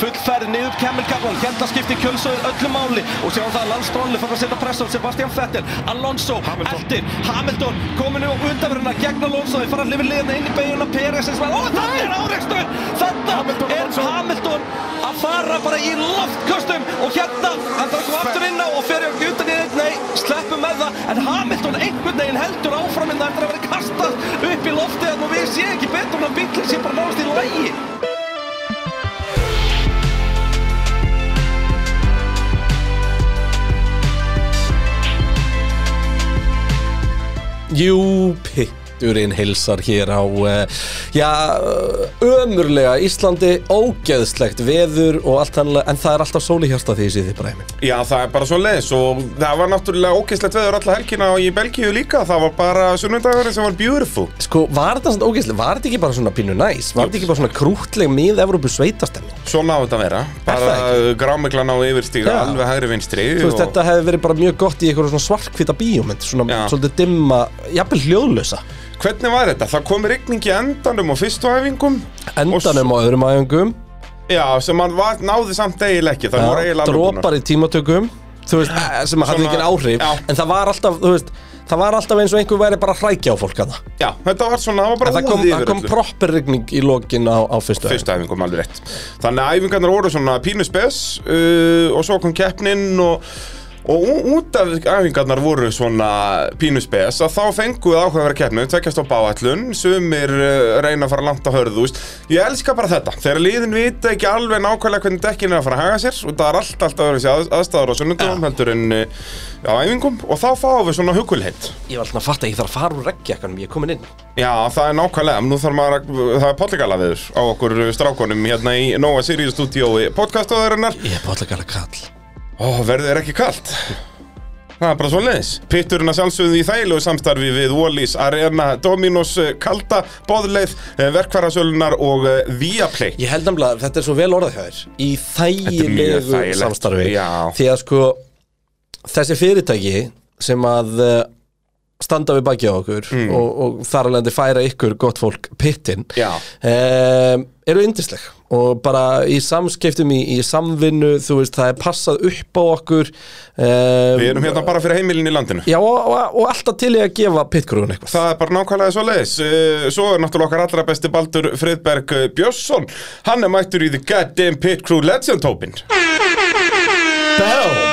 fullferð niður Kemil Kaplan, hérna skiptir kjölsöður öllu máli. Og sjáum það að landstrónli fyrir að setja press á Sebastian Vettel, Alonso, Hamilton. eftir, Hamilton kominu og undanverðina gegn Alonso, þeir fara að lifa liðina inn í beiguna eins og þetta er áreikstur, þetta Hamilton, er Alonso. Hamilton að fara bara í loftköstum og hérna, hann þarf að koma aftur inn á og fer ekki utan í einn, nei, sleppum með það. En Hamilton einhvern veginn heldur áfram inn eftir að vera kastað upp í loftið og við sé ekki betur en að bílinn sé bara náðast í lægi Jú, pitturinn hilsar hér á, uh, já, ömurlega Íslandi, ógeðslegt veður og allt hannlega, en það er alltaf sóli hérsta því þið bara heiminn. Já, það er bara svo leiðis og það var náttúrulega ógeðslegt veður alla helgina og í Belgíu líka, það var bara sunnundagurinn sem var beautiful. Sko, var þetta svona ógeðslega, var þetta ekki bara svona pínu næs? Var þetta ekki bara svona krútleg mið Evrópu sveitastemning? Svona á þetta vera, bara það grámiklan á yfirstíga, Já. alveg hægri vinstri Þú veist, þetta hefði verið bara mjög gott í eitthvað svona svartkvita bíómynd, svona svolítið dimma, jafnvel hljóðlösa. Hvernig var þetta? Það kom rigning í endanum á fyrstu æfingum Endanum á öðrum æfingum, Já, sem hann var, náði samt eiginlega ekki, það voru eiginlega drópar í tímatökum, þú veist, eh, sem hafði ekki áhrif, Já. en það var alltaf, þú veist, það var alltaf eins og einhver væri bara að hrækja á fólk að það. Já, þetta var svona, það var En bara það kom, úði það yfir kom öllu. proper rigning í lokin á, á fyrstu Fyrstu æfingum alveg rétt Þannig að æfingarnar voru svona pínu spes uh, og svo kom keppnin og, og út af æfingarnar voru svona pínu spes að þá fengu við áhuga að vera keppni tvekjast á báallun, sumir uh, reyna að fara langt á hörðu, veist Ég elska bara þetta, þegar liðin vita ekki alveg nákvæmlega hvernig dekkin er að fara að haga sér og það er allt, allt að vera þessi aðstæður á sunnundum heldur en uh, á æfingum og þá fáum við svona hugulheit Ég var alltaf að fatta að ég þarf að fara úr reggjakkanum, ég er komin inn. Já, það er nákvæmlega, nú þarf maður að, það er polligala viður á okkur strákonum hérna í Nóa Sirius stúdíói podcastöðurinnar Ég er alltaf kall. Ó, verður þér ekki kalt? Það er bara svo leiðis. Pitturinn að sjálfsögðu í þægilegu samstarfi við Wallis Arena, Dominos, eh, Kalda, Bóðleið, verkvarasölunar og eh, Viaplay. Ég held nefnilega að þetta er svo vel orðað hjá þér Í þægilegu samstarfi já. Því að sko Þessi fyrirtæki sem að standa við baki á okkur Mm. og, og þar alveg færa ykkur gott fólk pittin Já. um, eru yndisleg og bara í samskiptum í, í samvinnu, þú veist, það er passað upp á okkur um, Við erum hérna bara fyrir heimilin í landinu. Já, og, og, og alltaf til í að gefa pitkrúin eitthvað Það er bara nákvæmlega svo leiðis. Eh, Svo er náttúrulega okkar allra besti baldur Friðberg eh, Björnsson. Hann er mættur í The Goddamn Pit Crew Legend Open. Bell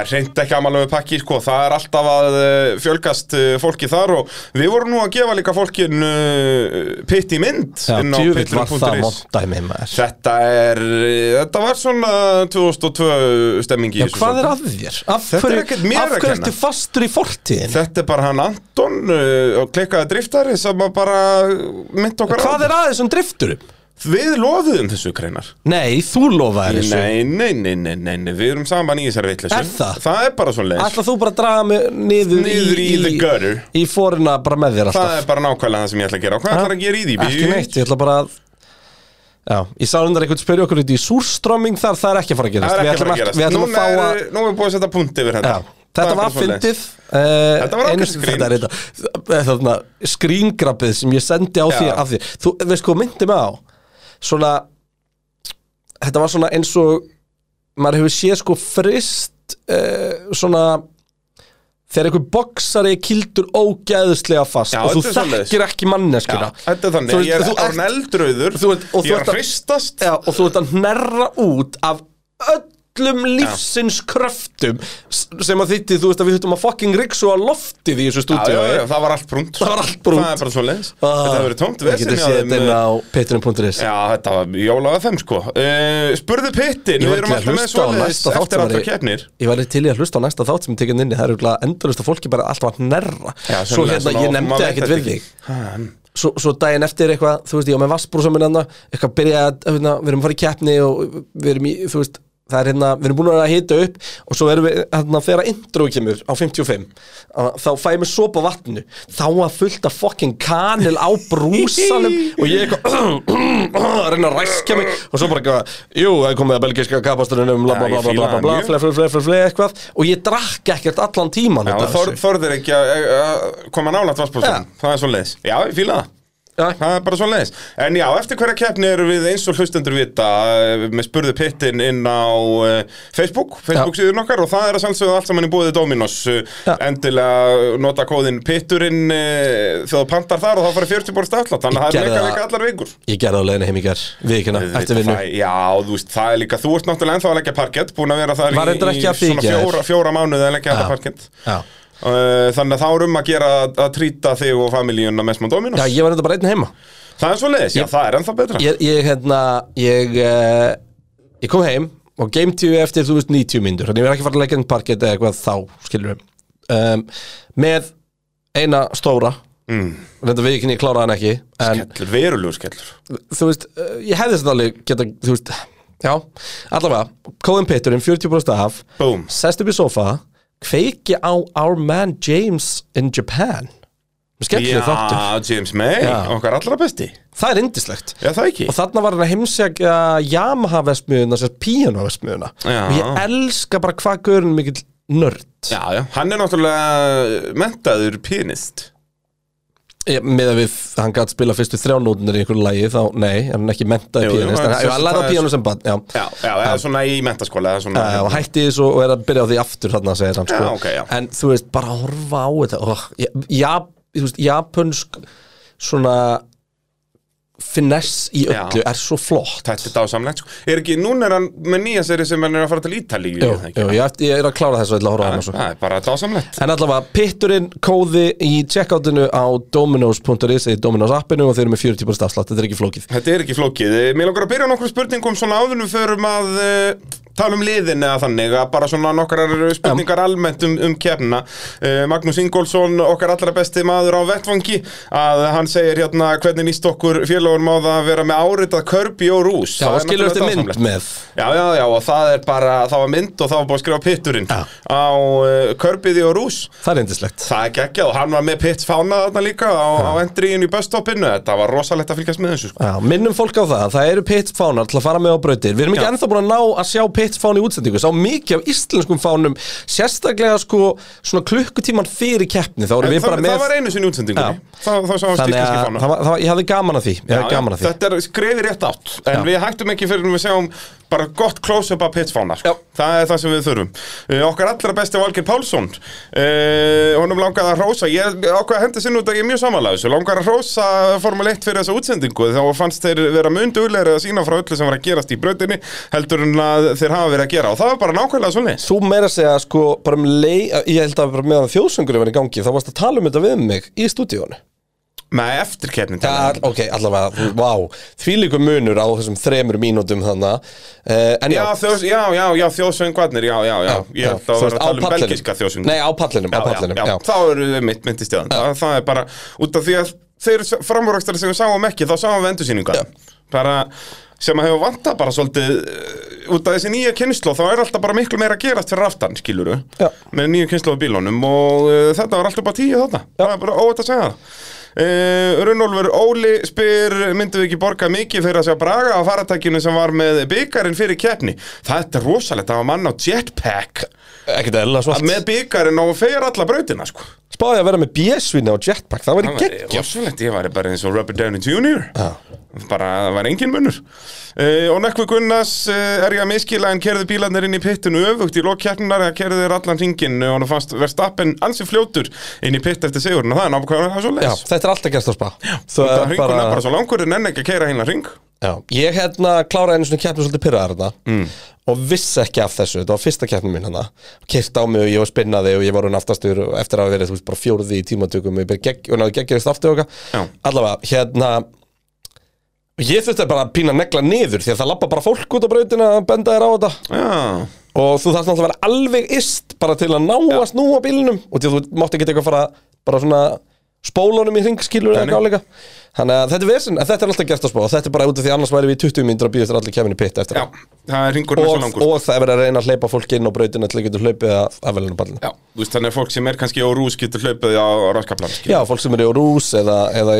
Það er reynd ekki amalegu pakki, sko, það er alltaf að uh, fjölgast uh, fólki þar og við vorum nú að gefa líka fólkin uh, pitt í mynd Já, inn á djúvill var það montæmi maður Þetta er, þetta var svona 2002 stemmingi Já, hvað er að þér? Af er hverju, ertu fastur í fortíðin? Þetta er bara hann Anton og klikkaði driftari sem bara mynd okkar Hvað er aðeins um drifturum? Við lofuðum þessu kreinar Nei, þú lofaðir þessu. Nei, nei, nei, nei, nei, nei, við erum saman í þessari vitleysu. Er það? Það er bara svona leis Ætla þú bara draga mig niður, Niður í the gutter. Í fórina bara með þér alltaf? Það er bara nákvæmlega það sem ég ætla að gera. Og hvað ætlar að gera í því? Ekki neitt, ég ætla bara að Já, ég sá undar einhvern spyrja okkur út í súrströmming þar, það er ekki að fara að gerast. Það er Við ekki að fara að ætlum gerast. Við ætlum Núna að fá er, að nú er búið að setja punkt yfir þetta. Já, þetta var fyndið uh, Þetta var sem grín. þetta er þetta Þarna, skríngrafið sem ég sendi á Já. því af því Þú veist hvað myndi mig á Svona Þetta var svona eins og Maður hefur séð sko frist uh, Svona Þegar einhver boksari kildur ógæðslega fast Já, og þú þekkir ekki manneskuna Já, þetta er þannig, Þú ég er ert- eldröður og þú er ert að hristast. Og þú ert að hnerra út af öllum lífsins kröftum sem að þýtti, þú veist að við þurftum að fucking riksu á loftið í þessu Já, stúdíu já, já, það var allt brúnt Það var allt brúnt. Það er bara svo leiðis Þetta hefur verið tómt Við getum séð þetta inn eh, á patreon.is Já, þetta var jóla af þeim sko. Uh, Spurðu pittin, Ég við var erum að alltaf með á næsta þátt eftir allra keppnir. Ég væri til í að hlusta á næsta þátt sem er tekinn inni Það eru endurlust að fólki bara alltaf að hnerra. Já, Svo hérna, ég Svo, svo daginn eftir eitthvað, þú veist, ég var með vassbrúsa minn hérna, eitthvað byrja að, hérna, við erum að fara í keppni og við erum í, þú veist, það er hérna, við erum búin að hita upp og svo erum við, hérna, þegar intro kemur á 55, að, þá fæ ég mér sopa vatnu, þá að fullt af fucking kanil á brúsanum og ég eitthvað, að reyna að ræskja mig og svo bara eitthvað, jú, það er komið að belgiska kapasturinn bla bla bla bla bla fle, fle, fle, fle, eitthvað. Og ég drakk ekkert allan tíman Já, þor, þorðir ekki að að koma Já. Það er svo leiðis Já, ég fíla það. Það er bara svo leiðis En já, eftir hverja keppni erum við eins og hlustendur vita eh, með spurðu pittin inn á uh, Facebook, Facebook síðun okkar og það er að sjálfsögðu allt saman í búið Dominos. Já. endilega nota kóðin pitturinn uh, þegar þú pantar þar og þá farið 40 bór stafla þannig að það er það. vika allar vikur. Ég gerði á leiðinu heim í ger Vikina, eftir Þetta vinnu Já, þú veist, það er líka, þú ert náttúrulega ennþá að leggja parkett, búin að vera Var í, í svona fjóra, fjóra mánuði að leggja þetta parkett Þannig að þá er um að gera að, að trýta þig og familíuna með smá Dominos. Já ég var enda bara einn heima. Það er svo leiðis, já, það er ennþá betra. Ég, ég hérna, ég uh, Ég kom heim og game tíu eftir, þú veist, 90 myndur Þannig ég verð ekki að fara að leggja inn parkett eða eitthvað þá, skilur við um, Með eina stóra. Mm. Reynda við ekki, ég kláraði hann ekki Skellur, verulegur skellur. Þú veist, uh, ég hefði þetta alveg geta, þú veist, já, allavega Kóðin Pitturinn, 40% af Boom Sest upp í sofa Kveiki á Our Man James in Japan. Skemmtileg þáttur Já, James May, Já. okkar allra besti. Það er indislegt Já, það ekki. Og þarna var hann að heimsækja Yamaha vestmiðuna, sér piano vestmiðuna Já. Og ég elska bara hvað görun mikill nörd. Já, já, hann er náttúrulega mentaður pianist Með að við, hann gætt spila fyrstu þrjánútinir í einhverju lagi Þá, nei, hann er ekki mentaði Jú, jú, pianist hann En er hann það á er piano sem bann, já Já, já, eða svona í mentaskóla svona, Uh, og hætti þessu og er að byrja á því aftur þarna segir hann sko. Já, ok, já. en þú veist, bara horfa á þetta oh, ja, þú veist, japansk svona finess í öllu Já. er svo flott. Þetta er dásamlegt, sko. Er ekki, núna er hann með nýja seri sem hann er að fara til Ítalíu Jú, jú, ég, ætti- ég er að klára þessu og ætla að horfa á hann og svo. Það er bara dásamlegt. En allavega, pitturinn kóði í checkoutinu á dominos.is eða Dominos appinu og þeir eru með 40% afslátt, þetta er ekki flókið. Þetta er ekki flókið. Eh, Mér langar að byrja nokkru spurningum. Svona við förum að uh, tala um liðin eða þannig að bara svona nokkrar spurningar almennt um, um kefna. Uh, Magnús Ingólfsson, okkar allra besti maður á vettvangi, að hann segir hérna hvernig nýst okkur félagur má það að vera með áritað körbi og rús. Já, og skilur náttúrulega mynd dásamlegt. með Já, já, já, og það er bara, það var mynd og það var búið að skrifa pitturinn Já. á uh, körbiði og rús. Það er indislegt Það er geggjað og hann var með pitts fána þarna líka á, á endriðin í busstoppinu. Þetta var rosalegt að fylgjast með þessu, sko. Já, minnum fólk á það, það eru pits fánar til að fara með á brautir, við erum ekki Já. ennþá búin að ná að sjá pits fán í útsendingu, sá mikið af íslenskum fánum sérstaklega sko svona klukkutíman fyrir keppni, þá erum við það, bara með það var einu sinni í útsendingunni Þá, sáum stíklinski að fána það það ég hafði gaman að því ég hafði gaman að því Þetta er skriði rétt átt En Já. við hættum ekki fyrir en við sjáum bara gott close-up af pitsfána sko. Já. Það er það sem við þurfum uh, Okkar allra besti Valgir Pálsson uh, Honum langaði að hrósa Ég ákveða að henda sinni út að ég er mjög samanlega þessu Langaði að hrósa Formule 1 fyrir þessa útsendingu Þá fannst þeir vera mun duglegri að sína frá öllu sem var að gerast í brautinni Heldur en að þeir hafa verið að gera Og það var bara nákvæmlega svona Þú meira að segja sko bara um lei, ég held að bara meðan þjóðsöngur var í gangi, þá varst að tala um þetta við mig í stúdíónu Með eftirkeppnin Ja, ok, allavega, vá, því líku munur á þessum þremur mínútum þannig En já, Já, þjós, já, já, já, þjóðsöngvarnir, já, já, já, ég held að veist, vera að tala um belgiska þjóðsöng Nei, á pallinum, á pallinum, já, þá eru við mitt myndist í það það er bara, út af því að þeir framúrækstari sem við sáum ekki, þá sáum við endursýninga Já. bara sem að hefur vantað bara svolítið uh, út af þessi nýja kynslu þá er alltaf bara miklu meira að gerast fyrir aftan, skiluru Já. með nýju kynslu á bílunum. Og uh, þetta var alltaf bara tíu þarna. Það er bara óvægt að segja það. Uh, Runnólfur Óli spyr myndum við ekki borga mikið fyrir að sjá Braga á faratækjunu sem var með byggarinn fyrir keppni? Það er rosalegt, það var mann á jetpack ekkert eðla svart. Með byggarinn og fer alla brautina sko. Spáði að vera með bjösvinni á jetpack, það Það væri geggjum rosalegt, ég væri bara eins og Robert Downey Jr. Já. bara, það var engin munur. Uh, og Nökkvi Gunnars uh, er ég að miskila en kerði bílarnir inn í pittinu öfugt í lokkeppninar eða kerði þeir allan ringin og hann fannst verðstappen ansi fljótur inn í pitt eftir sigurinn og það er það er svo Já, leis þetta er alltaf gerst á spa. Það Það er bara, bara svo langur en enn ekki að keira hérna ring já, Ég hérna kláraði einu svona keppni svolítið pyrraðar þarna Mm. og vissi ekki af þessu, þetta var fyrsta keppni mín hana Kirt á mig og ég var spinnaði og ég var hún aftastur og eftir að hafa verið, þú veist, bara fjóruði í tímatökum og ég gegg, og náðu geggjast aftur og eitthvað. Allavega, hérna Ég þurfti bara að pína negla niður því að það lappa bara fólk út á brautina að benda þér á þetta. Já, og þú þarfst náttúrulega að vera alveg ist bara til að ná að snúa bílnum og því að þú mátt ekki spólunum í hringskilur eða Nei, nei. eitthvað líka. Þannig að þetta er vesinn, en þetta er alltaf gert að spá. Og þetta er bara út af því annars væri við í 20 mínútur að býðast allir kemur í pitt eftir já, það. er er svo og, og það er verið að reyna að hleypa fólk inn á brautinu til að geta hlaupið að afvelinu ballinu Já, þú veist, þannig að fólk sem er kannski á rús getur hlaupið á raskaplan Já, fólk sem eru á rús eða, eða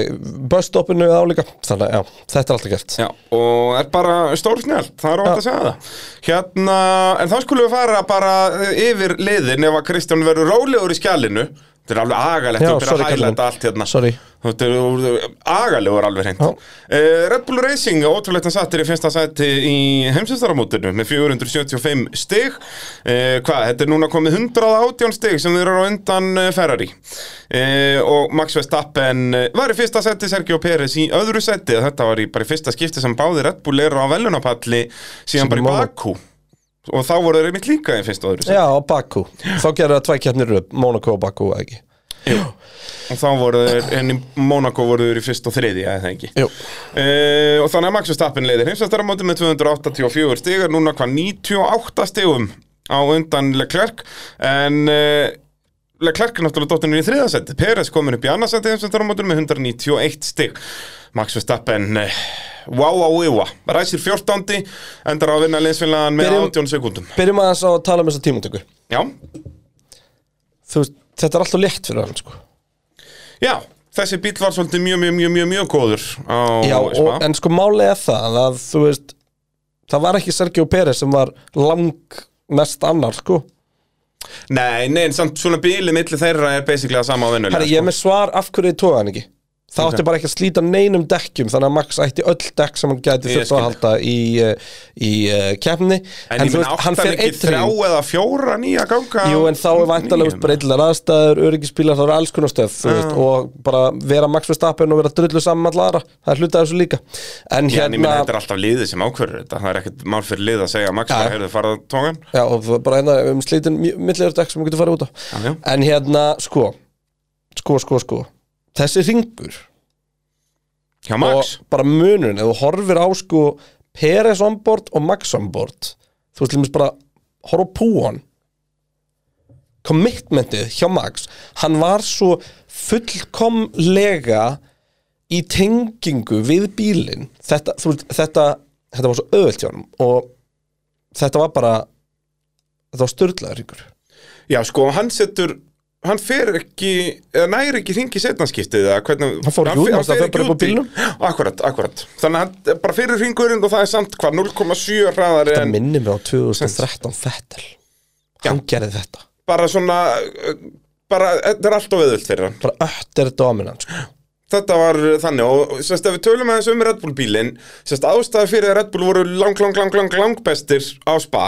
busstoppinu eða álíka. Þannig að já, þetta er alltaf gert. Já, og er bara stór snjált, það er óvægt að segja það. Hérna, en þá skulum við fara bara yfir liðin. Ef að Kristján verður rólegur í skjálinu Þetta er alveg agalegt Þú byrjar að hæla þetta allt hérna. Sorry. Þetta er agalegur alveg hreint. Uh, Red Bull Racing, ótrúlegt að sattir í fyrsta sæti í heimsvistaramótinu með 475 stig. Uh, Hvað, þetta er núna komið 118 stig sem þeir eru á undan Ferrari. Uh, og Max Verstappen var í fyrsta sæti Sergio Pérez í öðru sæti. Þetta var í bara í fyrsta skipti sem báði Red Bull eru á velunapalli síðan bara í Monaco. Og þá voru þeir einmitt líka í fyrsta og öðru sæti. Já, og Baku. Þá gerðu það tvæ keppnir upp, Monaco og Baku eða ekki? Og þá voru þeir, en í Monaco voru þeir í fyrst og þriði, eða ekki? Jú. Uh, og þannig að Max Verstappen leiðir heimsvæstaramóti með 284 stigar, núna hvað 98 stigum á undan Leclerc. En uh, Leclerc er náttúrulega dóttinur í þriðasetti Peres komin upp í annarsætti heimsvæstaramóti með 191 stig. Max Verstappen wow wow, ræsir 14. endar á að vinna liðsfélagan með Byrjum- 18 sekundum Byrjum aðeins á að tala um þessa tímatöku. Já, Þú þetta er alltaf létt fyrir hann sko. já, þessi bíl var svolítið mjög, mjög, mjög, mjög, mjög góður á Já, og, en sko er það að þú veist Það var ekki Sergio Pérez sem var lang mest annar sko. Nei, nei, en samt svona bíli milli þeirra er basically að sama á vinnulega Herri, ég er með svar af hverju tóða hann ekki Það átti bara ekki að slíta neinum dekkjum Þannig að Max ætti öll dekk sem hann gæti þurft að halda í, uh, í uh, keppni. En ég meina áttan ekki þrjá eða fjóra nýja ganga Jú, en þá er væntalega breytilegar aðstæður, öryggispílar, það eru alls konar stöð þú veist, og bara vera Max Verstappen og vera drullu saman allara, það er hluta af þessu líka. En Já, en ég meina hérna, þetta er alltaf liðið sem ákverður þetta Það er ekkert mál fyrir lið að segja Max Ja. bara heyrðu farað tógan já, og er bara hérna um slítin milliður dekk sem við getum farið út á. Já. En hérna, sko, sko, sko, sko Þessi ringur Max? Og bara munurinn, ef þú horfir á sko Peres on board og Max on board þú veist, límist bara horfa á púan commitmentið hjá Max hann var svo fullkomlega í tengingu við bílinn. Þetta, þetta, þetta var svo öðvöld hjá hann og þetta var bara þetta var störðlaður ykkur Já, sko, hann setur Hann fer ekki, eða næri ekki hringi setnanskiptið eða hvernig Hann fór ekki fer- manstu, hann fer á út í-. Akkurat, akkurat. Þannig að hann bara fyrir hringurinn og það er samt hvað 0,7 hraðar þetta minnir mig á 2013 Fettel. Hann gerði þetta. Bara svona uh, bara, þetta er alltaf veðult fyrir hann. Bara ötter dominant sko. Þetta var þannig og sérst ef við tölum aðeins um Red Bull bílinn sérst ástæði fyrir að Red Bull voru lang, lang, lang, lang, lang bestir á spa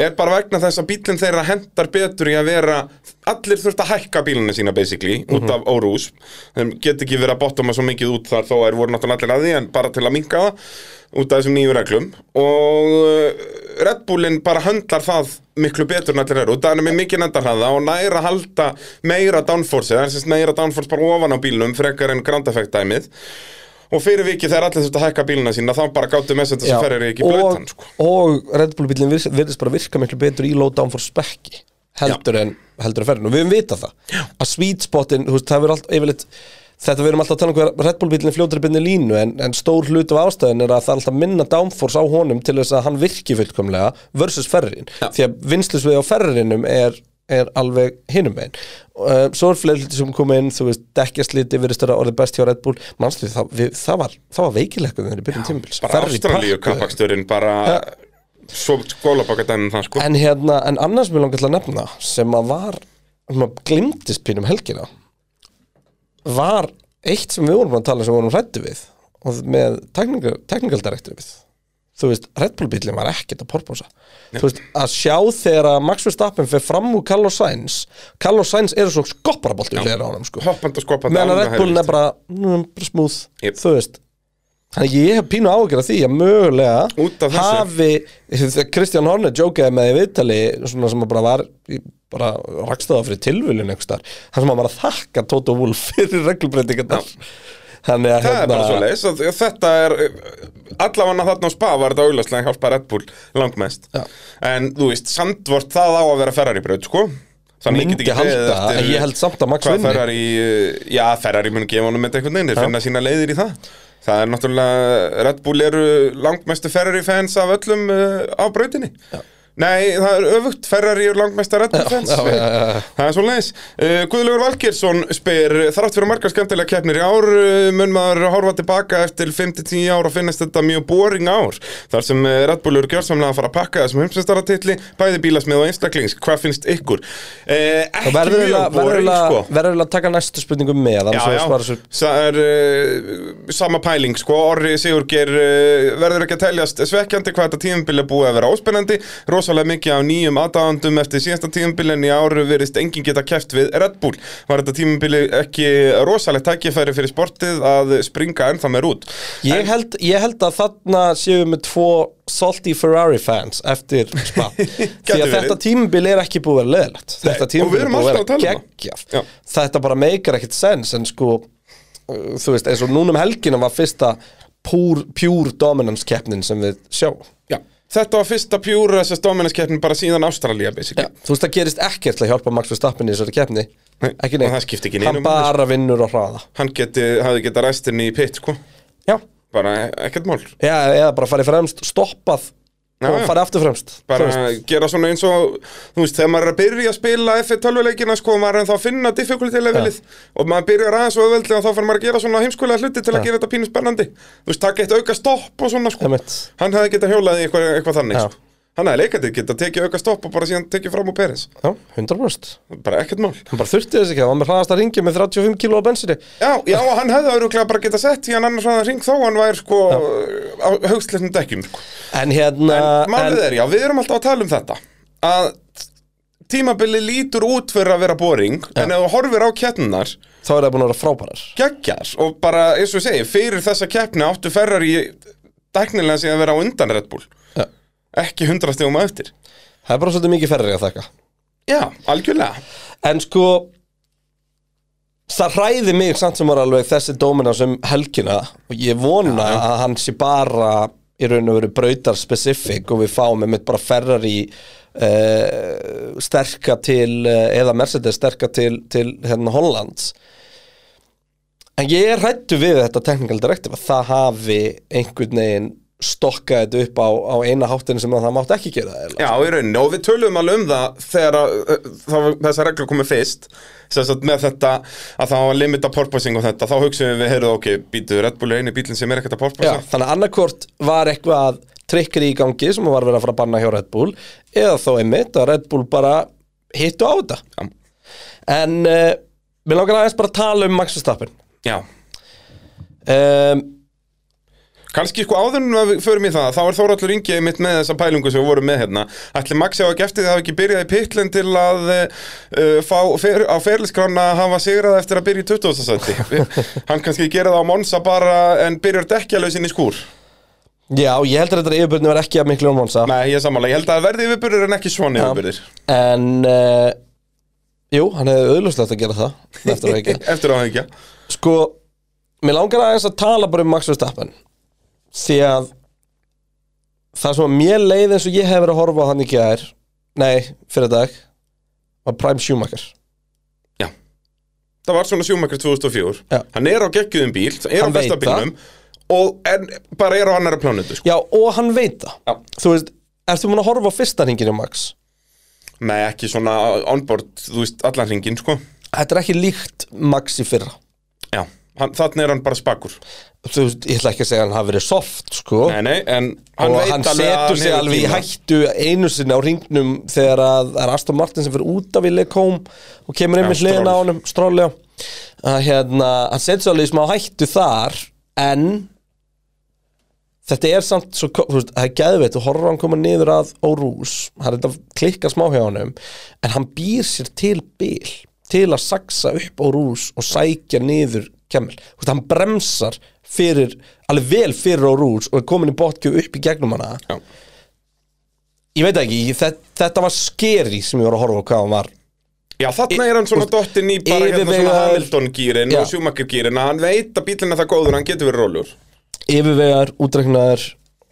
er bara vegna þess að bílinn þeirra hendar betur í að vera allir þurft að hækka bílunni sína basically út af órús. Þeim get ekki verið að botoma svo mikið út þar þó er voru náttúrulega allir að því en bara til að minka það út af þessum nýju reglum og uh, Red Bullinn bara höndlar það miklu betur en allir eru. Og það er með mikið nendarhraða og næra að halda meira downforce það er sérst meira downforce bara ofan á bílnum frekar en ground effect dæmið. Og fyrir vikið þegar allir þurft að hækka bíluna sína þá bara gáttu með þetta Já, sem ferri ekki og, blötan sko. og Red Bull bílinn virðist bara virka miklu betur í low down for spekki heldur en heldur en ferðin. Og við höfum vitað það. Já. að sweet spotin, þú veist, það verður allt yfirleitt þetta við erum alltaf að tala um hver Red Bull bílinn fljótur byrni línu en, en stór hlut af ástæðin er að það er alltaf minna downforce á honum til þess að hann virki fullkomlega versus ferrin því að vinslusvið á ferrinum er, er alveg hinum megin. Uh, svo er fleiri hluti sem kom inn þú veist, dekkjasliti virðist vera orðið best hjá Red Bull. Mannstu, það, við, það var, það var veikilegt þegar við byrjum tímbils bara Ástralíu kappaksturinn bara svo skólabaka dæmum það sko. En hérna, en annars mér langar til að nefna sem að var, glimtist pínum helgina var eitt sem við vorum að tala sem við vorum hrættu við og með teknikaldirektur við. Þú veist, Red Bull bílinn var ekkert að porposa. Þú veist, að sjá þegar að Max Verstappen fer fram úr Carlos Sainz Carlos Sainz eru svo skopparabolti sko. Meðan Red Bullin er bara, mm, bara smúð Jep. þú veist Þannig að ég hef pínu áhyggjur af því að mögulega hafi, Kristján Horner jókaði með í viðtali svona sem að bara var bara rakstöða fyrir tilvölin þar, hann sem að bara þakka Toto Wolff fyrir reglubreitingarnar þannig að Það er bara svo hérna leis Þetta er allavega þarna á spa var þetta auðvitað hjálpa Red Bull langmest. Já. En þú veist, sandvort það á að vera Ferrari braut sko. Þannig myndi halda, en ég held samt að Max vinni. Ferrari, já Ferrari mun gefa honum veginn, þeir finna sína leiðir í það Það er náttúrulega, Red Bull eru langmestu Ferrari fans af öllum uh, á brautinni Nei, það er öfugt, Ferrari er langmestar Red Bull fans. já, já, já, já. Það er svo leiðis uh, Guðlaugur Valgeirsson spyr Þrátt fyrir margar skemmtilega keppnir í ár uh, mun maður horfa tilbaka eftir 5-10 ár og finnast þetta mjög boring ár? Þar sem uh, Red Bull eru gjörsamlega að fara að pakka þessum heimsveistaratitli bæði bílasmið og einstaklings. Hvað finnst ykkur? Uh, Það ekki verður mjög boring sko. verður eiginlega að taka næstu spurningu með Já, annars já, svara svo- það er uh, sama pæling, sko, Orri Sigurgeir uh, verður ekki að teljast svekkjandi hvað þetta tímabili rosalega mikið af nýjum aðdáðandum eftir síðasta tímabili en í áru verist enginn geta keft við Red Bull. Var þetta tímabili ekki rosalegt tækifæri fyrir sportið að springa ennþá meir út? Ég held, ég held að þarna séum við með tvo salty Ferrari fans eftir spa. Því að þetta tímabil er ekki búið að leðilegt Þetta tímabil er búið að um Já. Þetta bara meikar ekkert sens en sko uh, þú veist, eins og núna um helgina var fyrsta púr, pure dominance keppnin sem við sjáum. Já. Þetta var fyrsta pjúra þessast dominance-keppnin bara síðan Ástralía, basically. Já, þú veist það gerist ekkert til að hjálpa Max Verstappen í þessari keppni. Nei, ekki og neitt, það skipti ekki hann neinu máli, bara vinnur á hraða Hann geti, hafði geta ræstinni í pitt, sko. Já, bara ekkert mál. Já, eða bara farið fremst, stoppað og já. farið aftur fremst bara veist. gera svona eins og þú veist, þegar maður er að byrja að spila F1 tölvuleikina sko, maður er ennþá að finna difficulty levelið. Og maður byrjar aðeins og auðveldlega og þá fyrir maður að gera svona heimskulega hluti til að gera þetta pínu spennandi. Þú veist, taka eitt auka stopp og svona sko. Hann hefði getað hjólað í eitthvað, eitthvað þannig sko. Hann hefði leikandi getað tekið auka stopp og bara síðan tekið fram úr Peris Já, 100% bara ekkert mál. Hann bara þurfti þess ekki, hann var með hraðast að ringja með 35 kg á bensinu Já, já, hann hefði auðvitað bara getað sett í hann annars hann ring þó hann væri sko á högstleitnum dekkjum sko. En hérna En málið en, er, já, við erum alltaf að tala um þetta að tímabili lítur út fyrir að vera boring en ef þú horfir á keppnunar Þá er það búin að vera frábærar. geggjar og bara, eins og ég segi, ekki hundra stegum að eftir. Það er bara svolítið mikið ferri að þakka. Já, algjörlega. En sko Það hræði mig samt sem var alveg þessi dómina sem helgina. Og ég vona að hann sé bara í raun og veru brautar specific og við fáum einmitt bara ferrar í uh, sterka til uh, eða Mercedes sterka til, til hérna Hollands. En ég er hrættu við þetta technical directive að það hafi einhvern veginn stokkað þetta upp á, á eina háttinu sem að það mátt ekki gera eða. Já, í rauninni, og við töluðum alveg um það þegar að, uh, þessar reglur komið fyrst sem sagt með þetta að það var limita porpoising og þetta, þá hugsaðum við, heyrðu, ok, býtu Red Bull einu bílinn sem er ekkert að Já, porpoisa þannig að annarkvort var eitthvað trikkri í gangi sem var verið að fara að banna hjá Red Bull eða þó einmitt að Red Bull bara hittu á þetta Já. En uh, við langar aðeins bara að tala um Max Verstappen Já, um, Kanski sko áður en við förum í það, þá er Þóraldur Ingi mitt með þessa pælingu sem við vorum með hérna. Ætli Maxi á að gefti það hafi ekki byrjað í pitlinn til að uh, fá fer, á ferliskrána að hafa sigrað eftir að byrja í 20. sæti. Hann kannski gera það á Monsa bara en byrjar dekkjalausinn í skúr. Já, ég heldur að þetta yfirbjörni var ekki að miklu um Monsa Nei, ég er sammála, ég held að verði yfirbyrður en ekki svona yfirbyrður. En uh, Jú, hann hefði auðlustlega að gera það Eftir að ekki á það ekki. Sko, mér langar aðeins að tala bara um Max Verstappen Því að Það sem að mér leið eins og ég hef verið að horfa á hann í gær Nei, fyrir dag Var Prime Schumacher Já. Það var svona sjúmakar 2004. Já. Hann er á geggjuðum bíl, er Hann á veit bílnum og en, bara er á annara plánutu, sko. Já, og hann veit það Já. Þú veist, ertu múin að horfa á fyrsta hringin á Max Nei, ekki svona onboard, þú veist, allan hringin, sko. Þetta er ekki líkt Max í fyrra Já, hann, þannig er hann bara spakur Þú ég ætla ekki að segja að hann hafi verið soft, sko Nei, nei, en hann og veit hann alveg að setur sig hefur alveg í tíma. hættu einu sinni á ringnum þegar að það er Aston Martin sem fyrir út af Ville Kóm og kemur inn með hliðina á Stroll. honum strólega að hérna, hann setur sig alveg í smá hættu þar en þetta er samt svo, þú veist, það er geðveitt og horfður hann koma niður að Órús hann er þetta að klikka smá hjá honum en hann býr sér til bil til að saksa upp Órús og sækja niður kemmil, þú veist, hann bremsar fyrir, alveg vel fyrir Órús og er komin í botgjöf upp í gegnum hana. Já. ég veit ekki, þetta, þetta var skeri sem ég var að horfa á hvað hann var. Já, þarna er hann svona dottin í bara hérna svona Hamilton-gýrin og Schumacher-gýrin að hann veit að bílinn er það góður, hann getur verið rólur yfirvegar, útreknaðar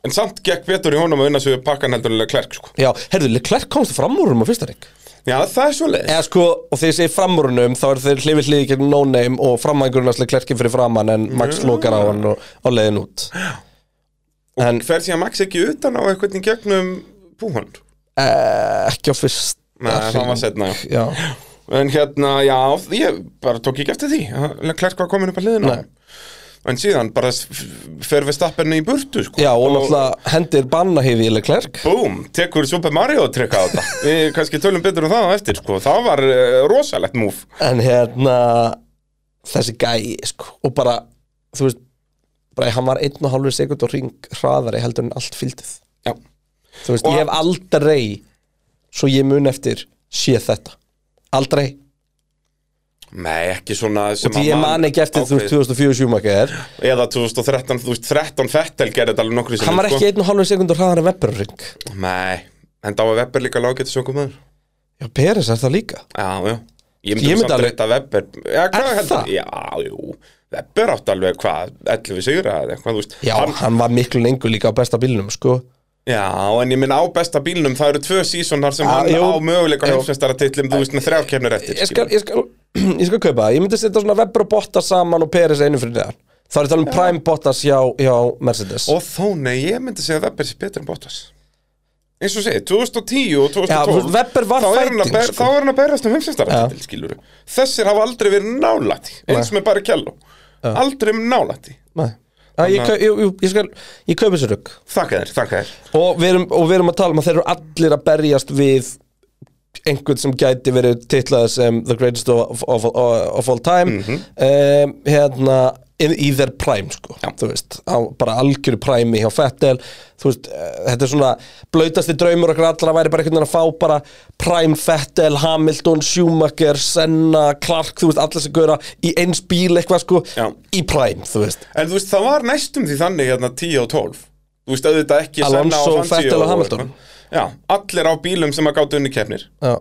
En samt gekk betur í honum að vinna svo pakkan heldur Leclerc, sko. Já, herðu, Leclerc komst fram úr um á fyrsta ring Já, það er svo leið eða sko, og þegar ég segi framúrunum þá er þeir hlifið hliði gegn no name og framængurinn að Leclerc fyrir framann en Max lokar á hann og á leiðin út. En Fer síðan Max ekki utan á eitthvað í gegnum búhund uh, ekki á fyrst Nei, það var seinna, já. En hérna, já, ég bara tók ekki eftir því. Klerk var komin upp að liðinu Nei. En síðan bara fer við stappinu í burtu sko. já, og náttúrulega hendir bannahýði í Leclerc. Búm, tekur Super Mario trykka á þetta. Við kannski tölum betur um það á eftir sko. Það var uh, rosalegt múf en hérna þessi gæi, sko, og bara þú veist, bara hann var einn og hálfur sekund og ring hraðari heldur en allt fylgdið. Já, þú veist, Og- ég hef aldrei svo ég mun eftir séð þetta. Aldrei, nei, ekki svona sem og því ég man ekki eftir þú veist, ákveðið. 2004 sjúmakar Eða 2013, þú veist, 13 Fettel gerði þetta alveg nokkru hann var ekki einn og hálfur sekund og hraðari Webber ring Nei, en þá var Webber líka lágætt söngum maður. Já, Peres er það líka. Já, já. Ég myndi samt reyta Webber. Já, hvað Er það? Já, jú. Webber átti alveg hvað, 11 sigra eða eitthvað, þú veist. Já, hann, hann var miklu lengur líka á besta bílnum, sko. Já, en ég minna á besta bílnum Það eru tvö sísonar sem Já, hann jú. á möguleika heimsveistara titlum Þú veist, með þrjár kemnir eftir ég skal, ég skal, ég skal kaupa það. Ég myndi setja svona Webber og Bottas saman og Peres einu fyrir neðan. Þá er tala um Prime Bottas hjá, hjá Mercedes. Og þó, nei, ég myndi segja að Webber sé betur en Bottas. Eins og segir, 2010 og 2012 Já, þú veist, Webber var þá er hann að ber- sko. að berast um heimsveistara Já. titil, skiluru Þessir hafa aldrei verið nálætti eins með bara kello. Aldrei um nálætti ég, ég, ég, ég, skal, ég kaupi þessu rugg. Þakka þér, og við erum að tala um að þeir eru allir að berjast við einhvern sem gæti verið titlað sem the greatest of, of, of, all time um, hérna í, þeir prime sko þú veist, á, bara algjöru prime hjá Fettel. Veist, eh, þetta er svona blautasti draumur okkar allra væri bara einhvern veginn að fá bara prime Fettel, Hamilton, Schumacher Senna, Clark, þú veist, allir sem gauðra í eins bíl eitthvað sko Já. í prime, þú veist. En þú veist, það var næstum því þannig hérna 10 og 12 Þú veist, auðvitað ekki Alonso, Senna og Hamilton. Já, allir á bílum sem að gátu unni kefnir Já,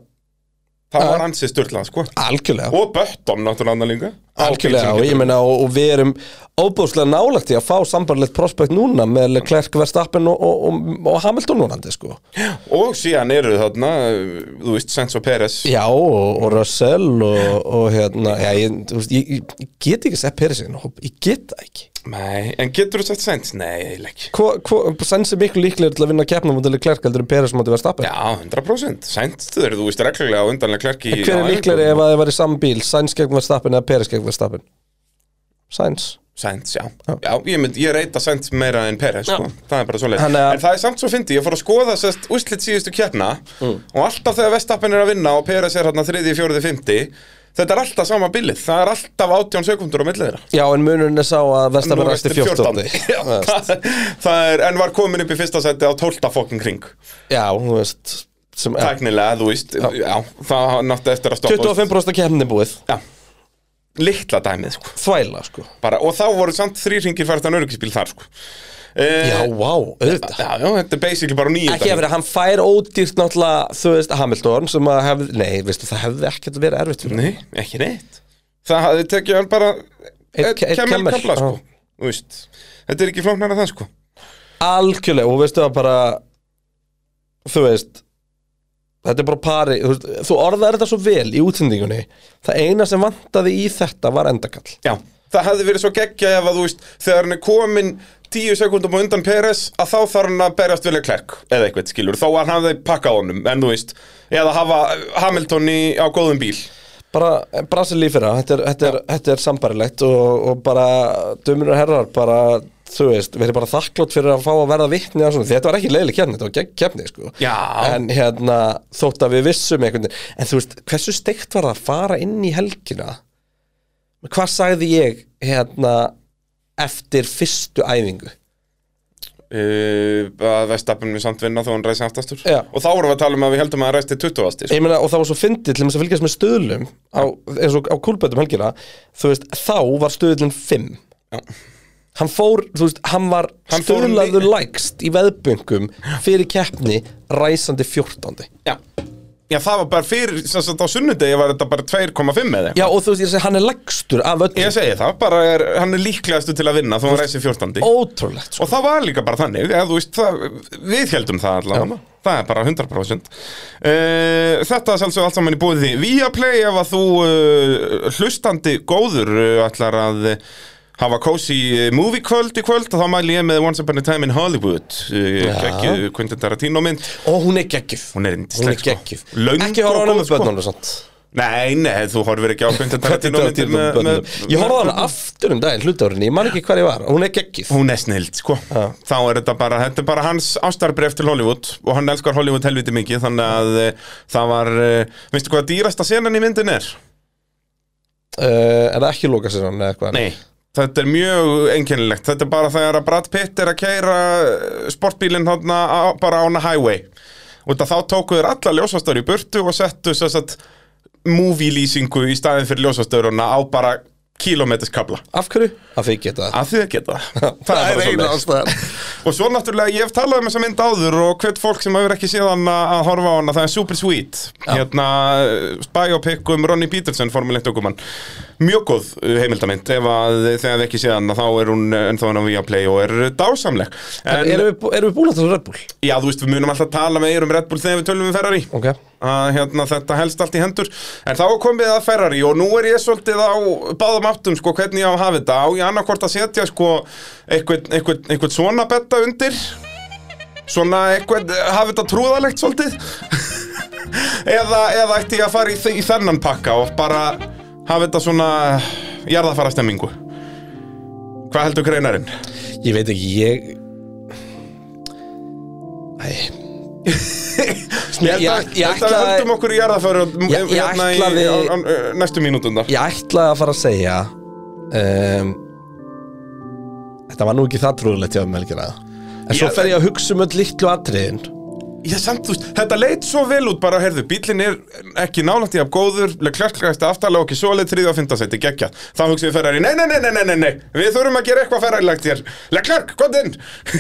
Það var ansið störtlað, sko. Algjörlega. Og Böttom, náttúrulega líka Algjörlega og ég meina og, og við erum óbúðslega nálagt í að fá sambarlegt prospekt núna með Leclerc, Verstappen og, og, og, og Hamilton núnandi sko. Og síðan eru þarna, þú veist, Sainz og Perez. Já og, og Russell og, og hérna, já ég, ég, ég, ég get ekki sett Peres í þennan hóp, ég get það ekki. Nei, en getur þú sett Sainz? Nei, eiginlega ekki. Sainz er miklu líklegir til að vinna keppna mútið Leclerc heldur en Peres mútið Verstappen. Já, 100% Sainz, þú veist, reglulega á undanlega klerki Hver er líklegri ef að þið var í saman bíl Sainz gegn Verstappen eða Peres gegn Verstappen. Sainz. Sainz, já, já, ég, mynd, ég reyta Sainz meira en Perez, sko, það er bara svo leið Hann er- En það er samt svo fyndi, ég fór að skoða sérst úrslit síðustu kjarna Mm. Og alltaf þegar Vestapen er að vinna og Perez er hérna þriði, fjóriði, fymti Þetta er alltaf sama bílið, það er alltaf 18 sekundur á millið þeirra. Já en munurinn er sá að Verstappen Nú ræsti 14 Já, það, er, en var komin upp í fyrsta seti á 12 fokking kring Já, þú veist Tæknilega, þú veist, já, það nátti eftir að stoppa. 25% af keppnin er búið. Já, litla dæmið, sko. Þvæla sko. Bara, Og þá voru samt þrý ringir fært að öryggisbíl þar, sko. Eh, Já, vá, auðvitað. Já, já, þetta er basically bara nýju Ekki að vera, hann fær ódýrt náttúrulega, þú veist, Hamilton sem að hefði, nei, veistu, það hefði ekkert verið erfitt fyrir. Nei, ekki neitt. Það hafði tekið hann bara Eitt einn kemur kemmel, kapla, sko. já. Þú veist, Þetta er ekki flóknara það, sko. Algjörlega, og veistu það bara, þú veist, þetta er bara pari, þú, veist, þú orðaðir þetta svo vel í útsendingunni, það eina sem vantaði í þetta var endakall. Já, það hefði verið svo geggja ef að þú veist Þegar hann er komin tíu sekundum undan Peres að þá þarf hann að berjast vilja klerk eða eitthvað skilur, þó að hann hafði pakkað honum en þú veist, eða hafa Hamilton í, á góðum bíl Bara Brasilí fyrra, þetta er, þetta er, þetta er sambarilegt og, og bara, dömur og herrar, bara, þú veist, verið bara þakklátt fyrir að fá að verða vitni á svona, þetta var ekki leiðileg kefni, þetta var kefni, sko. Já. En hérna, þótt að við vissum einhvern veginn, en þú veist, hversu steikt var það að fara inn í helgina? Hvað sagði ég, hérna, eftir fyrstu æfingu? uh, að Vestapen við samt vinna þó hann ræsi aftastur Já. og þá vorum við að tala um að við heldum að hann ræsti 20 asti meina, og það var svo fyndið til þess að fylgjast með stöðlum á, eins og á kúlbötum helgina þú veist, þá var stöðlun 5 Já. Hann fór, þú veist, hann var stöðlaður lægst í veðböngum fyrir keppni ræsandi 14. Já. Já, það var bara fyrir, sem sagt á sunnudegi var þetta bara 2,5 eða eitthvað. Já, og þú veist, ég segi, hann er lægstur af öllum Ég segi það, bara er, hann er líklegastu til að vinna þó hann ræsi 14. Ótrúlegt, sko. Og það var líka bara þannig, eða, þú veist, það, við heldum það allavega, það er bara 100%. Uh, þetta er sjálfsög allt saman í búið því. Viaplay ef að þú uh, hlustandi góður uh, ætlar að hafa cozy movie kvöld í kvöld og þá mæli ég með Once Upon a Time in Hollywood Já. ekki Quentin Tarantino mynd Og hún er geggjuð Hún er yndisleg, sko. Ekki og horfa hana með sko. börnunum sant Nei, nei, þú horfir ekki á Quentin Tarantino Ég horfði hana aftur um daginn hlutárinni Ég man ekki hver ég var Hún er geggjuð Hún er snild, sko Já. Þá er þetta bara, þetta er bara hans ástarbref til Hollywood og hann elskar Hollywood helviti mikið þannig að uh, það var uh, veistu hvað dýrasta senan í myndin er? uh, Er það ekki loka sér hann eða eitthvað? Nei Þetta er mjög einkennilegt. Þetta er bara þegar að Brad Pitt er að keira sportbílinn þarna á- bara á hana highway. Og þetta þá tóku þeir alla ljósastöður í burtu og settu movie lýsingu í staðin fyrir ljósastöðurna á bara kílómeterskabla Af hverju? Af því geta það. Að því geta það. Það er eina ástæðan. Og svo náttúrulega ég hef talað um þessa mynd áður og hvert fólk sem hefur ekki séð hana að horfa á hana. Það er super sweet. Hérna biopic um Ronnie Peterson Formule 1 okumann mjög góð uh, heimildamind ef að þegar við ekki séð hana þá er hún uh, ennþá hann á Viaplay og er dásamleg. En erum við, erum við búin að tala um Red Bull? já þú veist við munum alltaf tala með um Red Bull þegar við tölum við Ferrari. Ok. Að hérna, þetta helst allt í hendur. En þá er komið að Ferrari og nú er ég svolítið á báðum áttum sko, hvernig ég á að hafa þetta. Á ég annarkvort að setja sko, eitthvað, svona betta undir? Svona eitthvað hafa þetta trúðalegt svolítið? Eða, eða ætti ég að fara í, í þennan pakka og bara hafa þetta svona jarðafara stemmingu hvað heldur greinarinn? Ég veit ekki, ég Æ. Ég, ég- ég ætla höldum okkur í jarðafara hérna í, ætlaði- á, á, næstu mínútundar Ég ætlaði að fara að segja um, Þetta var nú ekki það trúðulegt hjá helgina. En svo fer ég að hugsa um öll litlu atriðin Já, samt, þú veist, þetta leit svo vel út bara, heyrðu, bílinn er ekki nálægt í af góður, klerklægast aftalega og ekki svoleið þriði og fyndasetti, geggja. Þá hugsaði Ferrari, nei, nei, nei, nei, nei, nei, nei, við þurfum að gera eitthvað ferrarilegt hér. Leclerc, hvað inn?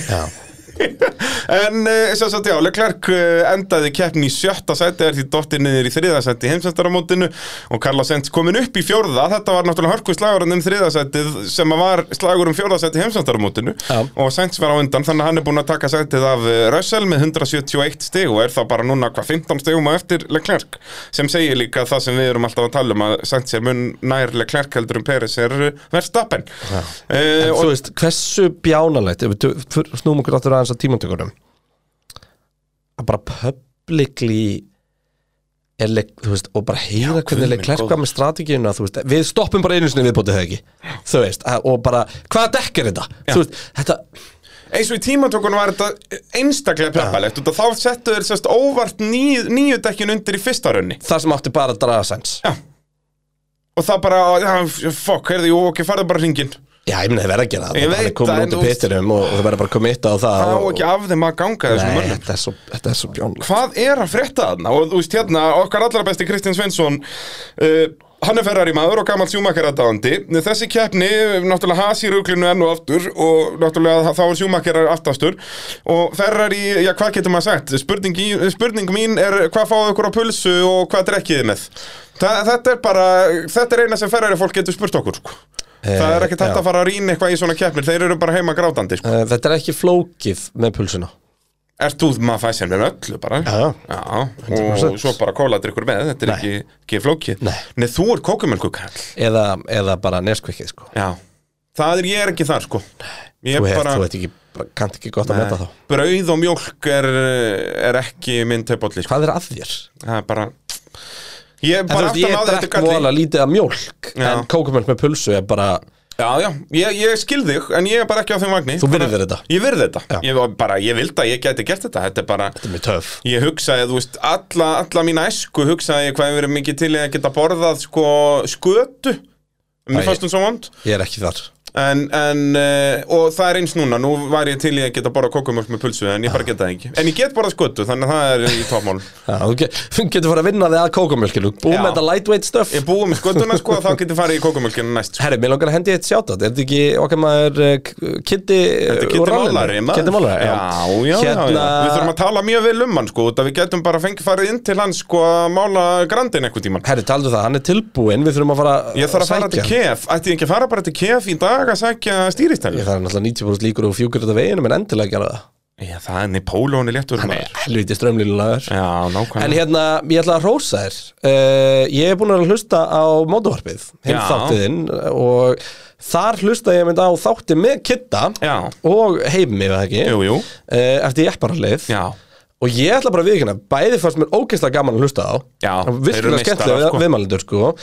Já en, uh, sem sagt, já, Leclerc uh, endaði keppni í sjötta seti, er því dottir niður í þriða seti heimsæstaramótinu og Carlos Sainz komin upp í fjórða, þetta var náttúrulega hörku slagurinn um þriða setið sem að var slagur um fjórða seti heimsæstaramótinu Já. og Sainz var á undan, þannig að hann er búin að taka setið af uh, Russell með 171 stig og er þá bara núna hvað 15 stigum á eftir Leclerc sem segir líka það sem við erum alltaf að tala um að Sainz er mun nær Leclerc heldur um Peres er uh, Verstappen. Uh, Aðeins að tímantökunum Að bara publicly leik, þú veist, og bara heyra hvernig leik klærkvað með strategíuna við stoppum bara einu sinni viðbótið það ekki? Þú veist, og bara, hvaða dekk er þetta? Þú veist, þetta, eins og í tímatökunum var þetta einstaklega peppalegt og þá settu þeir sérst óvart níu, níu dekkin undir í fyrsta raunni það sem átti bara að draga sens Já. og það bara, já, fokk, heyrðu, jú, ok, farðu bara hringin Já, ég meina það verða að gera það. Hann er komin það, út veist- pittinum og, það verður bara að komitta á það það á ekki af þeim að ganga þessum Nei, mönnum. þetta er svo, þetta er svo bjánalegt hvað er að frétta þarna? Og þú veist hérna, okkar allra besti Kristinn Svensson uh, hann er Ferrari maður og gammal sjúmakar aðdáðandi þessi keppni, náttúrulega has í ruglinu enn og aftur og náttúrulega þá er sjúmakar aftastur. Og Ferrari, já hvað getur maður sagt? Spurning, í, spurning mín er hvað fáðu ykkur á pulsu og hvað drekkið þið með? Þa, þetta er bara, þetta er eina sem Ferrari fólk getur spurt okkur sko. Það er ekkert hægt já. að fara að rýna eitthvað í svona keppnir þeir eru bara heima grátandi sko. Uh, Þetta er ekki flókið með pulsuna Ert þú maður fæsir með öllu bara? Já. og 100%. svo bara kóladrykkur með, þetta er Nei. ekki, ekki flókið. Nei. Nei, þú er kókumölkukall. eða, eða bara neskvikið sko. Já. Það er, ég er ekki þar, sko. Ég Þú er hef, bara, þú veit ekki, kannt ekki gott að meta þá brauð og mjólk er, er ekki minn teipolli, sko. Hvað er að þér? Það er bara, ég veist, ég drekk vola lítið af mjólk Já. En kókumöld með pulsu er bara Já, já, ég, ég skil þig, en ég er bara ekki á þeim vagni. Þú virðir þetta? Ég virði þetta. Ég bara, ég vildi að ég gæti gert þetta. Þetta er bara, Þetta er mjög töf Ég hugsaði, þú veist, alla, alla mína æsku hugsaði hvað ég verið mikið til að geta borðað sko skötu Mér fannst hún svo vond Ég er ekki þar en, en, uh, Og það er eins núna, nú var ég til í að geta borðað kókumjólk með pulsu En ég bara geta það ekki. En ég get borðað skötu, þannig að það er í toppmál Já, Þú get- getur fara að vinna þig að kókumjölkinu Búið með þetta lightweight stuff. Ég búið með skötuna sko, þá getur farið í kókumjólkinu næst sko. Herri, mér langar að hendi eitt sjátt Er þetta ekki okkar maður uh, Kitty Þetta er Kitty Málari. Kitty Málari, já, já, já, Hérna- já, Við þurfum að tala mjög vel um hann sko Við getum bara fengið farið inn til hans sko að mála grandin eitthvað tíman Herri, taldu það, hann er tilbúinn. Við þurfum að fara Ég þarf að fara til sækja hann. kef Ætti ég ekki að fara bara til kef í dag að sækja stýristæli? Ég þarf náttúrulega 90% líkur og fjúkur þetta veginum En endilega gera það Já, það er Nepólóni léttur Hann er helviti nákvæmlega En hérna, ég ætla að rósa þér uh, Ég er búin að hlusta á mótovarpið Hinn Já. þáttiðinn Og þar hlusta ég mynd á þátti með Kitta Já. Og heimi, veða ekki Jú, jú, uh, Eftir jepparalið já Og ég ætla bara að viðkynna Bæði fannst mér ógeðslega gaman að hlusta á Já, Það þeir eru skemmtilega sko. viðmælendur sko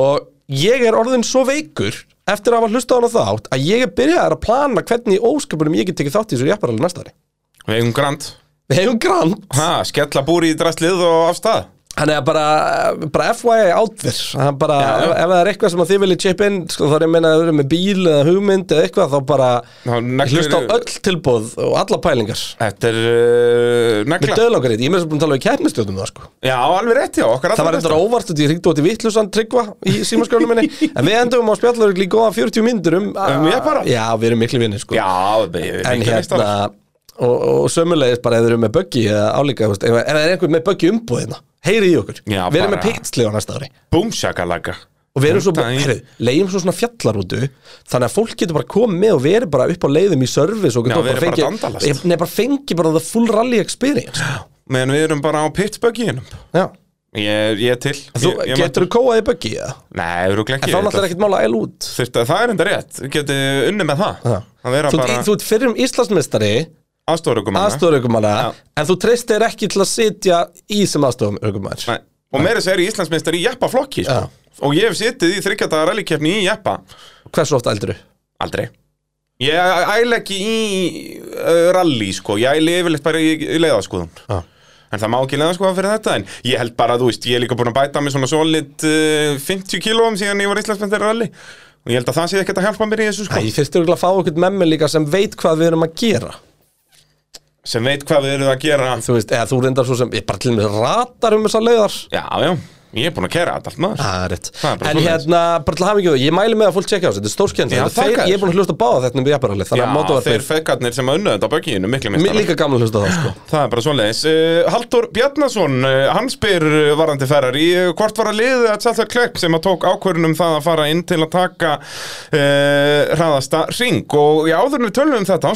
Og ég er orðin svo veikur Eftir að hafa hlusta á þátt Að ég er byrjaðar að plana hvernig ósköpunum Ég get tekið þátt í þessu jepparalið næsta ári. Við eigum grand. Við hefum grant Ha, skella búri í drastlið og af stað Þannig að bara, bara FYI átver Það bara, Já, já. ef, ef það er eitthvað sem þið viljið chip in sko, þá er ég að meina að þau eru með bíl eða hugmynd eða eitthvað, þá bara ég hlusta á öll tilbúð og alla pælingar. Þetta er uh, Með negla döðlangar ég er með þess að búin að tala við keppnistjóðum það sko. Já, alveg rétt, já, okkar Það var eitthvað óvart ég ringdi út í vittlusan tryggva í símaskjörnum minni. En við endum á spjallar í góða 40 myndur um Um jeppara? Já, við erum miklu vinni sko. Já, við En hérna Og, og sömulegis bara ef þeir eru með buggy eða álíka, ef það er einhver með buggy umbúðina heyri í okkur, Já, við erum með bara- pitslið á næsta ári. Búmsjakalaga og við erum svo, Þetta í- heyrðu, leiðum svo svona fjallarútu þannig að fólk getur bara komið og verið bara upp á leiðum í service og Já, getur verið bara dandalast. fengi, nei, bara fengi bara the full rally experience. Meðan við erum bara á pittsbugginum Já, Ég, ég er til. Þú ég, ég getur þú kóað í buggy eða? Nei, erum En ekki þá náttúrulega ekkert mála æla út. Þurft að það er enda rétt. Geti unni með það. Já. Þú, bara þú ert fyrir um Íslandsmeistari Já. en þú treystir ekki til að sitja í sem aðstofaraukumann Og meira sér í Íslandsmeistar í Jeppa-flokki sko. Og ég hef sitið í þryggjata rallykefni í Jeppa. Hversu oft eldur Aldrei. Ég æla ekki í uh, rally sko. Ég æla yfirleitt bara í, í leiðaskoðun. Já. En það má ekki leiðaskoða fyrir þetta En ég held bara, þú veist, ég er líka búin að bæta með svona solid uh, 50 kílóum síðan ég var Íslandsmeistar í rally. Og ég held að það sé ekkert að hjálpa mér í þessu sko. Ég fyrst eru að fá okkur með mig líka sem veit hvað við erum að gera Sem veit hvað við erum að gera. Þú veist, eða þú reyndar svo sem, ég bara til og með ratar um þessar leiðar. Já, já, ég er búin að kera þetta allt maður. Það er rétt. Það er En hérna, bara til að hafa ekki það, ég mæli með að fólk tjekka á þessu, þetta er stórskjönd Já, þakka þér. Ég er búin að hlusta á báða þetta um jafnaralið Þannig að Já, þeir mótavarpið, fekarnir sem að unnu þetta á bögginu, miklu mér minnst líka gaman að hlusta á það sko. Það er bara svoleiðis. Uh, Haldur Bjarnason, uh, hann spyr uh, varandi ferrar í hvort var að liða að Charles Leclerc sem að tók ákvörðunum það að fara inn til að taka uh, hraðasta ring og já, áður við tölum um þetta,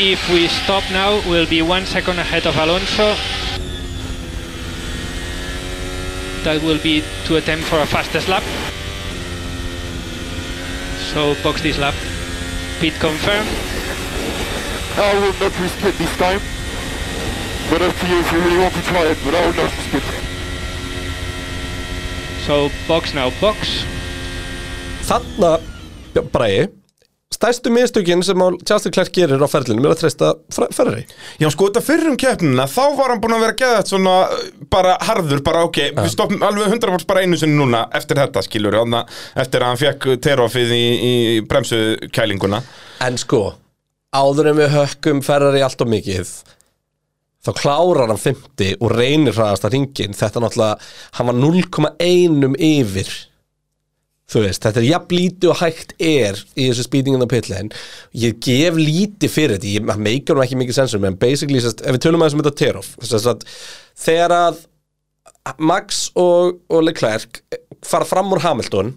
þá skulum við bara heyra samskipti liðsins við Leclerc So if if we stop now, we'll be one second ahead of Alonso. That will be to attempt for a fastest lap. So box this lap. Pit confirmed. I will not risk it this time. But up to you if you really want to try it, but I will not risk it. So box now, box. Þarna, Bræði Stærstu mistökin sem Charles Leclerc gerir á ferlinum er að treysta ferri Já, sko, þetta fyrrum keppnina, þá var hann búin að vera geðað svona, uh, bara harður, bara ok, við stoppum alveg 100% bara einu sinni núna eftir þetta, skilur, eftir að hann fekk terofið í, í bremsukælinguna. En sko, áður en við hökkum Ferrari allt og mikið þá klárar hann 50 og reynir hraðast að ringin þetta náttúrulega, hann var 0,1 yfir þú veist, þetta er jafn lítið og hægt er í þessu speedingin á pitlegin ég gef lítið fyrir þetta. Ég meikar nú ekki mikið sensum en basically, sest, ef við tölum að þessum þetta Terof að þegar að Max og, og Leclerc fara fram úr Hamilton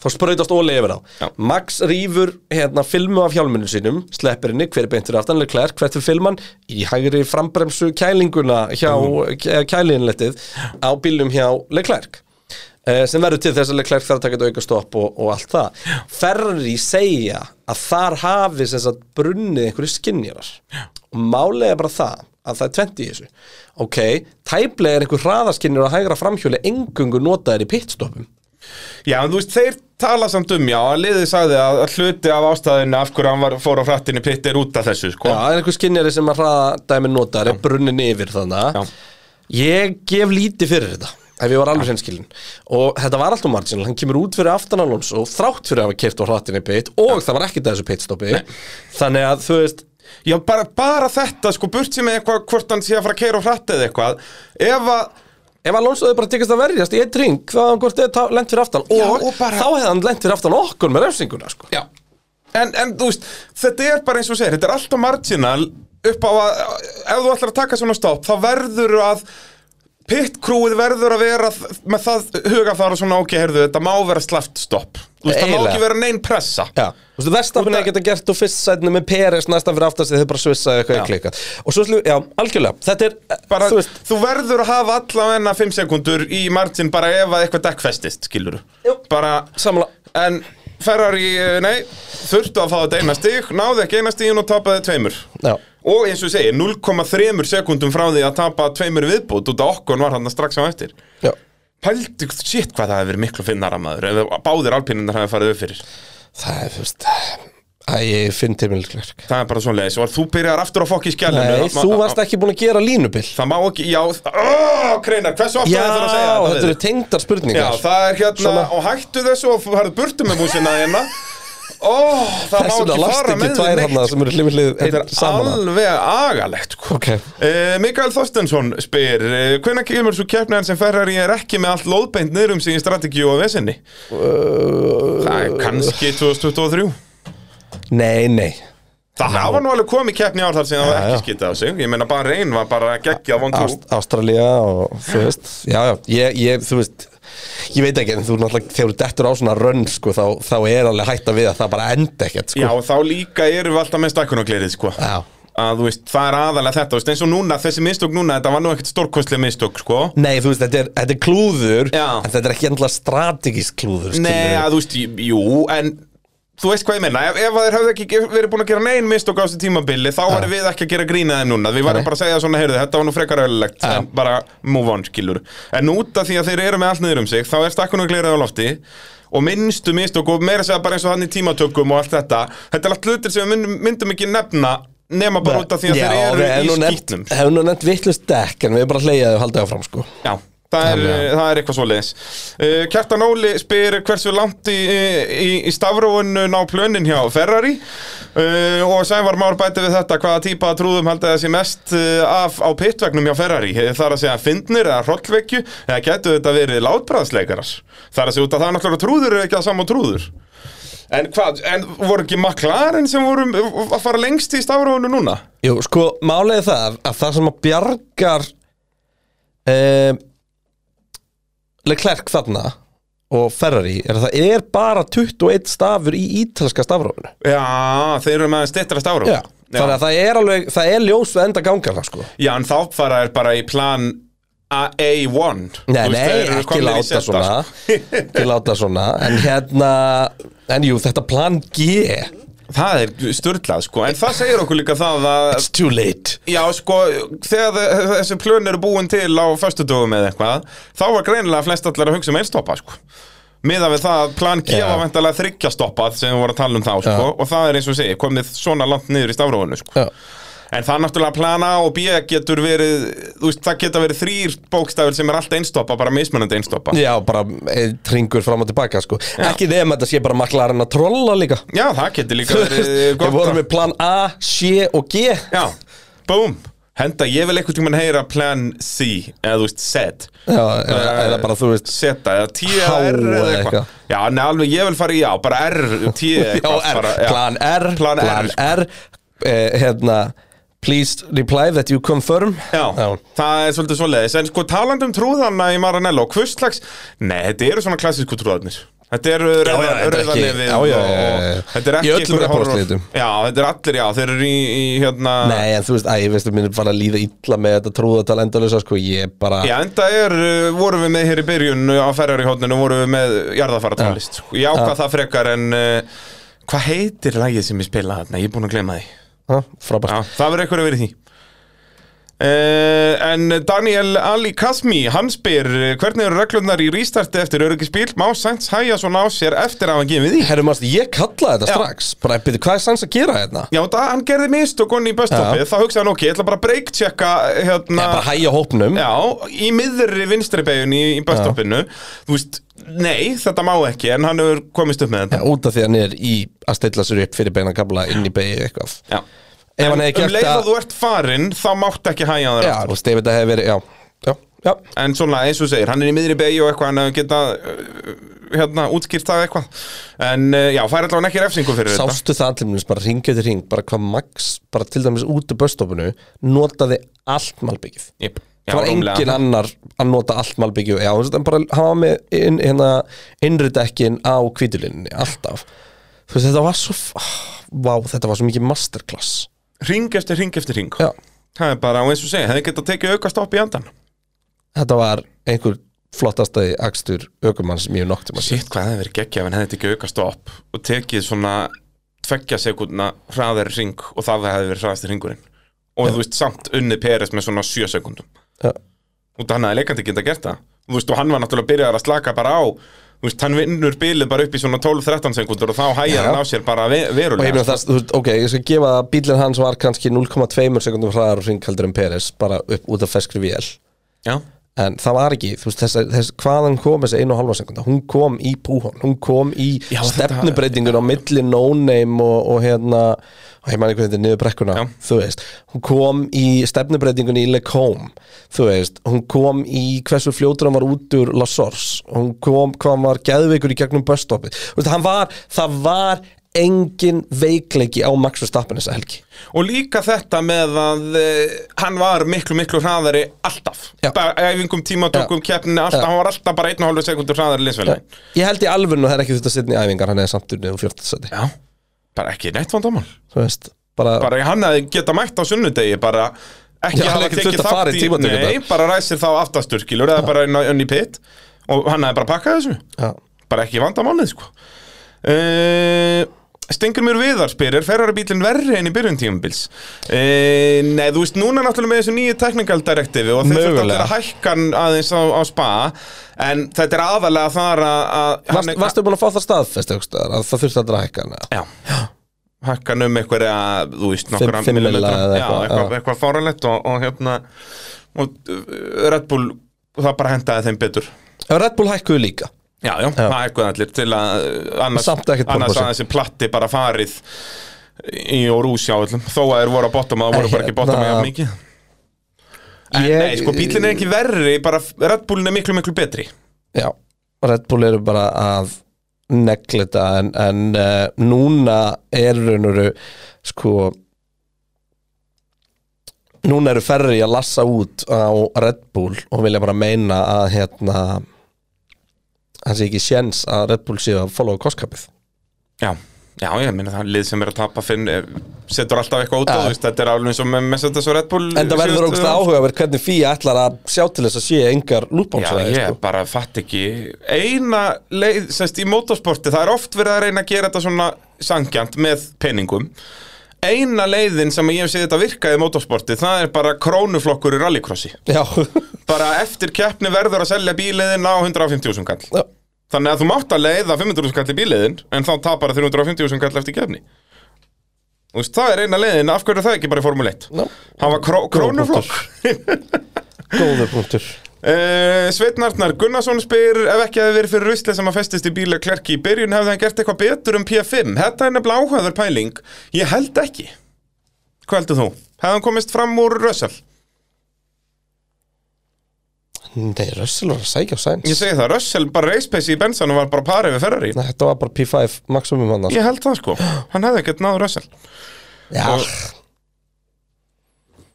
þá sprautast Óli yfir á Já. Max rýfur hérna filmu af hjálminu sínum sleppir henni, hver er beint fyrir aftan? Leclerc hvert er filman? Í hægri frambremsu kælinguna hjá mm. kælinlettið á bílum hjá Leclerc sem verður til þess að Leclerc þarf að taka þetta auka stopp og, og allt það. Ferrari segja að þar hafi sagt brunnið einhverju skinjarar og er bara það að það er 20 í þessu. Ok, tæplega er einhver hraðaskinjar að hægra framhjóli engungu notaðir í pitstoppum. Já, þú veist, þeir tala samt um, já, liðið sagði að hluti af ástæðinu af hverju hann var, fór á frættinni pitt er út af þessu, sko. Já, það er einhver skinjari sem að hraðadæmi notaðir er brunnin yfir þannig ég gef lítið fyrir þetta ef ég var alveg hreinskilin og þetta var alltaf marginal, hann kemur út fyrir aftan Alonso þrátt fyrir að hafa kert á hraðtinni pit og það var ekkert að þessu pitstoppi. Þannig að þú veist Já, bara, bara þetta, sko, burt sem eitthvað, hvort hann sé að fara að keira á frætti eða eitthvað, ef að, Ef Alonso hefði bara tekist að verjast í eitt ring þá hefði hann hvort eða lent fyrir aftan. Já, og, og bara- þá hefði hann lent fyrir aftan okkur með refsinguna sko. já, en, en þú veist, þetta er bara eins og þú segir, þetta er alltaf marginal upp á að, ef þú ætlar að taka svona stopp, þá verður að pitkrúið verður að vera með það hugafara svona ok, heyrðu, þetta má vera slaft stopp. Þú veist, það má ekki vera neinn pressa. Já, þú veist, er af- geta gert úr fyrst sætinu með Peres næstan fyrir aftast þau bara svissaði eitthvað í klika og svo slú, já, algjörlega, þetta er bara, þú þú, veist, verður að hafa allavega 5 sekundur í margin bara ef að eitthvað dekk festist, skilur Jú. bara, samla en Ferrari, eh, nei, þurftu að fá þetta eina stig, náði ekki eina stigin og tapaði tveimur. Já, og eins og ég segi, 0,3 sekundum frá því að tapa tveimur viðbútt út af okkon var hann strax á eftir. Já. Pældi, shit hvað það hefði verið miklu finnara maður ef báðir alpinindar hefði farið upp fyrir. Það er, veist Æ, ég finn til mig líklega Það er bara svo leiðis og þú byrjar aftur að fokka í skjælinu Nei, þú varst ekki búin að gera línubil. Það má ekki, já, oh, kreinar, hversu ofta Já, þið þurfa að segja þetta þetta eru tengdar Já, spurningar það er hérna, Svona. og hættu þessu og Ó, það má ekki fara með hann neitt Þetta er alveg agalegt sko. Ok. uh, Mikael Þorstensson spyr uh, Hvenær kemur svo keppnæðan sem Ferrari er ekki með allt lóðbeint niður um sig í strategíu og vesenni? Uh, Það er kannski 2023 Nei, nei. Það hafa nú alveg komið keppni ár þar sem það var ekki skitað á sig. Ég meina bara reyn var bara geggjað von trú Ástralía og þú veist Já, já, ég, ég, þú veist Ég veit ekki, en þú náttúrulega þegar þú dettur á svona rönn sko, þá, þá er alveg hægt að við að það bara enda ekkert sko. Já, og þá líka erum við alltaf með stakkunarglerið sko. Já. að þú veist, það er aðalega þetta veist, eins og núna, þessi mistök núna, þetta var nú ekkert stórkostlega mistök, sko Nei, þú veist, þetta er, þetta er klúður Já. En þetta er ekki endla strategísk klúður Nei, að þú veist, jú, en þú veist hvað ég meina, ef, ef þeir hefðu ekki verið búin að gera neinn mistök á þessu tímabili þá varum við ekki að gera grína þeim núna. Við varum bara að segja svona, heyrðu, þetta var nú frekar öllulegt Já. en bara move on, skilur. En út af því að þeir eru með allt niður um sig þá er stakkunarglerið á lofti. Og minnstu mistök og meira segja bara eins og hann í tímatökum og allt þetta þetta er allt hlutir sem við myndum, ekki nefna nema bara út af því að Já, þeir við eru í nú nefnt- skýtnum Hefum nú nefnt vittlust dekk En við bara hleyjaði og haldið áfram sko. Já, það er, að- það er eitthvað svoleiðis. Uh, Kjartan Óli spyr hversu langt í, í, í stafróinu ná plönin hjá Ferrari? Uh, og Sævar Már bæti við þetta hvaða típa að trúðum haldið þessi mest uh, af á pitvegnum hjá Ferrari? Það er að segja fyndnir eða hrollvekju eða getur þetta verið látbræðsleikarar það er að segja út að það er náttúrulega trúður er ekki að sama trúður. En hvað, en voru ekki McLaren sem voru að fara lengst í stafróinu núna? Jú, sko, er það að það sem að bjargar um, Leclerc þarna og Ferrari er að það er bara 21 stafur í ítalska stafrófinu? Já, þeir eru með stittra stafróinu Já, þannig að það er alveg, það er ljós við enda gangana sko. Já, en þá fara er bara í plan A- A1 Nei, nei, ekki láta svona. sko. Ekki láta svona. En hérna, en jú, þetta plan G Það er störtlað, sko. En það segir okkur líka það að It's too late. Já, sko, þegar þe- þessi plön eru búin til á föstudögum eða eitthvað Þá var greinilega flest allar að hugsa um einstoppa, sko. Miða við það að plan G var væntalega þryggja stoppað sem við vorum að tala um þá, sko Já. Og það er eins og segi, komið svona langt niður í stafróinu, sko. Já. En það er náttúrulega plan A og B getur verið, þú veist, það geta verið þrýr bókstafir sem er alltaf einstoppa, bara mismunandi einstoppa. Já, bara tringur fram og tilbaka sko. Ekki nefn að þetta sé bara maklarinn að trolla líka. Já, það getur líka verið gott Við vorum með plan A, C og G. Já, boom Henda, ég vil einhvern tímann heyra plan C Eða þú veist, Z. Já, eða, eða bara þú veist Z, eða T eða R eða eitthvað. eitthvað. Já, nei, alveg, ég vil fara í já, bara R, T Já, eitthvað R, bara, já. plan R, Plan R. R eh, Hérna Please reply that you confirm Já, það er svolítið svoleiðis En sko, talandi um trúðana í Maranello Hvers slags, nei, þetta eru svona klassísku trúðarnir Þetta eru já, þetta er ekki- rauðanefið já, já, já, já. Er Í öllum reportslitum. Já, þetta er allir, já, þeir eru í, í hérna Nei, en þú veist, æ, ég veist að mér fara að líða illa með þetta trúðatal endalösa, sko, ég bara Já, enda er, uh, vorum við með hér í byrjun uh, á Ferrari hótninu, vorum við með jarðafara tónlist sko. Ég ákvað það frekar en uh, hvað heitir lagið sem ég spila þarna? Ég er búinn að glema því frábært. Já, það verður eitthvað að vera í því. Uh, en Daniel Ali Kasmi hann spyr hvernig eru reglurnar í restarti eftir öryggisbíl? Má Sainz hæja svona á sér eftir að hann gefið því Herru, mást, ég kallaði þetta Já. strax. Bara, byrju, hvað er sans að gera hérna? Já, það, hann gerði mistök onni í busstoppið Já. þá hugsaði hann ok, ég ætla bara að break-checka hérna, Ég bara hæja hópnum. Já, í miðri vinstri begun í, í busstoppinu Þú veist, nei, þetta má ekki En hann hefur komist upp með þetta. Já, út af því að hann er í að stilla sér upp fyrir beina kabla inn í beigið eitthvað. Já. Ef En um leið það- að þú ert farinn Þá mátt ekki hæja þér Já, þú veist, ef þetta hefði verið, já, já, já. En svona, eins og þú segir, hann er í miðri beigju og eitthvað Hann hefur geta, uh, hérna, útskýrt það eitthvað. En uh, já, fær allavega ekki refsingu fyrir þetta. Sástu það allir minnst bara ringið til ring bara hvað Max, bara til dæmis út úr böstofunu notaði allt malbyggið. Jep. Það var engin annar að nota allt malbyggju. En bara hafa með inn, hérna, innridekkin á kvítulinni alltaf. Veist, þetta var svo ah, vá, þetta var svo mikið masterclass. Ring eftir ring eftir ring já, Það er bara, eins og segja, hefði getað tekið auka stopp í andan þetta var einhver flottastæði akstur ökumann sem ég hef nokt að sé Sitt hvað hefði verið geggja ef hann hefði tekið auka stopp og tekið svona tveggja sekundna hraðari ring og það hefði verið hraðasti ringurinn og þú veist samt unnið Peres með svona 7 sekundum Já. og hann hefði leikandi geta gert það. Þú veist og hann var náttúrulega byrjað að slaka bara á þú veist hann vinnur bilið bara upp í svona 12-13 sekundur og þá hægir hann á sér bara og verulega meina það, þú veist, ok, ég skal gefa að bílinn hans var kannski 0,2 sekundum hraðar og hring heldur en Peres bara upp út af feskri vél. Já, en það var ekki, þú veist, þess, þess, hvaðan kom þessi einu og halva sekunda, hún kom í púhón hún kom í stefnubreitingun á milli no-name og, og hérna, ég man ekki hvað þetta er niður brekkuna, Já. þú veist. Hún kom í stefnubreitingun í Lecombe þú veist, hún kom í hversu fljótur hann var út úr La Source hún kom, hvað hann var geðveikur í gegnum busstoppið, þú veist, hann var það var engin veikleiki á Max Verstappen þessa helgi. Og líka þetta með að uh, hann var miklu miklu hraðari alltaf. Æfingum tímatökum keppninni alltaf, Já. hann var alltaf bara 1,5 sekundur hraðari linsvelin ég held í alvörinu að það er ekki þetta í æfingar hann er samt unnið úr fjórtasæti Já, bara ekki neitt vandamál. Þú veist, bara, bara hann hefði geta mætt á sunnudegi bara ekki hann hafa hefði tekið þátt í nei, bara ræsir þá aftastur skilur eða bara inn, í pitt og hann hefði bara pakkað þessu. Já. Bara ekki vandamálið sko. Uh, Stengur mér viðar spyr er Ferrari bílinn verri enn í byrjun tímabils uh, Nei, þú veist, núna náttúrulega með þessu nýju technical directive og þeir þurft Mögulega. að hækka aðeins á, á spa en þetta er aðalega þar að, að Varst, Varstu búin að fá það staðfest að það þurfti að hækka hana Já, hækkan um eitthvað að, þú veist, nokkra fimm millimetra. milla eða Já, eitthvað, eitthvað, já. eitthvað fáranlegt og, og hérna og uh, Red Bull, það bara hendaði þeim betur Red Bull hækkuðu líka Já, já, það hækkuði allir til að uh, annars, annars að þessi platti bara farið í og rúsi á öllum. Þó að þeir voru að bottom að það voru bara ekki bottom að mikið. En Ég- nei, sko, bílinn er ekki verri, bara Red Bullin er miklu, miklu betri. Já, Red Bull eru bara að neglita en, en uh, núna er raunuru sko núna eru ferri að lassa út á Red Bull og vilja bara meina að hérna það sé ekki séns að Red Bull séu að followa kostkapið Já, já, ég minna það lið sem er að tapa finn eh, setur alltaf eitthvað út Já. og veist, þetta er alveg eins og með Mercedes og Red Bull en það verður ógst áhugaverð hvernig FIA ætlar að sjá til þess að sé engar Já, lútbámsæði ég sko. bara fatt ekki Eina leið, semst í motorsporti Það er oft verið að reyna að gera þetta svona sangjant með peningum Eina leiðin sem ég hef séð þetta virka í motorsporti Það er bara krónuflokkur í rallycrossi. Já, Bara eftir keppni verður að selja bíliðin á 150.000 kall. Já. Þannig að þú mátt að leiða 500.000 kall í bíliðin En þá tapar það 350.000 kall eftir keppni. Þú veist, það er eina leiðin. Af hverju er það ekki bara í Formule 1? Já. Hann var kró krónuflokk góður punktur Uh, Sveinn Arnar Gunnarsson spyr ef ekki hefði verið fyrir rusli sem að festist í bíla klerki í byrjun hefði hann gert eitthvað betur um P5 Þetta er nefnilega áhugaður pæling. Ég held ekki. Hvað heldur þú? Hefði hann komist fram úr Russell? Nei, Russell var að á Sainz. Ég segi það, Russell bara racepace í bensanum var bara parið við Ferrari. Nei, Þetta var bara P5 maximum hann Ég held það sko, hann hefði ekkert náður Russell. Já,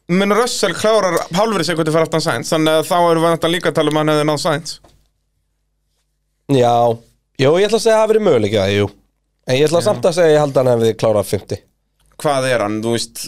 Men Russell klárar hálfri sekundi fyrir aftan Sainz Þannig að þá erum við náttúrulega líka að tala um að hann hefði náð Sainz. Já, jú, ég ætla að segja að það hafi verið möguleika, jú. En ég ætla samt að segja að ég held að hann hefði klárað 50 Hvað er hann, þú veist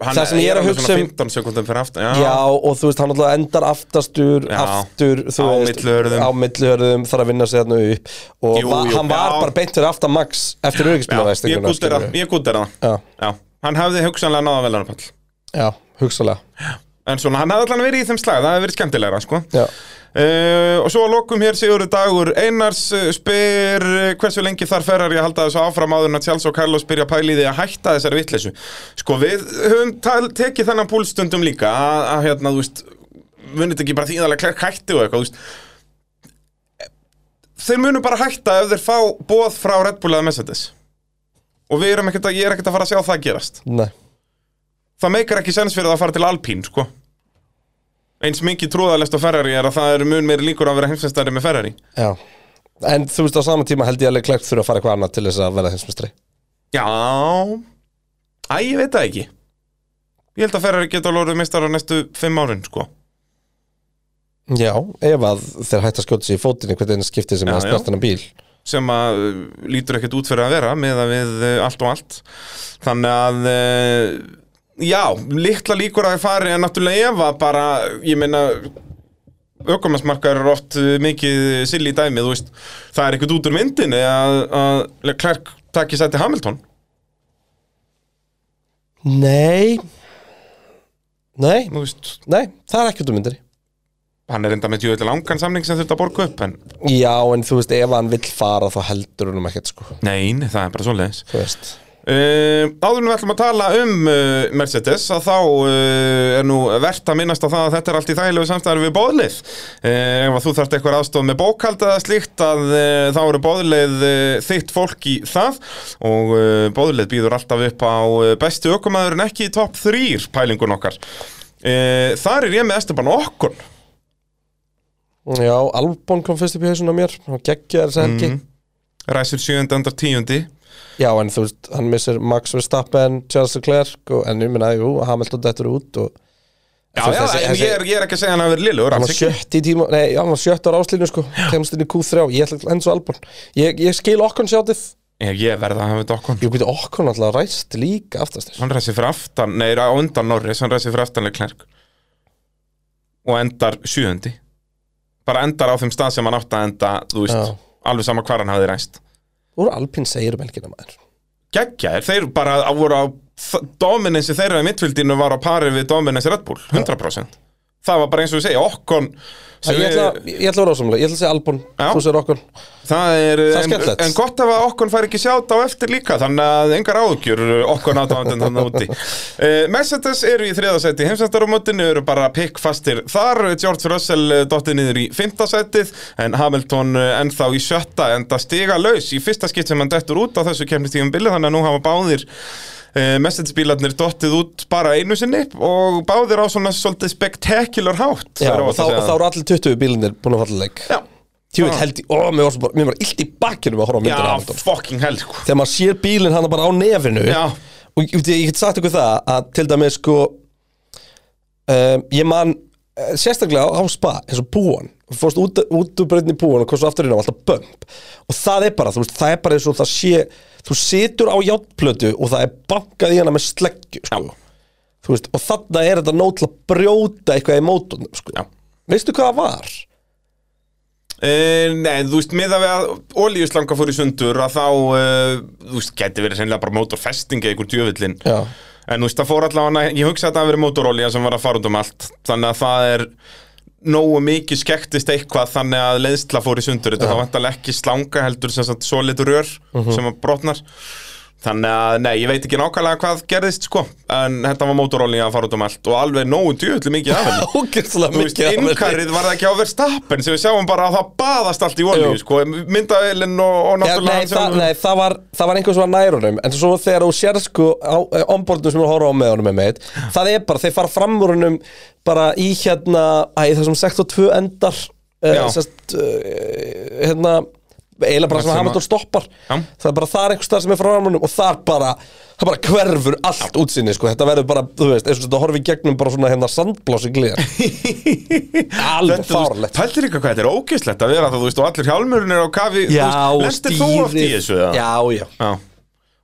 hann Það sem ég er að alveg hugsa svona um- 15 sekundum fyrir aftan Já, og þú veist, hann alltaf endar aftastur, Já. aftur þú Á veist, milluhörðum. Á milluhörðum, þarf að vinna sig þarna upp. Og Jú, va- jú, hann var já. bara beint fyrir aftan Max eftir Já, ég öryggisbílavæstinguna gúttir það, ég gúttir það Já, Já, hann hefði hugsanlega náða velarnapall já, hugsalega En svona, hann hefði allan verið í þeim slag, það hefði verið skemmtilegra, sko. Uh, Og svo að lokum hér Sigurður Dagur Einars uh, spyr uh, hversu lengi þarf Ferrari að halda þessu áfram áður en að Charles og Carlos byrja að pæla í því að hætta þessari vitleysu? Sko, við höfum tekið þennan púlstundum líka að, að hérna, þú veist munið ekki bara þýðalega klær hætti og eitthvað, þú veist. Þeir munu bara hætta ef þeir fá bóð frá Red Bull eða Mercedes. Og við erum ekkert að, ég er ekkert að fara að sjá það gerast. Nei það meikar ekki sens fyrir það að fara til Alpín sko. eins mikið trúðalest á Ferrari er að það eru mun meiri líkur að vera heimsveistari með Ferrari. Já. En þú veist, á sama tíma held ég alveg klækt þurfa að fara eitthvað annað til þess að verða hinsmestri já. Æ, ég veit það ekki. Ég held að Ferrari geta alveg orðið meistar á næstu fimm árin sko. Já, ef að þeir hætta að skjóta sig í fótinni hvernig það skiptir sem Já, að já. snertina bíl. Sem að uh, lítur ekkert út fyrir að vera með að við uh, allt og allt. Þannig að uh, já, litla líkur að það fari en náttúrulega ef að bara ég meina aukumarsmarkar er oft uh, mikið sill í dæmi, þú veist. Það er ekkert út úr myndinni að, að Leclerc takki sæti Hamilton. Nei. Nei, nei, það er ekki út um myndinni. Hann er enda með djúðlega langan samning sem þurft að borga upp en Já, en þú veist, ef hann vill fara þá heldur hann um ekkert sko. Nein, það er bara svoleiðis. Þú veist Uh, áður en við ætlum að tala um uh, Mercedes að þá uh, er nú verðt að minnast á það að þetta er allt í þægilegu samstæður við bóðlið uh, ef að þú þarft eitthvað aðstof með bókald eða slíkt að þá eru bóðlið þitt fólk í það og bóðlið býður alltaf upp á bestu ökumæður en ekki í topp 3 pælingun okkar þar er ég með Esteban Okkon Já, Albon kom fyrst upp í hausuna mér og geggja þess helgi Mhm. ræsir 7. andar 10. Já, en þú veist, hann missir Max Verstappen, Charles Leclerc og, en ég minna, jú, Hamilton dettur út og Já, já, þessi- en þessi- ég er, ég er ekki að segja hann að vera liður hann var sjött í tíma, nei, hann var sjött á ráslínu sko, kemst inn í Q3, ég ætla enn svo Albon. Ég, ég skil okkon sjátið Ég, ég verða að hafa þetta Okkon ég byrja okkon alltaf ræst líka aftastir Hann ræsir fyrir aftan, nei, á undan Norris, hann ræsir fyrir aftan Leclerc. Og endar sjöundi. Bara endar á þeim stað sem hann átti að enda þú veist, Já. alveg sama hvar hann hafði ræst Voru Alpín segir um helgina maður? Geggjaðir, þeir bara voru á dominansi þeirra í mittfildinu var á pari við dominansi Red Bull, 100% það var bara eins og við segja, okkon Ég ætla, ég ætla að vera ásamlega, ég ætla að segja Albon þú segir okkon Það er, Það er en, en gott ef að okkon fær ekki sjátt á eftir líka þannig að engar áhugjur okkon aðdáðan þannig úti. Uh, Mercedes eru í þriðasæti heimsættarumotinu eru bara pikk fastir þar. George Russell eh, dottið niður í fymtasætið en Hamilton eh, ennþá í sjötta enda stiga laus í fyrsta skipt sem hann dettur út á þessu kemnistíðum bili þannig að nú hafa báðir uh, Mercedes bílarnir dottið út bara einu sinni og báðir á svona svolítið spektakular hátt Já, og þá, þá eru allir 20 bílinir búin að falla leik Já, Tjóðið held í, ó, mér var, bara, illt í bakkinu að horfa á myndina af já Hamilton fucking hell sko. Þegar maður sér bílinn hann bara á nefinu Já. Og ég, ég get sagt ykkur það að til dæmis sko um, Ég man eh, sérstaklega á, á spa eins og búan fórst út, út úr breytni búan og komst svo aftur inn á alltaf bömp Og það er bara, þú veist, það er bara eins og það sé Þú situr á játplötu og það er bankað í hana með sleggju sko. Þú veist, og þarna er þetta nót til að brjóta eitthvað í mótunum sko. Veistu hvað það var? Uh, nei, þú veist, miða við að olíuslanga fór í sundur að þá, uh, þú veist, geti verið sennilega bara mótorfesting eða ykkur djöfullin Já. En þú veist, það fór allavega, ég hugsa að það verið mótorolía sem var að fara út um allt. Þannig að það er nógu mikið skektist eitthvað þannig að leiðsla fór í sundur. Þetta var vantarlega ekki slanga heldur sem sagt solid rör sem að brotnar þannig að, nei, ég veit ekki nákvæmlega hvað gerðist, sko, en þetta var mótorolía að fara út um allt og alveg nógu djöfulli mikið af henni Þú veist, mikið af henni. innkarið var það ekki á verðstappen sem við sjáum bara að það baðast allt í olíu, Jú. sko, myndavelin og, og náttúrulega nei, það, nei það, var, það var einhver sem var nær honum En svo þegar þú sér sko á ombordum sem þú horfa á með honum með meit Það er bara, þeir fara fram úr honum bara í hérna Æ, þessum 62 endar uh, sest, uh, Hérna eiginlega bara sem sem Hamilton að- stoppar. Það er bara þar einhver stað sem er frá honum Og þar bara, það bara hverfur allt útsinni sko. Þetta verður bara, þú veist, eins og þetta horfi í gegnum bara svona hérna sandblási glýjar Alveg fárlegt Pæltir líka hvað þetta er ógeðslegt að vera það, þú veist, og allir hjálmurinn er á kafi Já, og eða? Já, já. Já.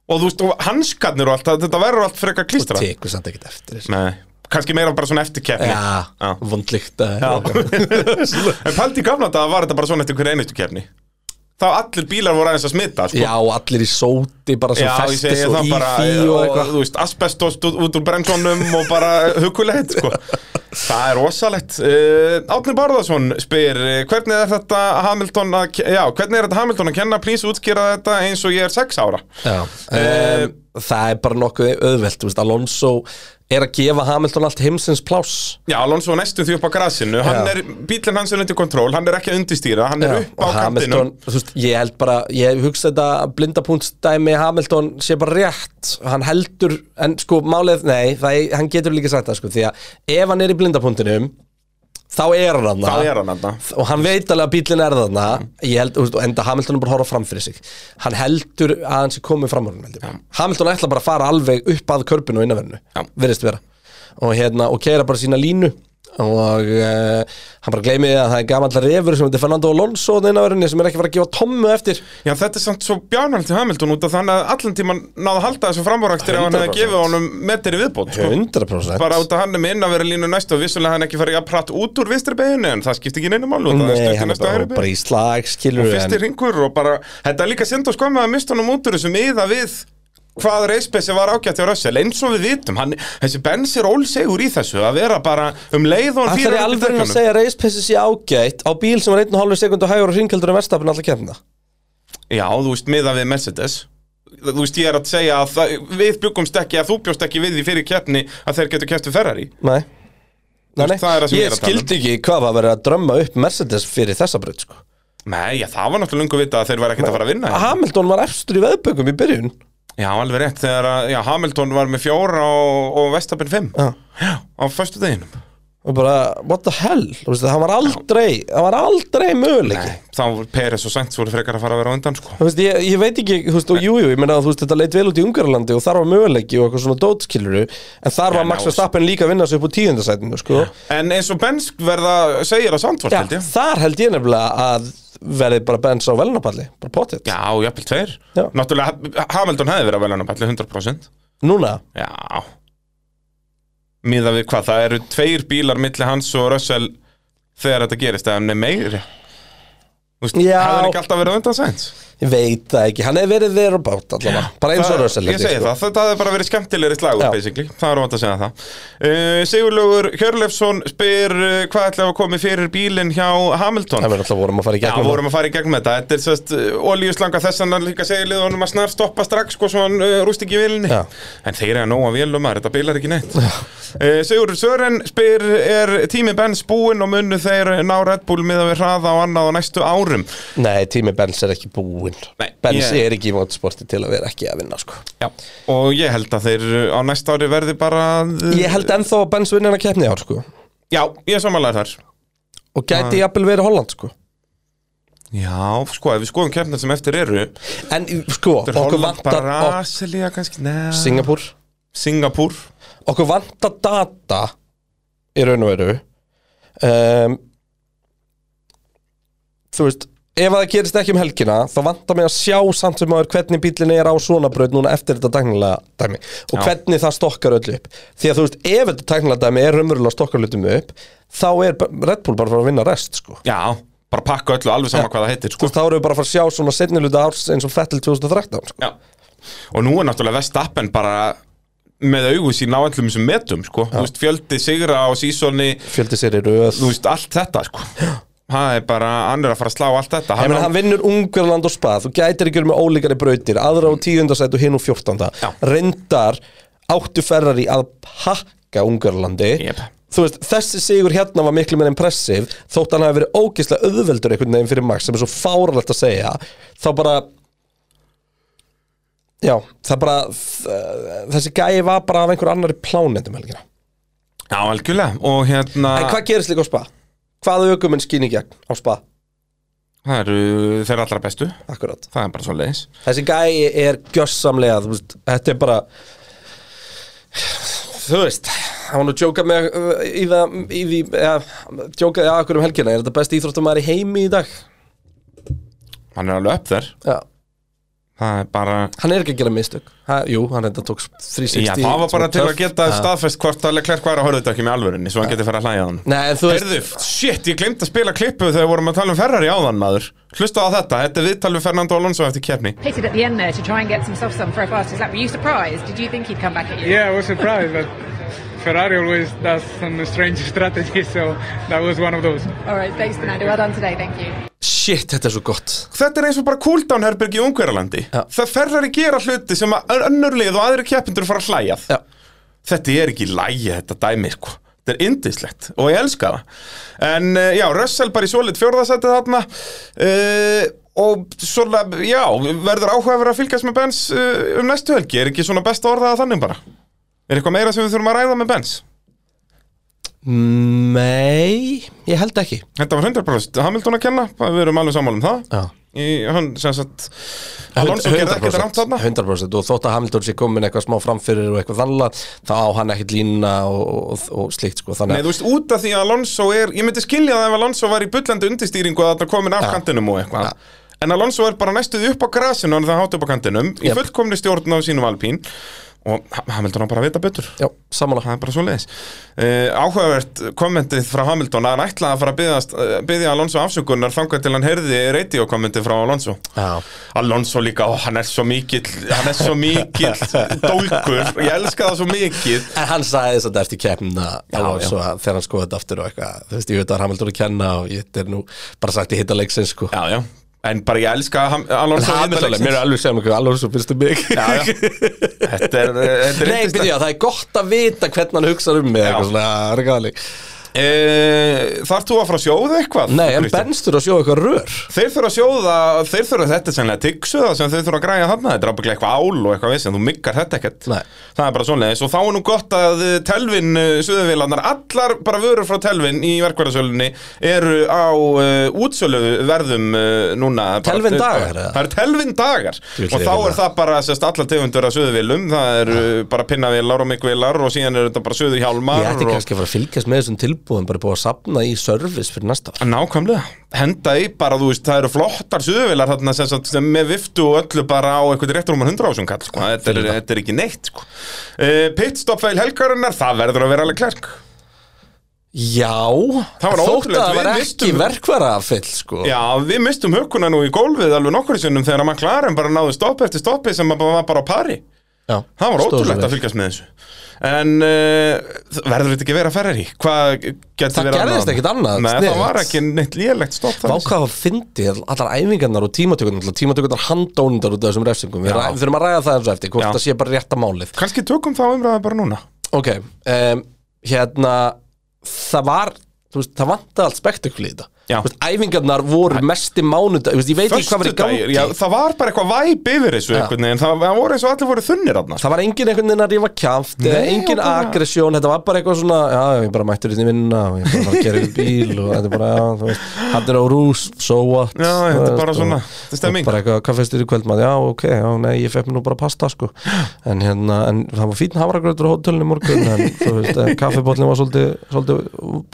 Og þú veist, og hanskarnir og allt, þetta verður allt frekar klístra Tekur samt ekkert eftir þessu. Nei, kannski meira bara svona eftirkeppni. Já, vondlíkt. En pælti í gamla þetta var þetta bara svona eftir hverja einustu keppni Þá allir bílar voru aðeins að smita, sko. Já, allir í sóti bara sem festis og í því og eitthvað þú veist, asbestos út, út úr brennslónum og bara hugulegt, sko. Það er rosalegt. Uh, Átni Bárðarsson spyr uh, hvernig er þetta Hamilton að, já, hvernig er þetta Hamilton að kenna? Please útskýra þetta eins og ég er sex ára. Já, um, það er bara nokkuð auðvelt, Alonso er að gefa Hamilton allt heimsins pláss. Já, Alonso var næstum því upp á grasinu. Já. er, bílinn hans er undir kontról, hann er ekki að undistýra hann er upp á veist, ég held bara ég hugsa þetta blindapunktstæmi Hamilton sé bara rétt, hann heldur en sko málið, nei, það, er- hann getur líka sagt það sko, því að ef hann er í blindapunktinum þá er hann þarna. þá er hann þarna. Og hann veit alveg að bílinn er veist, og enda Hamilton er bara að horfa fram fyrir sig. Hann heldur að hann sé komið fram hann Hamilton ætla bara að fara alveg upp að körpinu og innanverðinu, Já. virðist vera. Og hérna, og keira bara sína línu og uh, hann bara gleymi að það er gamall refur sem heitir Fernando Alonso inn á verðinni sem er ekki að fara að gefa tommu eftir Já, þetta er samt svo bjánald til Hamilton út af þannig að allan tíman náða að halda þessu framúrækstir ef hann hefði 100%. gefið honum metir í viðbót sko. 100% bara út af hann er með inn að vera línu næstu og vissulega hann ekki farið að pratt út úr vinstri beginu en það skipti ekki neina mál af það er næstu bara, hægri skilur og fyrsti ringur og bara þetta er líka synd og skömmið að mista honum út úr þessu miða við hvað reisbessi var ágætt hjá Russell eins og við vitum, hann, þessi Benz er ólsegur í þessu að vera bara um leið og hann Það er alveg að segja að reispessi sé ágætt á bíl sem var 1,5 sekund og hægur og ringkeldur en verstafinn alltaf kemna Já, þú veist, miða við Mercedes. Þú veist, ég er að segja að það, við byggumst ekki að þú bjóst ekki við því fyrir keppni að þeir getur við Ferrari. Nei. Nei, er sem ég er Ég að um. skildi ekki hvað var verið að drömma upp Mercedes fyrir þessa braut sko. Nei, já, það var náttúrulega lungu vita að þeir var ekkert að fara að vinna. Hérna. Hamilton var efstur í veðbökum í byrjun Já, alveg rétt, þegar að, já, Hamilton var með fjóra og, og Vestapin fimm. Já. Já, á föstu deginum og bara, what the hell? Þú veist, það var aldrei, það var aldrei möguleiki. Nei, þá Peres og Sainz voru frekar að fara að vera á undan, sko. Þú veist, ég, ég veit ekki, þú veist, og jú, jú, ég meina að þú veist, þetta leit vel út í Ungarlandi og þar var möguleiki og eitthvað svona dótskiluru en þar var Max Verstappen líka að vinna sig upp úr tíundasætinu, sko. En eins og Benz verða, segir á Sandvort, Já, held ég. þar held ég nefnilega að verði bara Benz á velnapalli, bara potið. Já, jafnvel tveir. Já. Náttúrulega, Hamilton hefði verið velja hann 100% Núna, Já. Miða við hvað, það eru tveir bílar milli hans og Russell þegar þetta gerist, eða er meiri. Þú veist, hefði hann ekki alltaf verið á undan Sainz? Ég veit það ekki, hann hefur verið og bát allavega, bara eins og Það- Russell Ég segi sko. það, þetta hefði bara verið skemmtilegri slagur Já. basically, það er óvænt að segja það. Uh, Sigurlaugur Hjörlefsson spyr uh, hvað ætlaði að komi fyrir bílinn hjá Hamilton? Það verður alltaf vorum að fara í Já, gegnum vorum að fara í gegnum þetta. Þetta er sérst olíuslanga þess að líka segja liðunum að snar stoppa strax sko svo hann uh, rúst ekki Já. En þeir eru að nóga vélum maður, þetta bilar ekki neitt. Uh, Sigur Sören spyr er tími Benz búinn og munnu þeir ná Red Bull miða við hraða og annað á næstu árum? Nei, tími Benz er ekki búinn Nei, Benz ég- er ekki í mótorsporti til að vera ekki að vinna sko. Og ég held að þeir á næsta ári verði bara uh, Ég held ennþá að Benz vinna hann að keppni í ár sko. Já, ég samanlega þar. Og gæti jafnvel verið Holland sko. Já, sko, ef við skoðum keppnir sem eftir eru. En sko, er okkur vantar Brasilia kannski, neða Singapur Singapur Okkur vantar data í raun og veru. Um, Þú veist Ef að það gerist ekki um helgina þá vantar mig að sjá samt sem aður hvernig bílinn er á svona braut núna eftir þetta tæknilega dæmi og Já. hvernig það stokkar öllu upp því að þú veist, ef þetta tæknilega dæmi er raunverulega að stokka hlutum upp þá er Red Bull bara að fara að vinna rest sko. Já, bara pakka öllu alveg sama hvað það heitir Þú sko. veist, þá erum við bara að fara að sjá svona setni hluta árs eins og Fettel 2013 sko. Já. Og nú er náttúrulega Vestappen bara með augu sín á allum sem metum sko. Þú veist, fjöldi sigra á sísoni fjöldi í röð Þú veist, allt þetta sko. Það er bara, hann er að fara að slá allt þetta. Meina, hann vinnur Ungverland og Spað. Þú gætir ekki verið með ólíkari brautir. Aðra á tíundasætt og hinn úr fjórtánda. Já. Reyndar áttu Ferrari að pakka Ungverlandi Jep. Þú veist, þessi sigur hérna var miklu meira impressiv Þótt hann hafi verið ógeðslega auðveldur einhvern veginn fyrir Max sem er svo fáralegt að segja Þá bara Já, það bara Þessi gæi var bara af einhver annari plánendum helgina Já, algjörlega. Og hérna, En hvað gerist líka á Spað? Hvaða aukumenn skýn í gegn á Spað? það eru þeir allra bestu. Akkurat. Það er bara svo leiðis Þessi gæi er gjössamlega þú veist, Þetta er bara Þú veist Hann var nú að djóka með í það, í því, ja, djóka, já, okkur um helgina. Er þetta besti íþróttumæður í heimi í dag? Hann er alveg upp þær Já, Það er bara hann er ekki að gera mistök ha, Jú, hann reynda tók 360 Já, það var bara til að töff. geta staðfest hvort að Leclerc var að horfa þetta ekki með alvörinni svo hann geti fara að hlæja á hann Nei, en þú veist Heyrðu, shit, ég glemt að spila klippu þegar við vorum að tala um Ferrari áðan maður Hlusta á þetta, þetta er viðtal við Fernando Alonso eftir keppni Pitted at the end there to try and get some soft sun for a fastest lap. Were you surprised? Did you think he'd come back at you? Yeah, I was surprised, but Ferrari always does some strange strategy, so that was one of those. All right, thanks, Fernando. Well done today. Thank you. Shit, þetta er svo gott. Þetta er eins og bara cooldown herbergi í Ungverjalandi. Já. Það Ferrari gera hluti sem að önnur lið og aðri keppindur fara að hlæjað Já, Þetta er ekki lægi, þetta dæmi sko. Þetta er indislegt og ég elska það. En uh, já, Russell bara í solid fjórðasætti þarna uh, Og svona, já, verður áhugaður að fylgjast með Benz uh, um næstu helgi. Er ekki svona besta orðaða þannig bara? Er eitthvað meira sem við þurfum að ræða með Benz? Nei, ég held ekki. Þetta var 100% Hamilton að kenna, við erum alveg sammála um það. Já. Í, hann sem sagt Alonso gerði ekkert rámt þarna. 100% og þótt að Hamilton sé komin eitthvað smá framfyrir og eitthvað þannig þá á hann ekkert línuna og, og, og slíkt sko. Nei, þú veist, út af því að Alonso er ég myndi skilja það ef Alonso var í bullandi undirstýringu og þarna komin af Ja. kantinum og eitthvað. En Alonso er bara næstuði upp á grasinu og það hátt upp á kantinum í fullkomni stjórn á sínum alpín og Ha- Hamilton á bara að vita betur. Já, samanlega það er bara svo leiðis uh, áhugavert kommentið frá Hamilton að hann ætlaði að fara að byggðast, uh, byggja Alonso afsökunar þangað til hann heyrði radio kommentið frá Alonso. Já. Alonso líka, ó, hann er svo mikill hann er svo mikill dólkur ég elska það svo mikið. En hann sagði þess að eftir keppnina Já, alveg já. þegar hann skoði þetta aftur og eitthvað þú veist, ég veit að Hamilton er að kenna og ég þetta er nú bara sagt í hitta leiksins sko. Já, já, en bara ég elska Alonso mér er alveg sem eitthvað alveg svo finnstu mig já. Þetta er, er Nei, byrja, það er gott að vita hvernig hann hugsa um mig Já. eitthvað svona regali Eh, Þarf þú að fara að sjóða eitthvað? Nei, en Kristján? benstur að sjó eitthvað rör Þeir þurfa að sjóða, þeir þurfa þetta sennilega tigsuða sem þeir þurfa að græja þarna Þetta er ábygglega eitthvað ál og eitthvað vissi en þú myggar þetta ekkert Nei. Það er bara svoleiðis og þá er nú gott að eh, Telvin suðuvélarnar, allar bara vörur frá Telvin í verkvæðasölunni eru á uh, útsölu verðum uh, núna Telvin dagar? Það eru Telvin dagar og þá að er það bara sérst, allar tegundur af suðuvélum það eru bara pinnavélar og myggvélar og síðan eru þetta bara suðuhjálmar Ég ætti kannski að fara að fylgjast með þessum tilbúðum bara búið að sapna í service fyrir næsta ár Nákvæmlega, henda í bara, þú veist, það eru flottar suðuvelar þarna sem, sem með viftu og öllu bara á eitthvað réttur um 100 ásum kall, sko, þetta er, þetta er ekki neitt, sko. Uh, Pitstopfeil helgarinnar, það verður að vera alveg klærk. Já, þótt að það var ekki fyll sko Já, við mistum hökkuna nú í gólfið alveg nokkur í sinnum þegar að maður klarinn bara náðu stopp eftir stoppi sem bara- var bara á pari. Já, Það var ótrúlegt að fylgjast með þessu. En uh, verður þetta ekki að vera Ferrari? Hvað getur Það verið gerðist ekkert annað Nei, það var ekki neitt lélegt stopp. Vákvað að fyndi allar æfingarnar og tímatökurnar tímatökurnar handónundar út af þessum refsingum við, þurfum að ræða það eins og eftir hvort Já. það sé bara rétta málið Kannski tökum þá umræða bara núna. Ok, um, hérna það var, veist, það vantaði allt spektakli í þetta Veist, Æfingarnar voru mesti mánudag þú veist, Ég veit ekki hvað var í gangi. já, það var bara eitthvað væp yfir þessu veginn, það, það voru eins og allir voru þunnir aðna Það var engin einhvern veginn að rífa kjáft Nei, engin aggressjón, þetta var bara eitthvað svona já, ég bara mættur hérna í vinna ég bara var að gera upp bíl og þetta er bara, já, þú veist hann er á rús, so what Já, þetta er bara svona, þetta er stemming. bara eitthvað, hvað þér í kvöldmað, já, ok, já, nei, ég fekk mér nú bara pasta, sko. En hérna, en það var fín hafragrautur á hótelinu í morgun, en þú veist, en kaffibóllin var svolítið, svolítið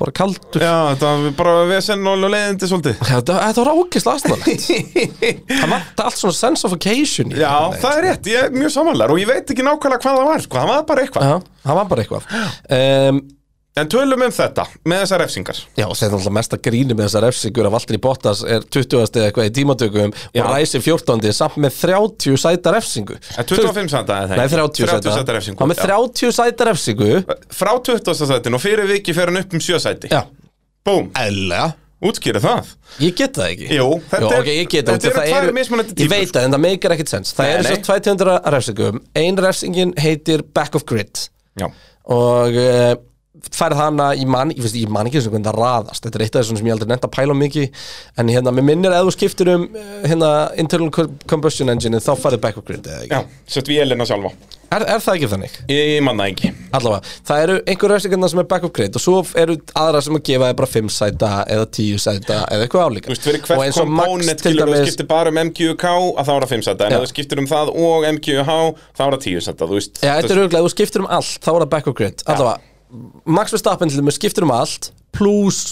bara kaldur. Já, þetta var bara vesen og leiðindi svolítið. Þetta, þetta var ákist aðstæðanlegt Það vant allt svona sense of occasion í Já, þetta, það er rétt, ég er mjög samanlegar og ég veit ekki nákvæmlega hvað það var, sko, það var bara eitthvað. Já, það var bara eitthvað. Um, En tölum um þetta, með þessar refsingar. Já, og þetta er alltaf mesta gríni með þessar refsingur að Valtteri Bottas er 20. eða eitthvað í tímatökum Já. og ræsi 14. samt með 30 sæta refsingu. Er 25 sæta eða Nei, 30 sæta. Sæta refsingu Og með já. 30 sæta refsingu. Frá 20. sætin og fyrir viki fer hann upp um 7 sæti. Já, Búm, eðlega útskýri það? Ég get það ekki. Jú, þetta Jú, er- ok, ég get það, þetta eru tvær mismunandi Ég týpur, veit það, en það meikar ekkert sens. Það Nei, eru svo 200 refsingum Ein refsingin heitir Back of Grid Já, og uh, færð hana í man, ég, ég man ekki eins og hvernig það raðast. Þetta er eitt af þessum sem ég aldrei nefnt að pæla mikið. En hérna, mér minnir að þú skiptir um uh, hérna, internal co- combustion engine þá færði back of grid, eða ekki? já, sett við elina sjálfa Er, er það ekki þannig? Ég manna ekki. Allavega, það eru einhver refsingarna sem er back of grid og svo eru aðra sem að gefa þér bara 5 sæta eða 10 sæta eða eitthvað álíka. Þú veist, fyrir Og hvert komponent til skilur þú skiptir bara um MQK að þá er það 5 setta en Já. ef þú skiptir um það og MQH þá er það 10 setta, þú veist. Já, þetta er auðvitað, þú skiptir um allt, þá er það back of grid Allavega, Max Verstappen til þeim skiptir um allt pluss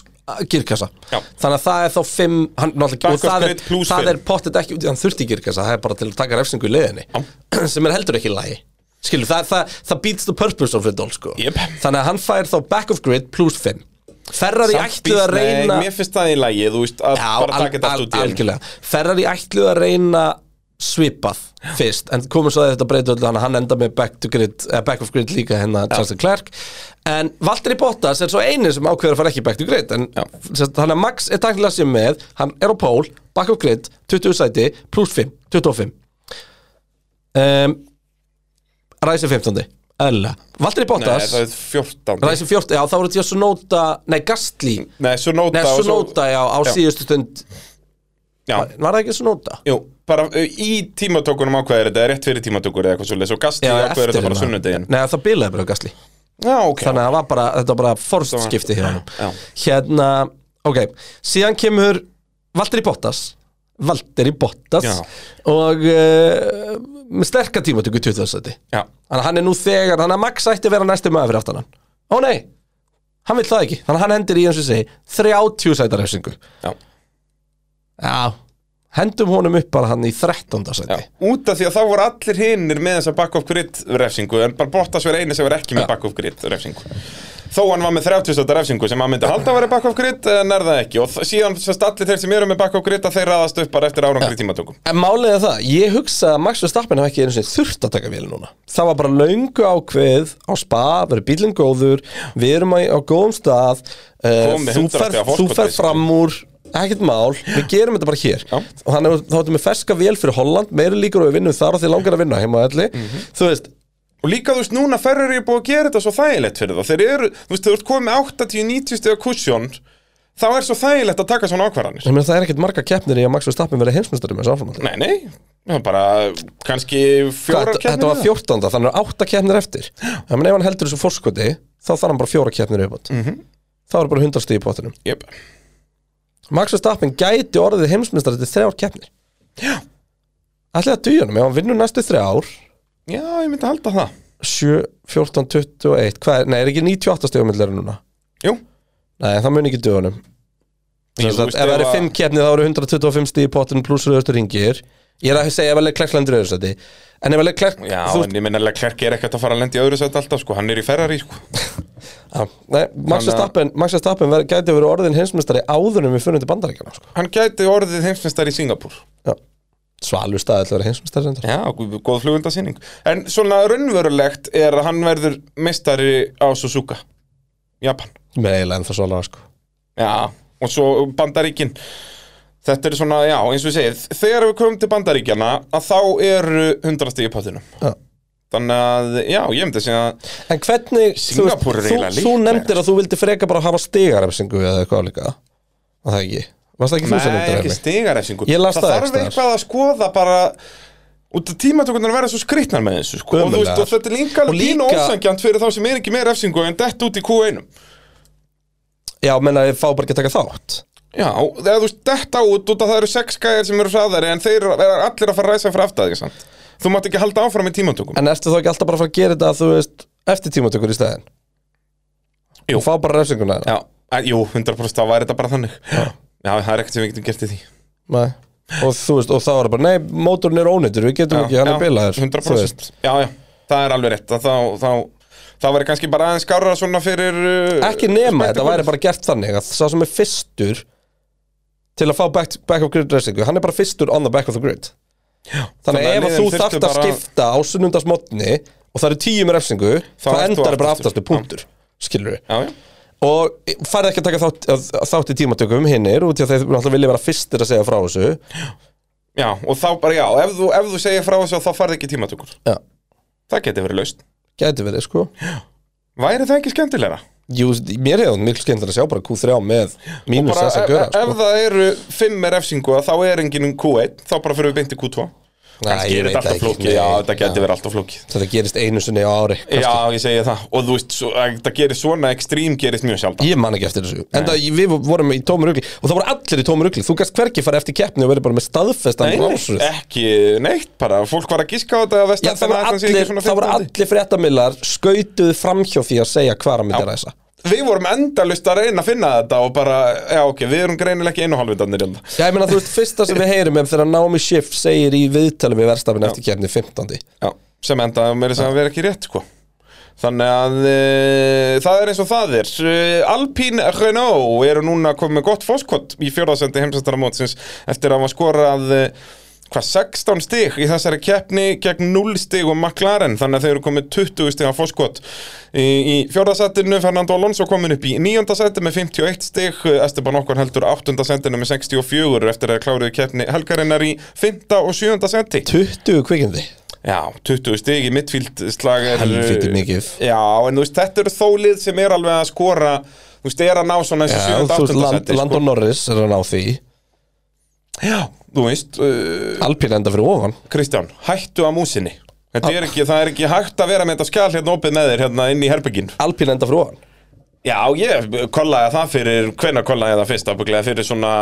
girkassa Já. þannig að það er þá 5 hann, náttúrulega- Back og það er, það er pottet ekki út í hann þurfti girkassa það er bara til að taka refsingu í liðinni sem er heldur ekki í lagi skilur, það, það, það beats the purpose of it all sko. Jep. þannig að hann fær þá back of grid plus 5 Ferrari Samt ætluð að reyna Mér finnst það í lagi, þú veist, að Já, bara taka þetta al, allt út í algjörlega. Ferrari ætluð að reyna svipað fyrst, en komum svo að þetta breyta öllu hann, hann enda með back, grid, eh, back of grid líka hérna Charles Leclerc. En Valtteri Bottas er svo eini sem ákveður að fara ekki back to grid en hann er Max er takkilega sem með hann er á pól, back of grid 20 sæti, plus 5, 25 um, Ræsi 15 Æla Valtteri Nei, Bottas það er 14 Ræsi 14, já þá voru þetta Sonota Nei, Gastli Nei, svo nóta Nei, Sonota, já, á Já. síðustu stund. Já, Var það ekki Sonota? jú, bara í tímatökunum ákveður þetta rétt fyrir tímatökur eða eitthvað svolítið Svo gasti ákveður þetta bara hérna. sunnudegin Nei, það bilaði bara Gastli Já, ok. Þannig að var bara, þetta var bara forst Það var- skipti hjá hann Já. Hérna, ok Síðan kemur Valtteri Bottas Valtteri Bottas Já. og uh, með sterka tímatöku 20. seti Já, Þannig að hann er nú þegar, þannig að Max ætti að vera næstu maður fyrir aftan hann. Ó nei, hann vill það ekki. Þannig að hann hendir í eins og segi 30 sæta refsingu. Já, Já, hendum honum upp bara hann í 13. já. Seti Út af því að þá voru allir hinnir með þessa back of grid refsingu En bara Bottas verið eini sem verið ekki með back of grid refsingu. Þó hann var með 30 stöta refsingu sem hann myndi halda að vera back of grid En er það ekki. Og síðan sérst allir þeir sem eru með back of grid Að þeir raðast upp bara eftir árangri tímatökum. En er það, ég hugsa að Max Verstappen hafa ekki einu sinni þurft að taka vél núna. Það var bara löngu ákveð á spa, verður bílinn góður Við erum á, góðum stað með Þú 100 ferð stiga þú forskot, ferð basically. fram úr Ekkert mál, við gerum þetta bara hér. Og hann er, þá ertu með ferska vél fyrir Holland Meiri líkur og við vinnum þar og þið langar að vinna heima á elli Mhm. Þú veist, Og líka þú veist, núna Ferrari er búið að gera þetta svo þægilegt fyrir þá Þeir eru, þú veist, þú ert komið með 80-90 stiga kussjón Þá er svo þægilegt að taka svona ákvarðanir ég meina það er ekkert marga keppnir í að Max Verstappen verði heimsmyndstari með þessu áframhaldi Nei, nei, það bara kannski fjórar Hvað, Þetta var keppnir 14. þannig að átta keppnir eftir Það meina ef hann heldur þessu fórskoti Þá þarf hann bara fjóra keppnir uppátt mm Mhm. -hmm. Þá er bara 100 stíð í pottinum Jep. Max Verstappen gæti orðið heimsmyndstari til þrjár keppnir. Já. Ætli að duja hann, ef hann vinnur næstu þrjár. Já, ég myndi halda það. 7, 14, 21 Hvað er, nei, er ekki 98 stíðumillir núna? Jú, Nei, það mun ekki Jú, Ef það eru að- 5 keppnir þá eru 125 stíð í pottinum pluss rauðustu ringir Ég er að segja að Leclerc lendur öðru seti En ef að Leclerc já, þú en ég minna að Klerk er ekkert að fara að lendi öðru sætt alltaf, sko, hann er í Ferrari, sko Já, nei, Max að- Verstappen, ver, gæti verið orðin heimsmyndstari áður en við funnum til bandaríkjana sko. Hann gæti orðið heimsmeistar í Singapúr Já. Svalur staði ætla að vera heimsmyndstari. Já, gó- góð flugundasýning En svona raunverulegt er að hann verður meistari á Suzuka Japan með eiginlega ennþá svalara sko. Já, og svo Bandaríkin Þetta er svona, já, eins og ég segið Þegar við komum til Bandaríkjana að þá eru 100 stig í pottinum Já. Þannig að, já, ég myndi að segja En hvernig, þú, þú, þú nefndir að þú vildi freka bara hafa stigarefsingu eða eitthvað líka Var það ekki? Varst það ekki þú sem Nei, nefndir ekki mig? stigarefsingu Ég las það þarf einhvers staðar. eitthvað að skoða bara út af tímatökurnar verða svo skrýtnar með þessu sko. og, veist, og þetta er líka alveg líka- ósangjant fyrir þá sem er ekki með refsingu en dett út í Q1 Já, menna ég fá bara ekki að taka þátt Já, þegar þú veist, detta út út af það eru sex gæðir sem eru hraðari en þeir eru allir að fara að ræsa fyrir aftæði sant? Þú mátt ekki halda áfram í tímatökum En ertu þá ekki alltaf bara að fara að gera þetta þú veist, eftir tímatökur í stæðin? Jú. Og fá bara refsinguna Já, að, jú, 100% þá væri þetta bara þannig Já, það er ekkert sem við getum gert í því Nei. Og þú veist, og þá er það bara, nei, mótorinn er ónýttur, við getum ekki, hann er bilaður 100% Já, já, það er alveg rétt að þá, þá, þá væri kannski bara aðeins skárra svona fyrir uh, ekki nema, þetta spektakúlur. væri bara gert þannig að sá sem er fyrstur til að fá back, back of grid resingu hann er bara fyrstur on the back of the grid. Já, þannig þannig ef að þú þarft að bara- skipta á sunnundasmotni og það eru tíu með refsingu þá, endar bara aftastu punktur. Skilur við Já, já. Og færði ekki að taka þátt, þátt í tímatökum hinnir út í að þeir vilja vera fyrstir að segja frá þessu. Já, og þá bara, já, ef þú, ef þú segir frá þessu þá farði ekki tímatökur. Já. Það geti verið laust. Gæti verið sko. Væri það ekki skemmtilegra? Jú, mér hefði miklu skemmtilega að sjá bara Q3 með mínus þess að ef, gera ef sko. það eru fimm með refsingu þá er enginn Q1 þá bara fyrir við í Q2 Nei, Kannski ég er veit þetta alltaf flókið, já, geti já. verið alltaf flókið. Þetta gerist einu sinni á ári kannski. Já, ég segi það. Og þú veist, svo, að þetta gerir svona ekstrím gerist mjög sjálf Ég man ekki eftir þessu. En það, við vorum í tómur ugli Og það voru allir í tómur ugli Þú gæst hvergi fara eftir keppni og verið bara með staðfestan rásröð ekki neitt bara. Fólk var að giska á þetta það voru allir, það fréttamillar skautuð framhjá því að segja hvað hann myndi Já. Við vorum endalust að reyna að finna þetta og bara, já ok, við erum greinilega ekki einu í þetta Já, ég meina, þú veist, fyrsta sem við heyrum er þegar Naomi Schiff segir í viðtali við verstafinn eftir keppni 15. Já, sem enda með þess að vera ekki rétt sko. Þannig að e, það er eins og það er. E, Alpine Renault eru núna komið með gott fóskott í fjórðasendi heimsæstaramótsins eftir að hafa skorað e, hvað 16 stig í þessari keppni gegn 0 stig og McLaren þannig að þeir eru komið 20 stig á fóskott í, í fjórðasettinu Fernando Alonso komin upp í nýjönda seti með 51 stig Esteban Okkar heldur áttunda setinu með 64 eftir að kláruðu keppni helgarinnar í 5. og 7. seti 20 kvikindi Já, 20 stig í midfield slag Helviti mikið. Já, en þú veist, þetta eru þólið sem er alveg að skora Þú veist, er að ná svona Já, þessu 7. þú veist, 8. Land, seti Landon Norris er að ná því Já, þú veist, uh, Alpín enda fyrir ofan. Kristján, hættu að músinni. Þetta er ekki, það er ekki hægt að vera með þetta skjál hérna opið með þér hérna inn í herbyggin Alpín enda fyrir ofan. Já, ég kollaði það fyrir, hvenær kollaði það fyrst ábygglega fyrir svona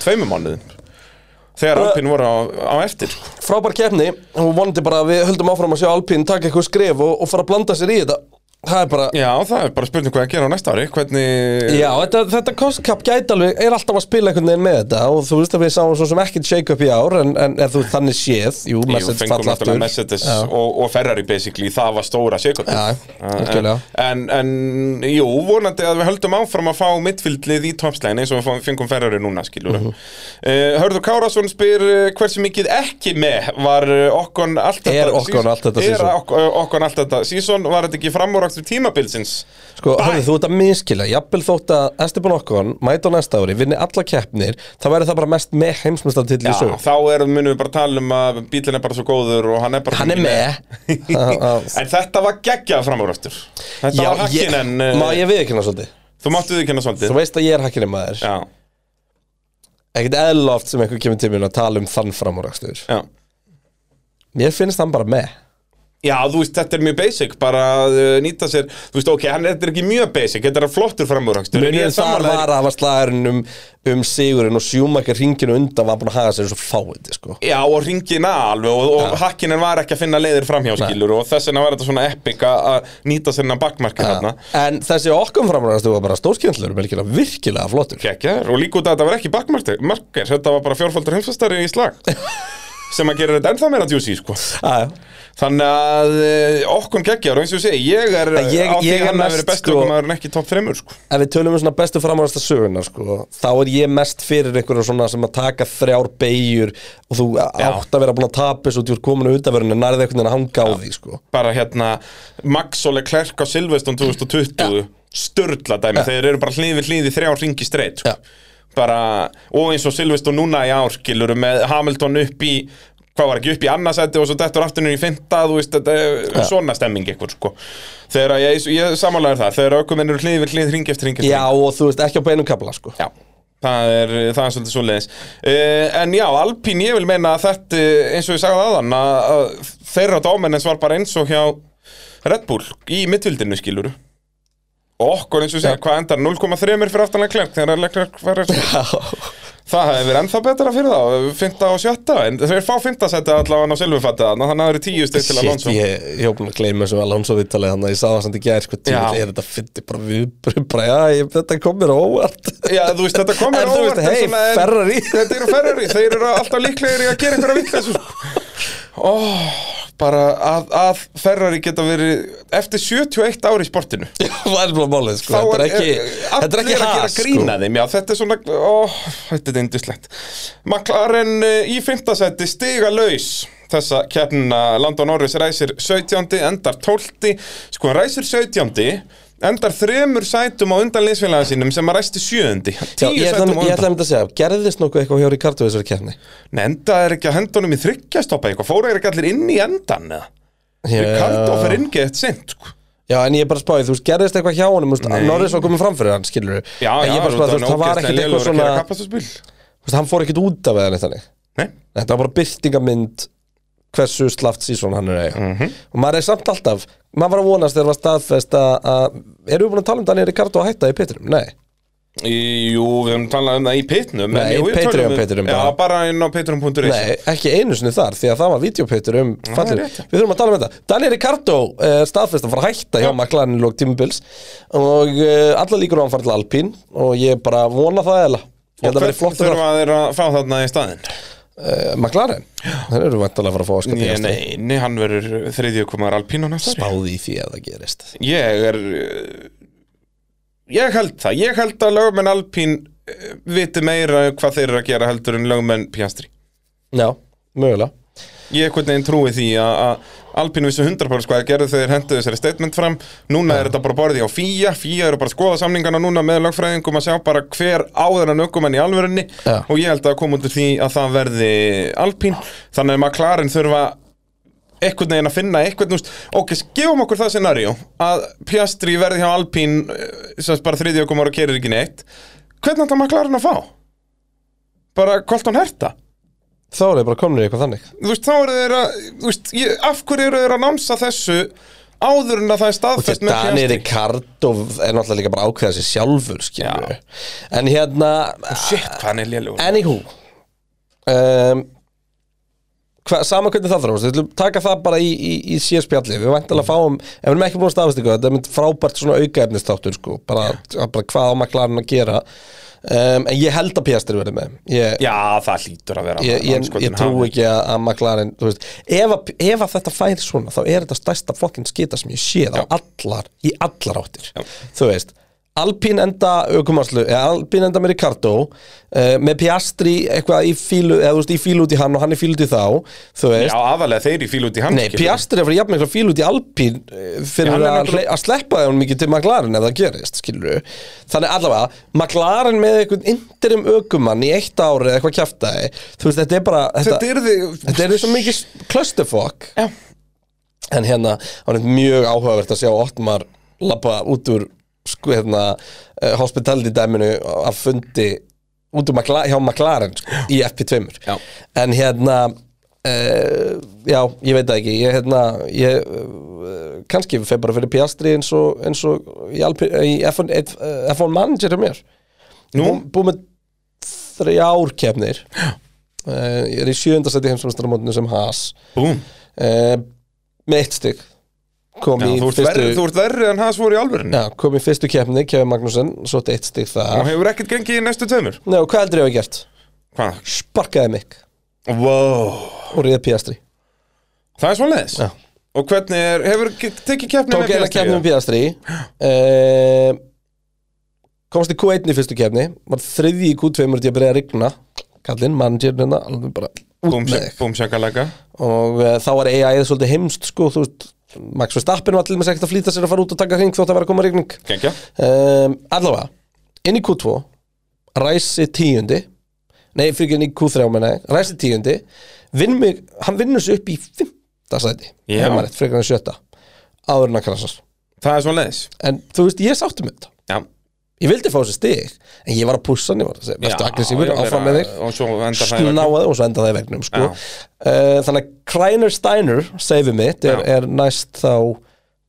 tveimum mánuðum. Þegar Alpine voru á, á eftir Frábær keppni. Og vonandi bara að við höldum áfram að sjá Alpín taka eitthvað skref og, og fara að blanda sér í þetta Það er bara Já, það er bara spurning hvað að gera á næsta ári Hvernig Já, þetta, þetta kostkap gæti alveg, er alltaf að spila einhvern veginn með þetta og þú veist að við sáum svo sem ekkert shake-up í ár en, en er þú þannig séð, jú, Jú, Mercedes fengum falla náttúrulega aftur Mercedes Já. og, og Ferrari basically, það var stóra sigur Já, algjörlega. en, en jú, vonandi að við höldum áfram að fá mittfildlið í toppslegin eins og við fengum Ferrari núna, skilur Mhm. uh, Hörður Kárasson spyr uh, hversu mikið ekki með var uh, okkon allt þetta sísón, framúrakstur tímabilsins. Sko, Bæ. hörðu, þú ert að miskila, jafnvel þótt að Esteban Ocon mæta á næsta ári, vinni alla keppnir þá verður það bara mest með heimsmyndstartill í Já, sög þá er, munum við bara tala um að bílinn er bara svo góður og hann er bara Hann er með. En þetta var geggjað framúrakstur Þetta Já, var hakkin ég, en má ég viðkynna svolítið? Þú máttu þið kynna svolítið. Þú veist að ég er hakkinni maður. Já, Ekkert eðla oft sem einhver kemur til mér að tala um þann framúrakstur já. Mér finnst hann bara með Já, þú veist, þetta er mjög basic, bara að uh, nýta sér Þú veist, ok, hann þetta er ekki mjög basic, þetta er flottur framúrakstur. En ég Munið er þar var að hafa slagurinn um, um sigurinn og sjúmakar ringinu undan var búin að haga sér svo fáið sko. Já, og ringina alveg og, og hakkinin var ekki að finna leiðir framhjáskilur og þess vegna var þetta svona epic að- að nýta sér hennar bakmarkið þarna. En þessi okkur framúrakstur var bara stórskjöndlur virkilega, virkilega flottur. Kekja, og líka út að þetta var ekki bakmarkir, þetta var bara fjórfaldur heimsfastari í slag sem að gera þetta ennþá meira juicy, sko. Aja. Þannig að uh, okkur geggjar og eins og ég segi, ég er ég- á því er hann að vera bestu sko- okkur maður en ekki topp þreymur, sko Ef við tölum um svona bestu framúrasta söguna sko, þá er ég mest fyrir einhverjum svona sem að taka þrjár beigjur og þú átt að vera búin að þessu og þú ert komin á undanverðinu nærið einhvern veginn að hanga á því sko. bara hérna Max og Leclerc á Silveston 2020 Sturla dæmi, þeir eru bara hlið við hlið í þrjá ringi streit sko. Já. bara, og eins og Silveston núna í ár skilur með Hamilton upp í hvað var ekki upp í annarsæti og svo dettur aftur niður í fynda, þú veist, þetta er svona stemming eitthvað, sko. Þegar að ég, ég samanlega það, þegar aukuminn eru hlið við hlið ring eftir ring eftir Já og þú veist ekki á beinum kapla sko. Já, það er, það er svolítið svo leiðis uh, En já, Alpín, ég vil meina að þetta, eins og ég sagði aðan að, að þeirra dómenins var bara eins og hjá Red Bull í mittvildinu skiluru og okkur eins og segja, hvað endar 0,3 fyrir aftanlega klerk þegar Leclerc verður Það hefði verið ennþá betra fyrir þá, fynda og sjötta. En þeir fá fynda setja allavega á silfufattið þannig að það eru tíu stygg til Shit, Alonso. ég, ég hef búin að gleyma þessu Alonso vittalið þannig að ég sagði það samt í gær sko, tíma, er þetta fyndi bara við bara, já, ég, þetta kom mér á óvart. Já, þú veist, þetta komir En þú veist, en- Ferrari. Þetta eru Ferrari, þeir eru alltaf líklegir í að gera einhverja vitleysu. Ó, bara að, að Ferrari geta verið eftir 71 ári í sportinu það er bara málið sko. Þá þetta er ekki, þetta er ekki að gera has grína sko. þeim, já, þetta er svona ó, þetta er indislegt McLaren uh, í fimmtasætti stiga laus þessa keppnina Landon Norris ræsir 17. endar 12. sko hann ræsir 17. endar þremur sætum á undan liðsfélaga sínum sem að ræsti 7. Já, ég ætla undan. einmitt að segja, gerðist nokkuð eitthvað hjá Ricardo þessari keppni? Nei, enda er ekki að hendunum í þryggjastoppa eitthvað, fóru er ekki allir inn í endan eða? Ricardo fer inn gett sent sko. Já, en ég er bara spáði, þú veist, gerðist eitthvað hjá honum, þú. Norris var komið framfyrir hann, skilur við Já, já, þú það var ekkert eitthvað svona þú hann fór ekkert út af Nei, Þetta var bara byrtingamynd hversu slaft sísón hann er eiga Mhm. og maður er samt alltaf, maður var að vonast þegar var staðfest að, að erum við búin að tala um Daniel Ricardo að hætta í pitturum? Nei Jú, við höfum talað um það í pitnum Nei, jú, tölum við- pitnum Já, bara. inn á patreon.is Nei, ekki einu sinni þar, því að það var videopittur um fallir. Við þurfum að tala um þetta. Daniel Ricardo er staðfest að fara að hætta hjá McLaren í lók tímubils og uh, alla líkur á hann fara til Alpín og ég bara vona það eða. Ég held að vera flott að þurfa þeir að fá þarna í staðinn uh, McLaren. Þeir eru vantalega að fara að fá að skapa Nei, nei, nei, hann verður þriðju komaður alpínu næsta. Spáði í því að það gerist. Ég er uh, Ég held það, ég held að lögmenn alpín uh, viti meira hvað þeir eru að gera heldur en lögmenn Piastri Já, mögulega. Ég einhvern veginn trúi því að, Alpínu vissu 100% hvað þeir gerðu þegar henduðu þessari statement fram. Núna er þetta bara borðið á FIA. FIA eru bara að skoða samningana núna með lögfræðingum að sjá bara hver áður en ökumenn í alvörunni. Já. Og ég held að koma út úr því að það verði Alpín. Þannig að McLaren þurfa einhvern veginn að finna einhvern úst, ok, gefum okkur það scenaríu að Piastri verði hjá Alpín sem sagt bara þriðja ökumar og kerir ekki neitt. Hvernig ætla McLaren að fá? Bara Colton Herta? Þá er það bara komin í eitthvað þannig. þú veist, þá eru þeir að þú veist, ég, af hverju eru þeir að námsa þessu áður en að það er staðfest með Daniel Piastri Ricardo er náttúrulega líka bara að ákveða sér sjálfur, skilur En hérna, shit, hvað hann er lélugur anywho, um, hva, sama hvernig það þróast, við ætlum taka það bara í, í, í sérspjalli, við væntalega fáum ef við erum ekki búin að staðast ykkur, þetta er mynd frábært svona aukaefnistáttur sko, bara, bara hvað á maklarinn að gera um, en ég held að Piastri verið með. Ég, Já, það hlýtur að vera ég, ég, ég trú ekki að, að McLaren veist, ef, að, ef að þetta fær svona þá er þetta stærsta fokkin skita sem ég séð á allar, í allar áttir. Já. þú veist Alpín enda aukumarslu, eða Alpín enda með Ricardo uh, með Piastri eitthvað í fílu, eða þú veist, í fílu út í hann og hann í fílu út í þá, þú veist. Já, aðalega þeir í fíl út í hann Nei, Piastri er að fara jafn mikla fíl út í Alpín eh, fyrir er að, hle- að sleppa þeim mikið til McLaren ef það gerist, skilur við Þannig allavega, McLaren með einhvern interim ökumann í eitt ári eða eitthvað kjaftaði Þú veist, þetta er bara Þetta, Þetta er er svo mikið clusterfuck. Já. En hérna, hann er mjög áhugavert að sjá Ottmar lappa út úr sko, hérna, uh, hospitality dæminu að fundi út úr Macla hjá McLaren sko, í FP2 Já. en hérna uh, já, ég veit það ekki ég, hérna, ég uh, kannski fyrir bara fyrir Piastri eins og, eins og í, í F1, eh, F1 manager hjá mér. Nú? Bú- búið með þrjár kefnir uh, ég er í sjöndasæti heimsvæmstaramótinu sem uh, með eitt stygg kom, Já, í þú ert fyrstu, verri, þú ert verri en hans voru í alvörinu já, kom í fyrstu kefni Kevin Magnússon, svo eitt stygg Og það hefur ekkert gengið í næstu tveimur? Nei, og hvað ég að hafa gert? Hvað? Sparkaði mig. Wow og ríða Piastri. Það er svoleiðis? Já. Og hvernig er, hefur ge- tekið keppni Tók eina kefni með Piastri. Uh, Komst í Q1 í fyrstu kefni Var þriði í Q2 múrði að byrja að rigna. Kallinn, manager hérna Alveg bara út með þig. Búm sjankalega Og uh, þá var AI-ið svolítið heimst sko, þú veist Max Verstappen var til með ekkert að flýta sér að fara út og taka hring þótt að vera að koma Gengja um, Allavega, inn í Q2 Ræsi tíundi Nei, fyrir ekki inn í Q3 menna. Ræsi tíundi vinn mig, Hann vinnur sig upp í fymta sæti Já. Heimarétt, frekar en sjötta Áður en að krassast Það er svoleiðis. En þú veist, ég sáttu með þetta. Já Ég vildi fá þessi stig En ég var að pussa hann, ég var að segja Vertu Já, aggressífur, áfram með þig Og svo endar það í. Snáði og svo enda það í vegnum sko. Uh, Þannig að Kreiner Steiner Save mitt er, er næst þá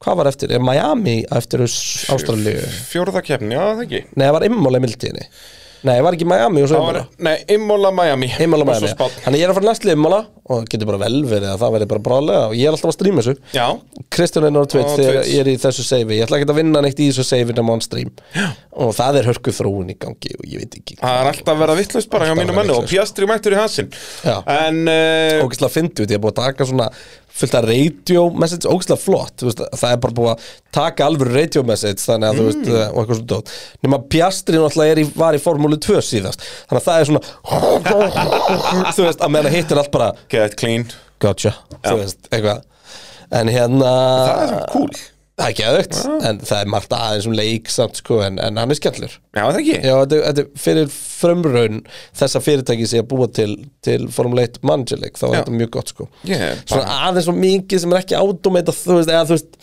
Hvað var eftir? Er Miami eftir Ástralíu? Fjórða keppni, já það ekki Nei, það var Immol í mildtíðinni Nei, var ekki Miami og svo Imola? Nei, Imola Miami. Imola Og Miami. Þannig ég er að fara næst Imola og það getur bara vel verið að það verið bara brálega og ég er alltaf að stríma þessu. Já. Kristján Einar Twitch Á þegar ég er í þessu seifi Ég ætla ekki að vinna neitt í þessu seifi nema on stream. Og það er hörku þróun í gangi og ég veit ekki Það er alltaf að vera vittlust bara hjá mínu manni og. Piastri mættur í hansinn Já. En uh, ógæslega fyndi út, ég er búið að taka svona fullt af radio message, ógæslega flott þú veist, það er bara búið að taka alveg radio message þannig að þú veist, Mm. og eitthvað svona dót. Nema Piastri náttúrulega er í, var í formúlu 2 síðast, þannig að það er svona þú veist, að meðan hittir allt bara Get clean. Gotcha, þú veist, eitthvað. En hérna Það er svona cool það er geðvögt, en það er margt aðeins um leik samt sko, en, en hann er skellur. Já, það ekki? Já, þetta, þetta er fyrir frumraun þessa fyrirtæki sem að búa til, til Formule 1 managerleik, þá er Já. þetta mjög gott sko. Ég er Svona bara aðeins svo mikið sem er ekki automata þú veist, eða þú veist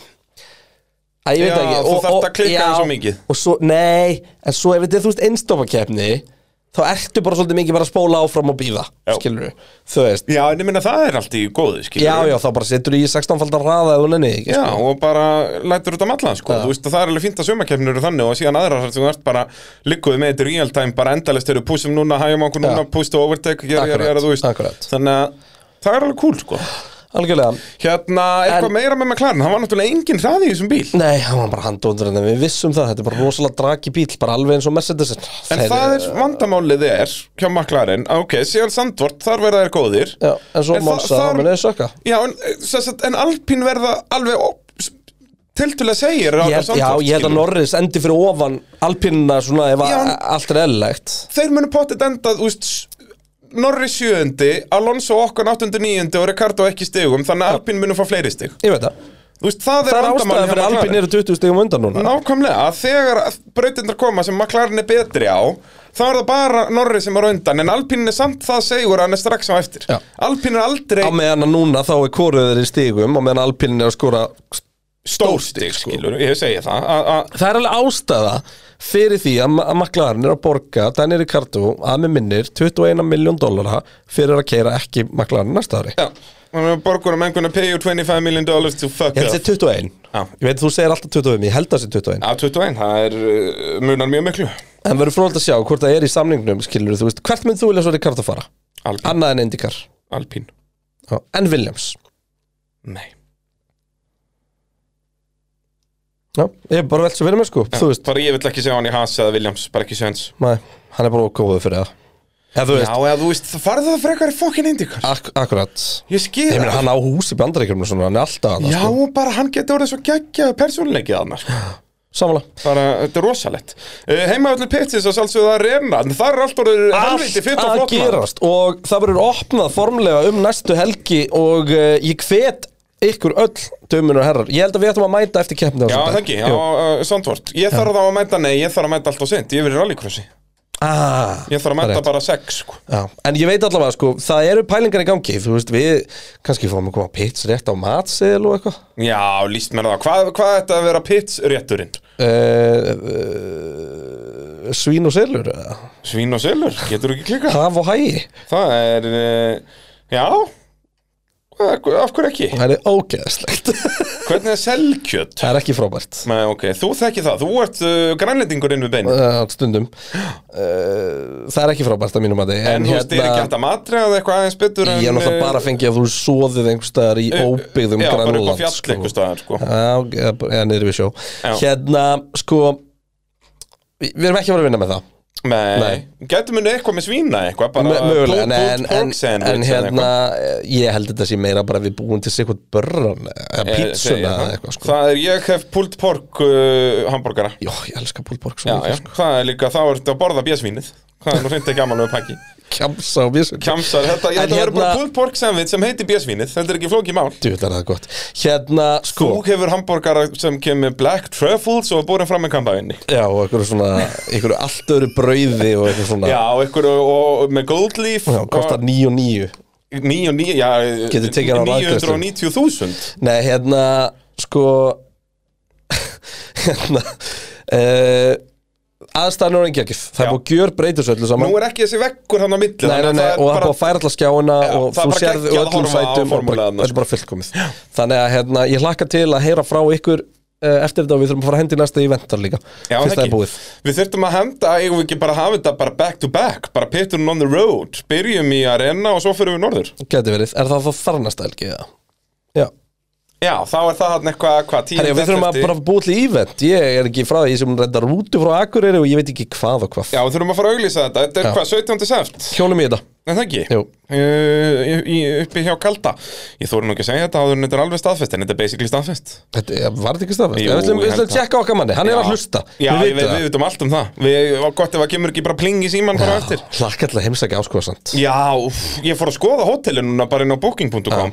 að ég veit Já, ekki. þú þarft að klikka aðeins svo mikið. og svo, nei, en svo ef þetta er þú veist einstofakeppni þá ertu bara svolítið mikið bara að spóla áfram og býða skilur þú veist. Já, en ég minna það er allt í góðu, skilur já, já, þá bara setur þú í 16 faldar raða eða nenni ekki, Já, og bara lætur þetta mallan, sko. Þú veist að það er alveg fínt að sumakefnir eru þannig og síðan aðrar þar sem þú ert bara likkuð með þetta real time, bara endalist eru púsum núna, hægjum okkur núna, Já. púst og overtake, gera, gera, gera, þú veist. Þannig að það er alveg cool, sko algjörlega. Hérna, eitthvað En- meira með McLaren, hann var náttúrulega engin hraði í þessum bíl. Nei, hann var bara handóndur en við vissum það, þetta er bara rosalega draki bíl, bara alveg eins og Mercedes En það er vandamálið er hjá McLaren, að ok, síðan Sandvort, þar verða þær góðir. Já, en svo það- þar- það munið sökka. Já, en, eh, en Alpín verða alveg tiltulega segir á ég, Sandvort, Já, ég held að. Norris endi fyrir ofan Alpinna svona ef allt er eðlilegt. Þeir munu potið enda, þú Norris sjöundi, Alonso okkar 809 og Ricardo ekki stigum þannig að Alpín munu fá fleiri stig. Ég veit það. Veist, það, er vandamálið ástæða hjá fyrir McLaren. Alpin eru 20 stegum undan núna. Nákvæmlega, að þegar brautindar koma sem McLaren er betri á þá er það bara Norris sem er undan en Alpín er samt það segur að hann er strax á eftir. Já. Alpín er aldrei Á meðan að núna þá er koruður í stigum og meðan Alpin er að skora stórstig, skilur, ég segi það að, að, Það er alveg ástæða fyrir því að, að McLaren er að borga Daniel Ricardo að með minnir 21 miljón dollara fyrir að keira ekki McLaren næsta ári. Já, borgurum einhvern að pay you 25 million dollars to fuck Ég held up. þessi 21 Já. Ég veit þú segir alltaf 25, ég held þessi 21 Já, 21, það er uh, munar mjög miklu. En verður frólægt að sjá hvort það er í samningnum skilur þú veist, hvert mynd þú vilja svo Ricardo fara? Alpín, Annað en Indikar Alpín. Já. En Williams? Nei Já, ég er bara velt svo fyrir mig sko Þú veist, Bara ég vill ekki sjá hann í Haas eða Williams Bara ekki sjans Nei, hann er bara góður fyrir það. Já, þú Já, veist, eða þú veist, farðu það frekar í fokkin indikar ak akkurat. Ég skil Ég meina, hann á hús í bandaríkjum og svona, hann er alltaf að Já, sko. bara hann getur orðið svo geggjað persónleikið annars Samanlega Bara, þetta er rosalegt. Uh, Heimaöllu Pittis að sjálfsögðu að reyna það er allt orðið helviti fyrt og að flott maður. gerast og það verður opnað formlega um næstu helgi og uh, ég hvet ykkur öll dömunur herrar, ég held að við ættum að mæta eftir keppni Já, það ekki, uh, Sandvort. Ég þarf þá að mæta, nei, ég þarf að mæta allt og sent Ég verið rallycrossi. Ah, Ég þarf að er mæta bara sex, sko. Já, en ég veit allavega sko, það eru pælingar í gangi. Þú veist, við kannski fáum að koma pits rétt á matseðil og eitthvað. Já, líst mér það. Hvað, hvað er þetta að vera pits rétturinn? uh, uh, Svín og selur? Svín og selur, getur ekki klika Haf og hægi Það er, uh, já Af hverju ekki? Það er ógeðslegt. Hvernig er selkjöt? Það er ekki frábært. Nei, ok, þú þekki það, þú ert uh, grænlendingur inn við beinu uh, stundum. Uh, Það er ekki frábært að mínum að þið En þú veist, er ekki hægt að matriða eitthvað aðeins betur en Ég er náttúrulega bara að fengja að þú soðið einhver staðar í eh, óbyggðum Já, bara Grænland fjall einhver staðar, sko. Já, eða eða niður við sjó. Já. Hérna, sko Við erum ekki að fara að vinna með það Nei, Nei. Getur munið eitthvað með svína eitthvað bara Mögulega, en, en, pork en, en hérna Ég held þetta sé meira bara við búum til sikkert börran Eða. Eh, pítsuna eða eitthvað sko. Það er, ég hef pulled pork uh, hambúrgara Jó, ég elska púlborg Já, já, það er líka, þá ertu að borða bjösvínið. Það er nú reyndi ekki gaman með pakki Kjamsa og bjössun Kjamsar, þetta, En þetta verður bara hérna- pulled pork sandwich sem heitir bjösvínið Þetta er ekki flókið mál. Djúvill er það gott. Hérna, sko Þú hefur hambúrgara sem kemur black truffles og borin fram með kampaðinni Já, og einhverju svona Einhverju allt öðru brauði og eitthvað svona. Já, og ykkur og, og með gold leaf Já, kostar 9 og 9 9 og 9, já Getur tekið hann á rafgreiðslu. 990.000 Nei, hérna, sko Hérna uh, Aðstæðan er ekki ekki Það er Já. búið að gjör breytis öllu saman. Nú er ekki þessi vekkur hann á milli Nei, nei, nei, og það er búið að færa alltaf skjáina Já, og það þú sérð öllum sætum og þetta er bara fullkomið Þannig að hérna, ég hlakka til að heyra frá ykkur uh, eftir þetta og við þurfum að fara að hendi næsta eventar líka. Já, það er Við þurftum að henda, eigum við ekki bara að hafa þetta bara back to back, bara pitturinn on the road. Byrjum í arena og svo fyrir við norður. Geti verið, er það þá þar næsta helgi eða? Já, þá er það hann eitthvað, hvað, tíu Herri, við þurfum að bara búið til event. Ég er ekki frá því sem reddar rútu frá Akureyri og ég veit ekki hvað og hvað. Já, við þurfum að fara að auglýsa þetta, þetta er Já. hvað, 17. seft? Hjónum í þetta. En það ekki? Jú. Uh, í, í, uppi hjá Kalda. Ég þóri nú ekki að segja þetta áður en þetta er alveg staðfest En þetta er basically staðfest. Þetta er- var þetta ekki stafist? Jú, Við ætlum ég við ætlum held að tjekka okkar manni, hann er Já. að hlusta. Já, Við við, við, við vitum allt um það. Við, og Gott ef að kemur ekki bara pling í síman bara eftir. það Hlakka til að heimsækja áskoðsand Já, úff, ég fór að skoða hótelinu bara inn á booking.com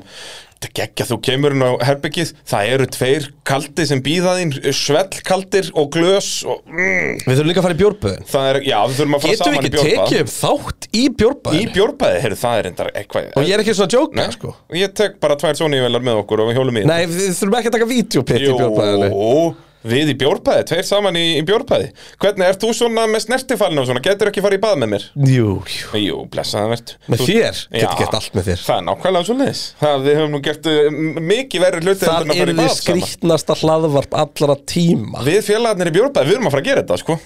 Þetta geggja, þú kemur inn á herbyggið Það eru tveir kaldi sem býða þín Svellkaldir og glös og, mm, Við þurfum líka að fara í bjórböðin. Það er, já, við þurfum að fara Getum við saman í ekki bjórbað. tekið upp þátt í Í bjórböðin? bjórbæði, heyrðu, það er endar eitthvað Og ég er ekki svona að jóka, Nei, sko. Ég tek bara tvær Sony-velar með okkur og við hjólum í Nei, við þurfum ekki að taka vídeopitt í bjórböðinu Jú, við í bjórbæði, tveir saman í, í bjórbæði Hvernig, ert þú svona með snertifælinu og svona, getur ekki farið í bað með mér? Jú, jú. Jú, blessaða verð Með þér? Getur gert allt með þér. Það er nákvæmlega svo leis Það við höfum nú gert m- mikið verri hluti Það er saman. skrítnasta hlaðvarp allra tíma. Við félagarnir í bjórbæði, við erum að fara að gera þetta, sko.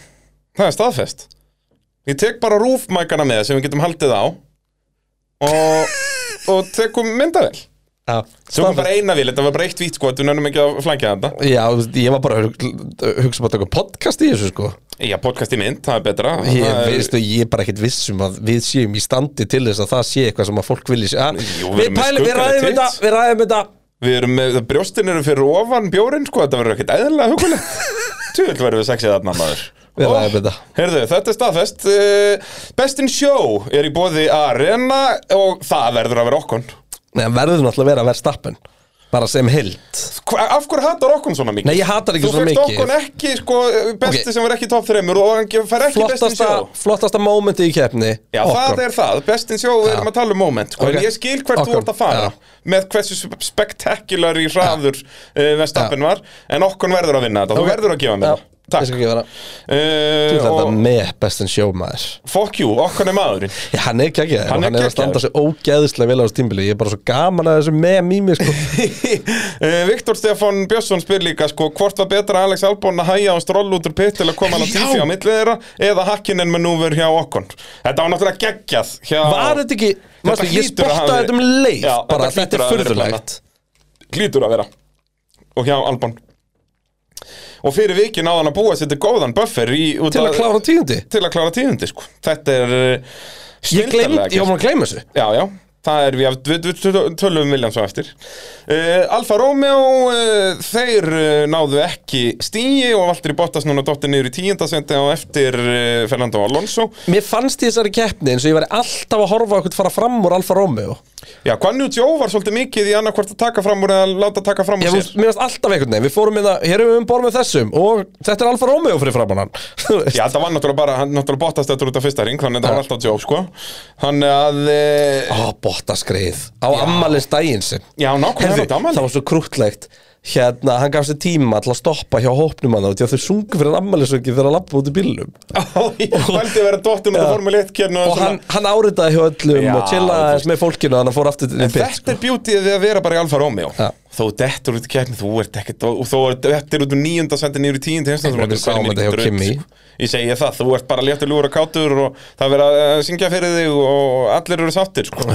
Það er staðfest. Ég tek bara rúfmækana með sem við getum haldið á. Og, og Já, Tökum bara eina vil, þetta var bara eitt vít, sko Þú nefnum ekki að flækja þetta. Já, ég var bara að hug- hugsa um að taka podcast í þessu sko. Já, podcast í mynd, það er betra. Ég, er- veistu, ég er bara ekkert viss um að við séum í standi til þess að það sé eitthvað sem að fólk vilji sé Jú, við Við erum með pælum, við skuggaleg ræðum þetta, tits. við ræðum þetta. Við erum með, brjóstin eru fyrir ofan bjórin, sko Þetta verður ekkert eðlilega hugulegt. Tjóðvill verður við sexið þarna maður. Við Ó, ræðum þetta. Heyrðu, þetta er staðfest uh, Best in Show er í bóði Arena og það verður að vera okkon Nei, hann verður náttúrulega að vera að vera stappen Bara sem hild. Hva, Af hverju hatar okkon svona mikið? Nei, ég hatar ekki Þú svona fékkst mikið. okkon ekki, sko, besti Ok. sem var ekki top 3 og hann ge- fær ekki best in flottasta, show flottasta momenti í keppni. Já, það er það, best in show, við erum að tala um moment sko, Ok. En ég skil hvert þú Okkon, ert að fara. Með hversu spektakular í hraður uh, Vestappen var En okkon verður að vinna þetta, þú verður að gefa mér það Ekki vera Þú veist þetta með bestin sjómaður fuck you, okkar er maðurinn. Já, hann er ekki ekki Hann Hann hann er að standa sig ógeðislega vel á þessu tímbili Ég er bara svo gaman að þessu með mými sko. uh, Viktor Stefán Björnsson spyr líka sko, hvort var betra Alex Albon að hæja á stroll út úr pitt til að koma hann Já. tífi á millið þeirra eða hakkinen með núver hjá okkon Þetta var náttúrulega geggjað hjá... Var þetta ekki Mástu, Ég að spottaði þetta um leið þetta þetta er að furðulegt. Glítur að vera. Og hjá Albon Og fyrir vikið náðan að búa sér til góðan buffer í, Til að klára tíundi? Til að klára tíðundi sko. Þetta er uh, Ég snilldarlega ég var að gleyma þessu. Já, já, það er, við, við, tölum um Williams á eftir. Uh, Alfa Romeo, uh, þeir uh, náðu ekki stíi og Valtteri Bottas núna dottir niður í tíundasendi á eftir Fernando Alonso. Mér fannst í þessari keppni eins og ég væri alltaf að horfa okkur fara fram úr Alfa Romeo. Já, Guan Yu Zhou var svolítið mikið í annarkvort að taka fram úr eða láta taka fram úr sér. mér fannst alltaf einhvern veginn, við fórum með það, hér erum við um borð með þessum og þetta er Alfa Romeo fyrir framann hann. Já, það var náttúrulega bara, hann náttúrulega Bottas þetta út af fyrsta ring, þannig að það var alltaf Zhou, sko. Þannig að, uh, Ó, bottaskreið á ammalins daginn sem já, nákvæmlega Heyrðu, þetta ammali það var svo krútlegt hérna, hann gaf sér tíma til að stoppa hjá hópnum hann því að þau sungu fyrir ammælisvöki þegar að lappa út í 1 kérnu og hann, hann áritaði hjá öllum Já, og chillaði með fólkinu þannig að hann fór aftur til sko. þetta er bjútið við að vera bara í Alfa Romeo. Já. Þó dettur út í keppni, þú ert ekkert Og þó dettur út úr níunda sendi niður í tíundi Við sáum þetta hjá Kimi. Ég segi það, þú ert bara léttur lúra kátur Og það er verið að syngja fyrir þig Og allir eru sáttir sko.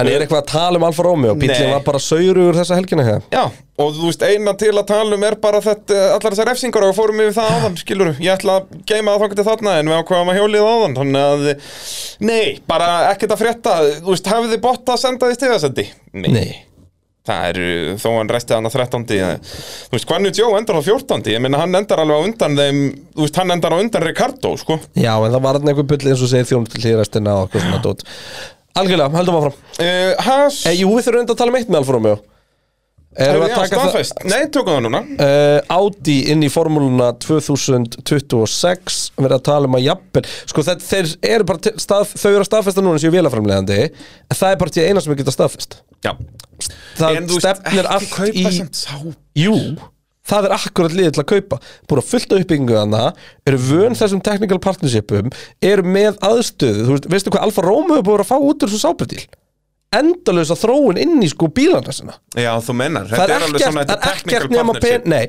En er eitthvað að tala um Alfa Romeo? Nei. bílinn var bara saurugur þessa helgina hér. Já, og þú veist, eina til að tala um er bara þetta, allar þessar refsingar og við fórum yfir það áðan, skilur Ég ætla að geima það þangað til þarna en við ákvaðum að hjólið áðan Þannig að, nei, bara ekkert að frétta. Þú veist, hafið þið bótt að senda því stigasendi? Nei Það er, uh, þó hann restið hann að 13. Þú veist, Guanyu Joe endar á 14. Ég meina, hann endar alveg á undan þeim Þú veist, hann endar á undan Ricardo, sko Já, en það var hann einhver bulli eins og segir þjónum til hlýðrestina og eitthvað svona dót Algjörlega, heldum áfram uh, Haas e, Jú, við þurfum enda að tala um eitt með Alfa Romeo Erum við já, að taka það. Nei, tökum það núna uh, Audi inn í formúluna 2026 verið að tala um að jafnvel sko þetta, þeir eru bara stað, þau eru að staðfesta núna sem vélaframlegandi en það er bara til eina sem við geta staðfest Já. Það En stefnir allt kaupa í jú, það er akkurat liðið til að kaupa. Búin að fullta uppbyggingu þannig eru vön þessum technical partnershipum eru með aðstöðu, þú veist, veistu hvað Alfa Romeo er búin að fá út úr þessu sáberdíl endalösa þróun inn í sko bílana sinna Já, þú mennar það er alveg svona, þetta er ekkert nema pen, nei,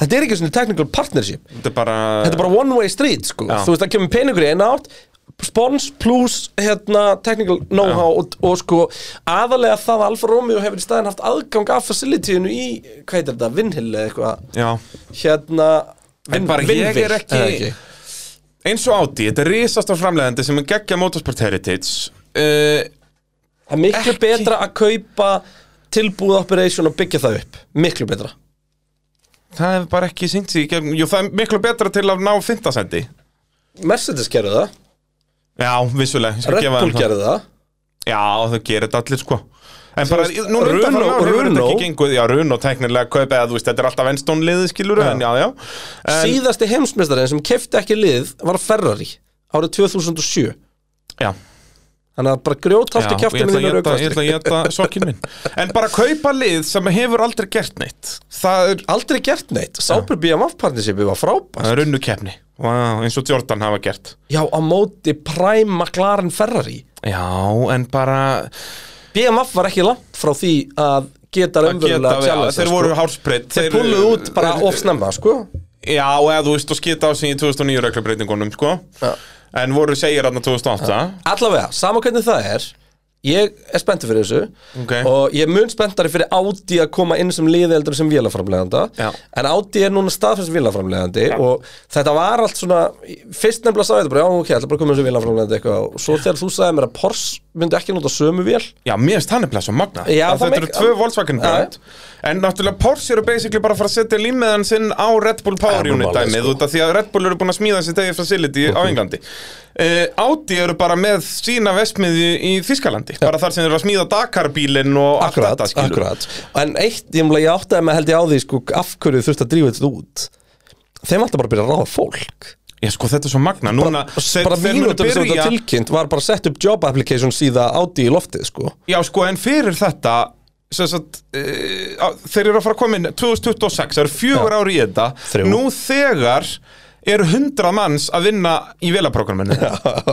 þetta er ekki svona technical partnership. Þetta er bara þetta er bara one way street sko. Já. þú veist það kemur peningur í eina átt spons plus hérna, technical know-how og, og sko aðalega það að Alfa Romeo hefur í staðin haft aðgang af facilityinu í, hvað heitir þetta, Vinhill eða eitthvað? Hérna ég Vinvill, er ekki- eða Eins og Audi, þetta er risastar framlegandi sem er geggja Motorsport Heritage uh, það er miklu Ekki. betra að kaupa tilbúð operation og byggja það upp. Miklu betra. Það hefur bara ekki sínt sig Jú, það er miklu betra til að ná fintasendi Mercedes gerðu það, Já, vissulega, Red Bull þeim það. það. Já, þau gerir þetta allir sko. En bara, nú Runo- reynda það hefur þetta ekki gengur Já, Runo teknilega kaupa eða þú veist, þetta er alltaf enstónliði skilur En já, já. En, síðasti heimsmeistarinn sem kefti ekki lið var Ferrari árið 2007 Já, Þannig að bara kjáftinu ætla að þínu geta- ég ætla að geta sokkin minn. En bara kaupa lið sem hefur aldrei gert neitt. Það er, Aldrei gert neitt. Sáper BMF partnershipi var frábært. Það er runnu keppni wow, eins og Jordan hafa gert. Já, á móti Prime McLaren Ferrari. Já, en bara BMF var ekki langt frá því að geta raunverulega challenge Þeir voru hálsbreytt Þeir pulluðu út bara of snemma, sko. Já, eða þú veist, og skita á sig í 2009 reglubreitingunum, sko. Já. En voru segir aðna 2008 Allavega, sama hvernig það er Ég er spenntur fyrir þessu. Ok. Og ég er mun spenntari fyrir Audi að koma inn sem liðeldur sem vélaframleganda Já. En Audi er núna staðfæst sem vélaframlegandi Og þetta var allt svona Fyrst nefnilega sagði þetta bara, já ok, ætla bara að koma sem vélaframlegandi eitthvað. Og svo þegar þú sagði mér að Porsche myndi ekki nota sömu vél. Já, mér finnst hann er svo magna Þetta eru tvö Volkswagen Já, brand. En náttúrulega Porsche eru basically bara að fara að setja límiðan sinn á Red Bull Power Unit dæmið út af því að Red Bull eru búin að smíða sér uh, Audi eru bara með sína vestmiði í Þískalandi bara þar sem þeir eru að smíða Dakar-bílinn og allt þetta skilur akkurat. En eitt, ég, ég áttaði mig held ég á því sko, af hverju þurfti að drífa þetta út? Þeim alltaf bara að byrja að ráða fólk. Já, sko, þetta er svo magna Núna, Bara, þeir- bara þeir mínútur sem þetta tilkynnt var bara að setja upp job application síða Audi í loftið sko. Já, sko, en fyrir þetta sagt, uh, þeir eru að fara að koma inn 2026, það eru fjögur ári í þetta. Þrjú. nú þegar eru 100 manns að vinna í vélaprogramminu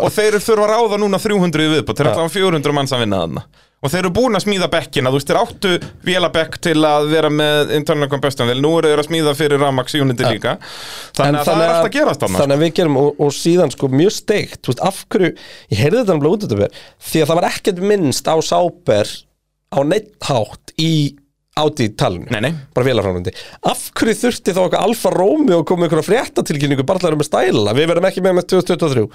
og þeir þurfa að ráða núna 300 í viðbútt, þeir eru alltaf 400 manns að vinna þarna. Og þeir eru búin að smíða bekkina, þú veist, þeir áttu vélabekk til að vera með internal combustion. Vel, nú eru þeir að smíða fyrir Ramax unity líka, þannig að það er alltaf að gerast þarna Þannig að við gerum og, og síðan sko mjög steikt. Þú veist, af hverju, ég heyrði þetta þetta verð Því að það var ekkert minnst á sáber á neitt hátt í áti í talinu. Nei, nei. Bara vélarframöndi Af hverju þurfti þá eitthvað Alfa Romeo og komið eitthvað fréttatilkynningu að vera með stæla? Við verðum ekki með með 2023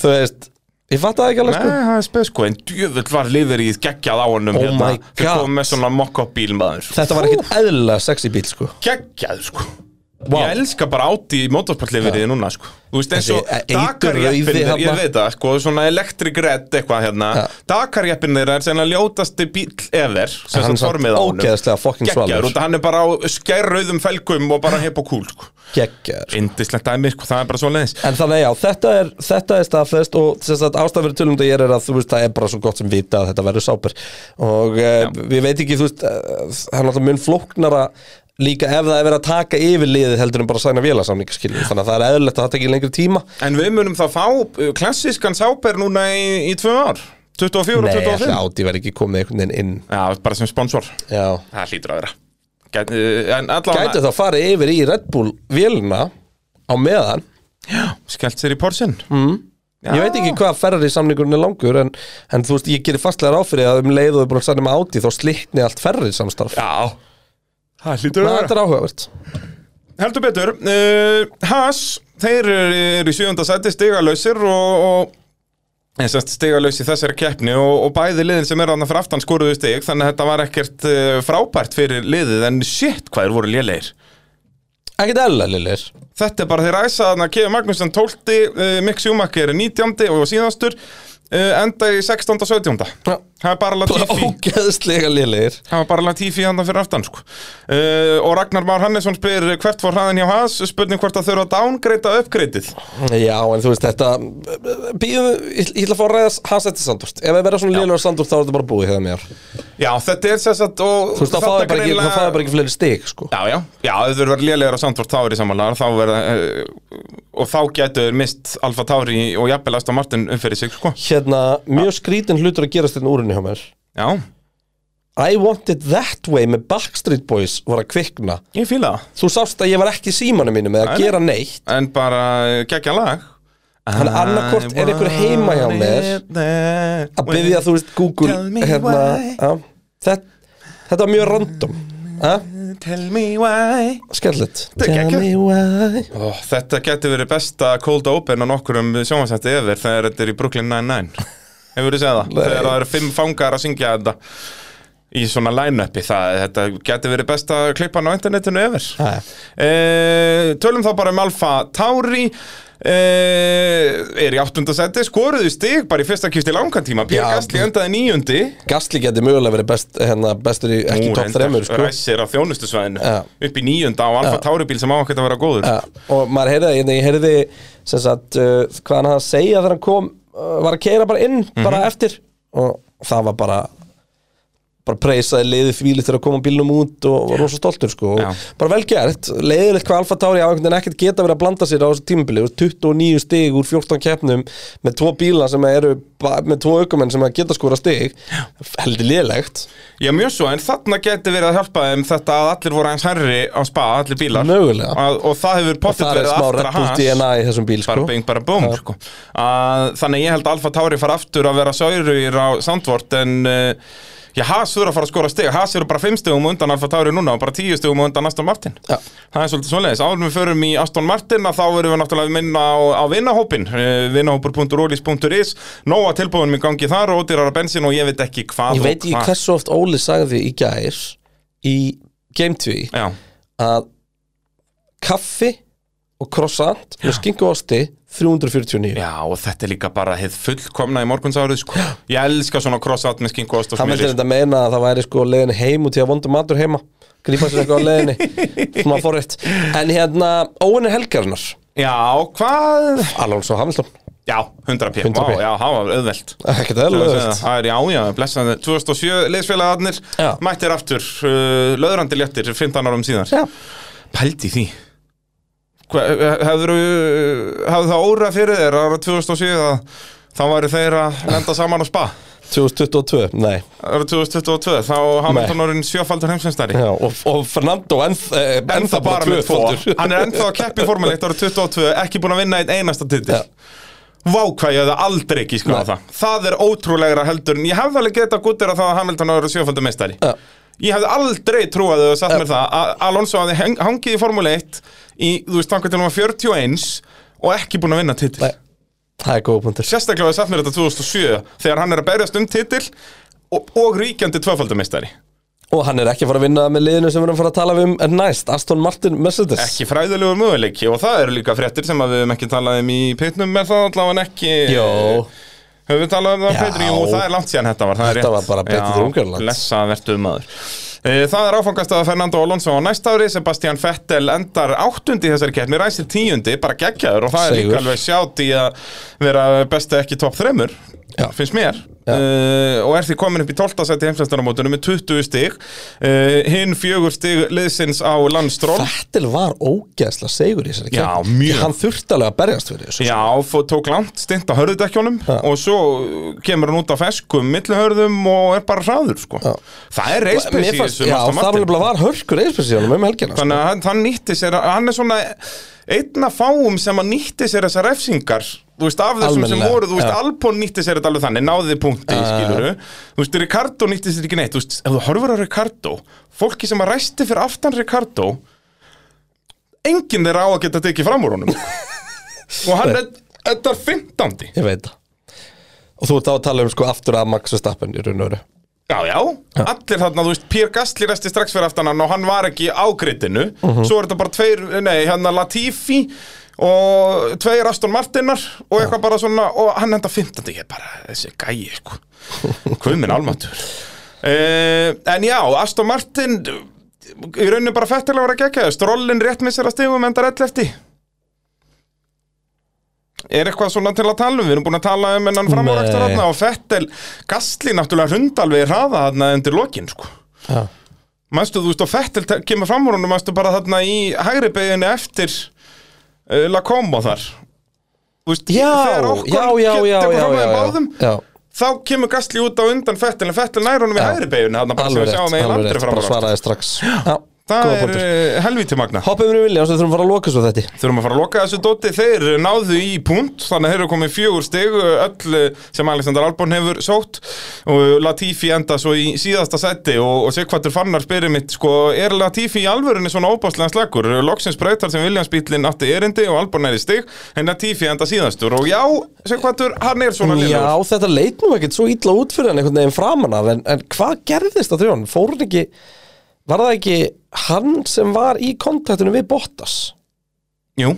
Þú veist, ég fatt það ekki alveg Nei, sko það er spes sko, en djöfull var liður í geggjað á honum Oh hérna, God. komum með svona mock-up bíl maður. Þetta var ekkert eðlilega sexy bíl sko. Geggjað sko Vá. Ég elska bara áti í motorsportlifriði núna sko. Þú veist eins og Þessi, eh, Dakar-jeppin Ég þarna. veit það sko, svona electric red eitthvað hérna. Ja. Dakar-jeppin þeirra er sennilega ljótasti bíl ever sem hann er formið á svalur. út af hann er bara á skærrauðum felgum og bara hip og cool sko. Geggjar Indislegt dæmi sko, það er bara svo leiðis En þannig já, þetta er, þetta er staðfest og fyrir tölum þetta ég er að þú veist það er bara svo gott sem vita að þetta verður sáper og uh, við veit ekki þú veist uh, það er náttúrulega mun flóknara líka ef það er verið að taka yfir liðið heldur en bara að sæna vélasamninga skilju þannig að það er eðlilegt að það tekja lengri tíma. En við munum þá fá uh, klassískan sáper núna í, í tvö ár 24 og Nei, 25 ætli áti verði ekki komið einhvern veginn inn. Já, bara sem sponsor. Já. Það hlýtur að vera. Gæti, allavega Gætu þá farið yfir í Red Bull vélina á meðan. Skellt sér í porsin mm. Ég veit ekki hvað ferrar í samningurinn er langur en, en þú veist, ég gerir fastlega ráð fyrir að um leið og þau búin að sæna með áti þá slitni allt ferrið samstarf. Já. Það Þetta er áhugavert? Heldur betur. Uh, Haas, þeir eru í sjöfunda sæti stigalausir og, og stigalaus í þessari keppni og, og bæði liðin sem eru þarna fyrir aftan skoruðu stig þannig að þetta var ekkert uh, frábært fyrir liðið en shit hvað þeir voru lélegir. Ekkert eðla, Lillir Þetta er bara þeir æsa þarna Kevin Magnússon 12, uh, Mick Schumacher er 19 og síðastur enda í 16. og 17. Já. Það er bara Latifi Ógeðslega Lillir Það var bara Latifi hann fyrir aftan sko. uh, og Ragnar Már Hannesson spyr hvert fór hraðin hjá Haas spurning hvort að þau eru að downgreita uppgreitið Já, en þú veist þetta Býðum, ég, ætla að fá að ræða hans eftir Sandúrt Ef það verða svona liðlega Sandúrt þá er þetta bara búið hefða mér Já, þetta er sess að og Þú veist, þá fáðu bara, þá fáðu bara ekki fleiri stig sko. Já, já, já, ef þau verður lélegar á Sandvort þá er í samanlega þá verða uh, og þá getur mist Alfa Tauri og jafnvel Aston Martin umfyrir sig sko. Hérna, mjög skrítin hlutur að gerast þetta úrunni hjá mér. Já, I Want It That Way með Backstreet Boys var að kvikna. Ég það. Þú sást að ég var ekki í símanum mínu með að gera neitt. En bara geggja lag. Þannig annarkvort er einhver heima hjá mér að byggja þú veist Google hérna, þetta, þetta var mjög random á, Tell me why. Er Tell me why. Ó, Þetta getur verið besta cold open á nokkurum sjónvarsætti yfir þegar þetta er í Brooklyn Nine-Nine. Hefur þið segið það? Þegar það eru fimm fangar að syngja þetta í svona line-upi. Það, þetta getur verið besta klippan á internetinu yfir e, Tölum þá bara um Alfa Tauri er í áttundasætti skoruðu stig bara í fyrsta kýfti langan tíma Já. Gasly endaði níundi Gastli geti mögulega verið best, hérna, bestur í ekki topp þremur sko. ræsir á þjónustusvæðinu Já. upp í níunda á Alfa Tauri bíl sem á ekkert að vera góður ja, og maður heyrði það, ég heyrði sem sagt, uh, hvað hann hafði að segja þegar hann kom, uh, var að keira bara inn Mhm. bara eftir og það var bara bara preysaði leiði fíli til að koma bílnum út og var rosa stoltur sko. Já. og bara vel gert, leiðilegt hvað Alfa Tauri á einhvern veginn ekkert geta verið að blanda sér á þessu tímabili. 29 stig úr 14 keppnum með tvo bíla sem eru með tvo aukumenn sem geta skora stig. Heldur leiðilegt Já, mjög svo, en þarna getur verið að hjálpa þeim þetta að allir voru eins herri á spa, allir bílar. Mögulega. að, og það hefur er verið aftur að hans DNA í þessum bíl bara sko. bing, bara Já. sko. að, þannig ég held að Alfa Tauri fara aftur að vera já, Haas þurfa að fara að skora stig. Haas eru bara 5 stigum á undan Alfa Tauri núna og bara 10 stigum á undan Aston Martin. Já. það er svolítið svoleiðis, áður við förum í Aston Martin að þá erum við náttúrulega að minna á, á vinnahópin uh, vinnahópur.rolis.is nóga tilbúinum í gangi þar og ódýrara bensin og ég veit ekki hvað Ég veit ekki hversu oft Óli sagði í gær í Game 2 Já, að kaffi og croissant og osti 349 Já, og þetta er líka bara heið fullkomna í morgunsárið sko. Ég elska svona croissant með skinku ost og Hann smjöri vildi sko. þetta meina að það væri sko leiðin heim út í að vondu matur heima grípa sér eitthvað á leiðinni svona forrétt en hérna Óinni Helgarinnar Já, hvað? Alonso Hamilton Já, 100 p 100p. Vá, Já, það var auðvelt ekkert eðlilegt það er já, já, blessaði 2007 liðsfélagarnir Já. Mættir aftur, uh, löðrandi léttir 15 árum síðan Já. Pældi því hefur það órað fyrir þér ára 2007 að þá væri þeir að lenda saman á spa? 2022, nei. Ára 2022 þá Hamilton orðin sjöfaldur heimsveistari Já, og, og Fernando enn, eh, ennþá bara tvöfaldur. hann er ennþá að keppi Formule 1 ára 22 ekki búin að vinna einn einasta titil. Já. Vá hvað ég hefði aldrei ekki skoða það. Það er ótrúlegra heldur en ég hefði alveg guttir að það að Hamilton ára sjöfaldur meistari. Já. Ég hefði aldrei trúað að þau satt mér það að Alonso hafði hangið í Formule 1 í, þú veist, tangar til hann var 41 og ekki búin að vinna titil. Nei, það er góð punktur. Sérstaklega hafði satt mér þetta 2007 þegar hann er að berjast um titil og, og ríkjandi tvöfaldameistari Og hann er ekki að fara að vinna með liðinu sem við erum að fara að tala um en næst, Aston Martin Mercedes. Ekki fræðilegur möguleiki og það eru líka fréttir sem að við höfum ekki talað um í pitnum með það allavega ekki. Jó, Höfum við talað um það. Petri? Jú, það er langt síðan þetta var, það Þetta var bara Petri Já, Drungaland. Blessa vertuð maður Það er áfangast að Fernando Alonso á næsta ári Sebastian Vettel endar áttundi í þessari keppni, ræsir tíundi, bara geggjaður og það er Sigur. líka alveg sjátt í að vera besti ekki topp þremur Já. finnst mér uh, og er því komin upp í 12. seti heimsvæmstaramótunum með 20 stig uh, hinn fjögur stig liðsins á landstról Vettel var ógeðslega segur í þessari. Því Hann þurfti alveg að berjast fyrir þessu Já, tók langt stint á hörðudekkjónum Já. og svo kemur hann út á feskum millihörðum og er bara hraður sko. Það er fannst- Já, það var hörkur eispressíunum um helgina sko. Þannig að hann, hann nýtti sér, hann er svona einna fáum sem að nýtti sér þessar refsingar þú veist, af þessum sem Almennilega, voru, þú veist, já. Albon nýtti sér þetta alveg þannig, náði punkti, uh. skiluru þú veist, Ricardo nýtti sér ekki neitt, þú veist, ef þú horfur á Ricardo fólki sem að ræsti fyrir aftan Ricardo enginn þeirra á að geta tekið fram úr honum. Og hann er, þetta er 15. Ég veit það. Og þú ert á að tala um sko aftur að Max Verstappen í raun og veru. Já, já, allir þarna, þú veist, Pierre Gasly resti strax fyrir aftan hann og hann var ekki á grittinu Mhm. Svo er þetta bara tveir, nei, hérna Latifi og tveir Aston Martinar og eitthvað bara svona, og hann enda 15. Ég er bara, þessi gæi, sko minn almatur uh, En já, Aston Martin í rauninni bara fættilega var að gegja Strollin rétt með sér að stigum endar 11. Er eitthvað svona til að tala um? Við erum búin að tala um enn framárakstur og Fettel, Gastli náttúrulega hrundalveg hraða þarna undir lokin sko. Já, Manstu, þú veist, og Fettel te- kemur fram úr honum, manstu bara þarna í hægri beginni eftir uh, Lacombe þar. Þú veist, já, já, já, já, já, já, fram með já, báðum, já. þá kemur Gastli út á undan Fettel en Fettel nær honum í hægri sem Alveg rétt, alveg rétt, bara svaraði strax. Já, Það góða er punktur. uh, helvíti magna. Hoppum við Williams, við þurfum að fara að loka svo þetta Þurfum að fara að loka þessu dóti, þeir náðu í punkt þannig að þeir eru komið fjögur stig öll sem Alexander Albon hefur sótt. Og Latifi enda svo í síðasta seti og, og Sigvartur Fannar spyrir mitt sko, er Latifi í alvörunni svona óbáslega slagur? Loksins breytar sem Williams bílinn átti erindi og Albon er í stig en Latifi enda síðastur. Og já, Sigvartur, hann er svona Já, liður þetta leit nú ekkert svo illa út fyrir hann einhvern veginn framan af en, en hvað gerðist á þrjón? Fór hann ekki Var það ekki hann sem var í kontaktinu við Bottas? Jú,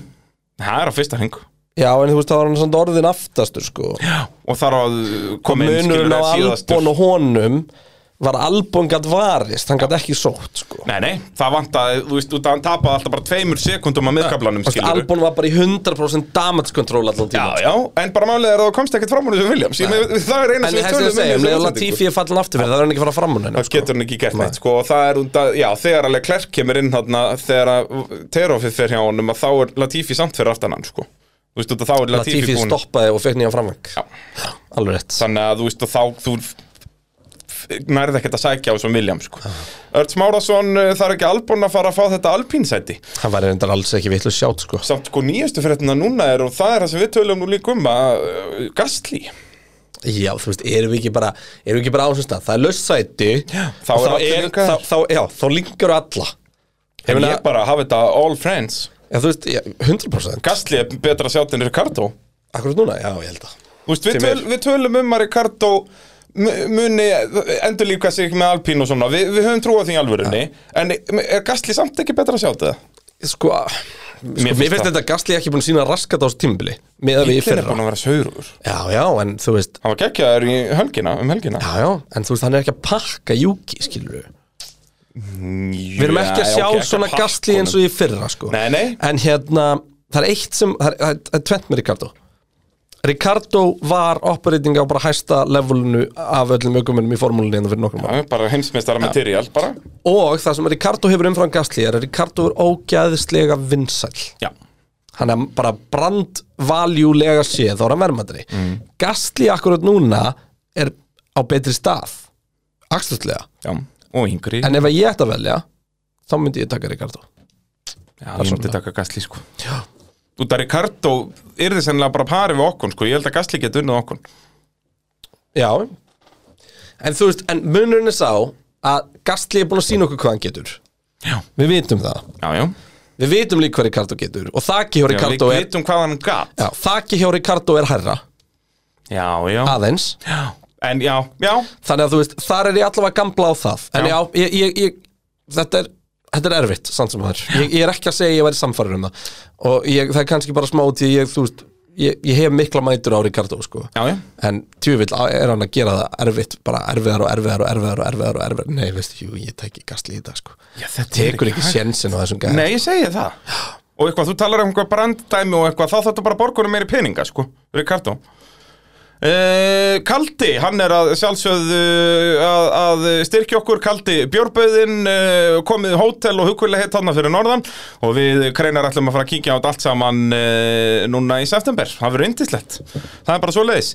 það er á fyrsta hring. Já, en þú veist, það var hann samt orðin aftastur sko. Og þar að koma inn Munurinn á Albon og honum var Albon gætt varist, hann gætt ekki sótt sko. Nei, nei, það vantaði, þú veist, að hann tapaði alltaf bara tveimur sekundum að miðkablanum, skilur Albon var bara í 100% damage control allan tíma Já, já, en bara málið er að þú komst ekkert fram úr þessu Williams Ég, Það er eina En sem við þess að tölum segja, um í með þessari Latifi er fallin aftur fyrir, það er hann ekki fara fram hún henni Það getur hann ekki gert neitt, sko Og það er að, já, þegar alveg Klerk kemur inn þarna Þegar að Terofið fer hjá honum að Þá er Latifi samt fyrir aftan hann, sko. Þú veist, að þá er Latifi, Latifi stoppaði og fekk nýjan framvang Já. Alveg rétt. Þannig að, þú veist, og þá Þú nærði ekkert að sækja á þessum Williams, sko. Örd Smárasson, uh, það er ekki Albon að fara að fá þetta Alpínsæti? Hann væri reyndar alls ekki vitlu sjátt sko. Samt, sko, nýjastu fréttina núna er Og það er það sem við tölum nú líka um að uh, Gastli Já, þú veist, erum við ekki bara erum við ekki bara á þessum stað, það er laust sæti já, þá þá, þá, þá, linkur alla. Meina- ég bara hafa þetta all friends. Já, þú veist, já, 100% Gastli er betra að sjá þetta en Ricardo. Akkurat núna, já, ég held að. Þú veist, við, töl, við tölum um að Ricardo muni endur líka sig með Alpín og svona, við, við höfum trúið því í alvörunni. En er Gastli samt ekki betra að sjá þetta? Sko, sko mér finnst það. þetta Gasly ekki búin að sína raskat á þessu tímbili með að við í Bíllinn er fyrra. búin að vera saurugur. Já, já, en þú veist Hann var geggjaður í helgina, um helgina. Já, já, en þú veist, hann er ekki að pakka Juki, skilur við Við erum ekki að sjá svona Gasly eins og í fyrra, sko. Nei, nei. En hérna, það er eitt sem, það er, það er, það er tvent með Ricardo var operating á bara hæsta levelinu af öllum aukumunum í formúlinni en það fyrir nokkrum árum. Já, bara heimsmeistara material, bara. Og það sem Ricardo hefur umfram Gasly er að Ricardo er ógæðislega vinsæl Já, hann er bara brandvaljúlega séð hann verðmættari mm. Gastli akkurat núna er á betri stað Axtuslega Já, og yngri. En ef að ég ætti að velja þá myndi ég taka Ricardo. Já, ég myndi taka Gasly sko. Já Út af Ricardo er þið sennilega bara pari við okkur sko. Ég held að Gasly geti unnið okkur. Já. En þú veist, en munurinn er sá að Gastli er búin að sína okkur hvað hann getur. Já. Við vitum það. Já, já. Við vitum líka hvað Ricardo getur. Og þakki hjá Já, Ricardo er þakki hjá Ricardo er herra Já, já. Aðeins. Já. En já, já. Þannig að þú veist, þar er ég allavega gamla á það. En Já. ég, ég, ég Þetta er Þetta er erfitt, samt sem það er. Ég, ég er ekki að segja ég væri samfæður um það. Og ég, það er kannski bara smá til ég, þú veist Ég, ég hef mikla mætur á Ricardo, sko. Já, já. En tjúvill er hann að gera það erfitt Bara erfiðar og erfiðar og erfiðar og erfiðar og erfiðar? Nei, veistu, jú, ég teki gastli í þetta, sko. Já, þetta Tekur ekki sjensin á þessum gæð Nei, ég segi það. Og eitthvað, þú talar um eitthvað branddæmi og eitthvað Þá þáttu bara borgunum meiri peninga, sko Ricardo Uh, Kaldi, hann er að sjálfsögðu að, að styrkja okkur. Kaldi Bjórböðin uh, komið hótel og hugvöldlega heitt þarna fyrir norðan. Og við kreinar ætlum að fara að kíkja á þetta allt saman uh, núna í september. Það verður yndislegt, það er bara svo leiðis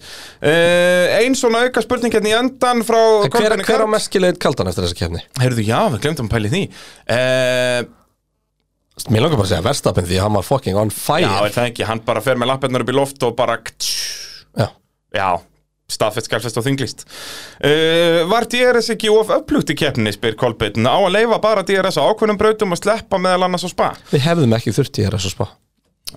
Einn svona auka spurning hérna í endan frá Hver, Kolbeini hver á Karl. meskilegir kaldan eftir þessa kefni? Heyrðu, já, við glemtum að pæli því. Uh, Mér langar bara að segja verstapin því að hann var fucking on fire. Já, er það ekki, hann bara fer með lappirnar upp í loft og bara Já. Já, staðfett skælfest og þinglist uh, Var DRS ekki of upplugt í keppni, spyr Kolbeinn. Á að leifa bara DRS á ákveðnum brautum og sleppa meðal annars á spa? Við hefðum ekki þurft að svo spá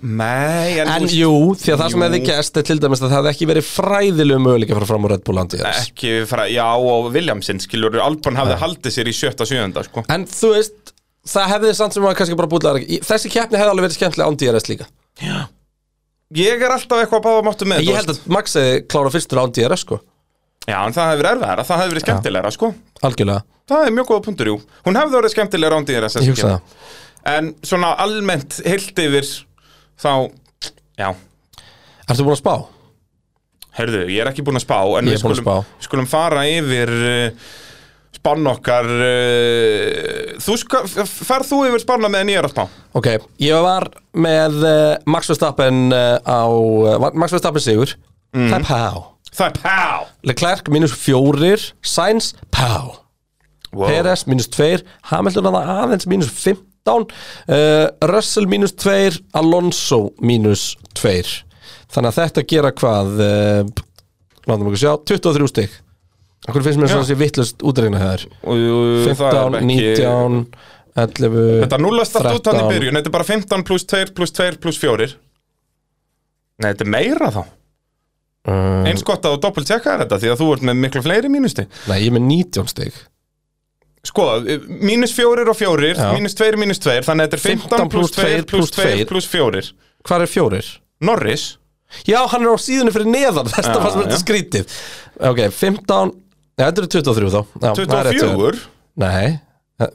Nei, en, En jú, því að það sem hefði gæst er til dæmis að það hefði ekki verið fræðilegu möguleika frá fram úr Red Bull landi Ekki fra, já, og Williamson, skilur Albon hafði haldið sér í sjötta sjöunda, sko. En þú veist, það hefði samt sem að kannski bara búið að Þessi keppni hefði alveg verið skemmtilega án DRS líka Ég er alltaf eitthvað að báða máttu með ég held að Max hefði klára fyrstur án DRS sko. Já, en það hefði verið erfæra, það hefði verið skemmtilegra, sko. Algjörlega, Það er mjög góða punktur, jú. Hún hefði verið skemmtilegra án DRS ég hugsa það. En svona almennt heilt yfir Þá, já. Ertu búin að spá? Herðu, ég er ekki búinn að spá En Ég er við búinn að skulum, spá. við skulum fara yfir uh, Spann okkar uh, Þú ferð þú yfir spanna með nýjar að spá Ok, ég var með uh, Max Verstappen uh, á Max Verstappen sigur. Mhm. Það er pá Það er pá Leclerc mínus fjórir. Sainz pá wow. Peres mínus 2, Hamilton að aðeins mínus 15 uh, Russell mínus 2, Alonso mínus 2 þannig að þetta gera hvað uh, látum við sjá, 23 stig Akkur finnst mér svona sé vittlust útreina hér Og, uh, það 15, er ekki- 19, 11 Þetta nullast allt út hann í 13. byrjun. Þetta er bara 15 pluss 2 pluss 2 pluss 4 Nei, þetta er meira þá. Uh, Eins gott að þú doppelt tjekka þetta Því að þú ert með miklu fleiri mínusti Nei, ég er með 19 stig. Sko, mínus 4 og 4 Já. Mínus 2, mínus 2 Þannig að þetta er 15 pluss 2 pluss 2 pluss 4 Hvað er fjórir? Norris. Já, hann er á síðunni fyrir neðan. Þetta fannst mér þetta skrítið. Ok, 15 Já, þetta eru 23 þá. Já, það er rétt hjá þér. 24 Nei.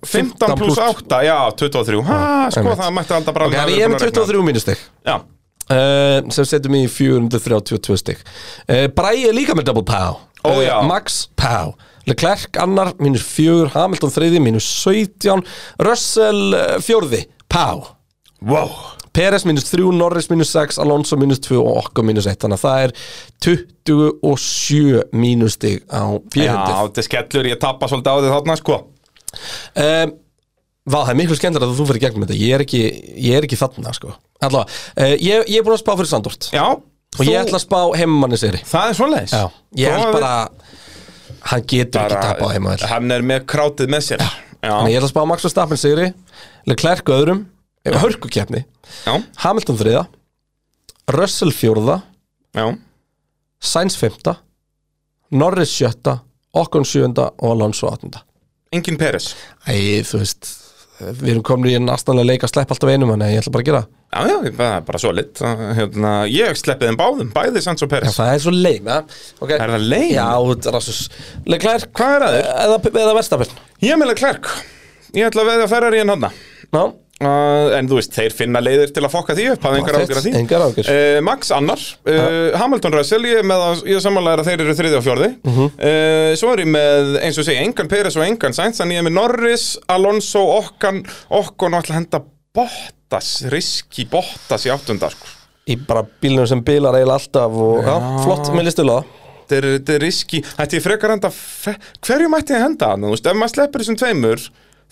15 pluss 8, já, 23 Ha, sko, það mætti alltaf bara Ok, þannig ég er með 23 mínustig. Já, uh, sem setjum í 432 stig. Uh, Bræði er líka með double pow. Ó, já. Max pow. Leclerc annar mínus 4 Hamilton þriði mínus 17 Russell uh, fjórði pow. Wow Peres mínus 3, Norris mínus 6 Alonso mínus 2 og okkur mínus 1 þannig að það er 27 mínustig á Já, 400 þetta er skellur, ég tappa svolítið á því þarna, sko. Um, Vá, það er miklu skemmtir að þú fyrir gegnum þetta. Ég er ekki, ég er ekki þarna sko. Allavega, uh, ég, ég er búin að spá fyrir Sandort Já, og ég ætla að spá heimamanni sigri Það er Já, ég held bara hann getur ekki bara, tapa á heimaðil Hann er með krátið með sér. Já, Þannig ég ætla að spá Max Verstappen sigri Leclerc öðrum, hörkukefni já, Hamilton þriða Russell fjórða. Já. Sainz fymta Norris sjötta. Okkon sjönda og Alonso áttunda. Engin Peres. Æ, þú veist Við erum komin í en aðstæðanlega leik að sleppa alltaf einum að ég ætla bara að gera það. Já, já, það er bara svo lit. Hérna, Ég sleppið þeim báðum, bæði Sands og Já, Peres það er svo leim ja? okay. Er það leim? Já, rassus Leclerc Hvað er að þér? Eða, eða Verstappen? Ég meðlega klærk Ég ætla að veðja Ferrari en hana Já, uh, En þú veist, þeir finna leiðir til að fokka því upp Hafði engar ágjör að því. uh, Max annar uh, Hamilton Russell, ég er með að Ég er samanlega að þeir eru þriði og fjórði. Mhm. uh, Svo er ég með, eins og segja, engan Peres og engan Sainz Þannig ég er með Norris, Alonso, Okkan Okkon og að henda Bottas riski Bottas í áttunda sko. Í bara bílnum sem bílar eiginlega alltaf og já, flott, mér listu það. Þetta er, er riski, þetta er frekar enda fe- hverju mætti ég henda ef maður sleppur þessum tveimur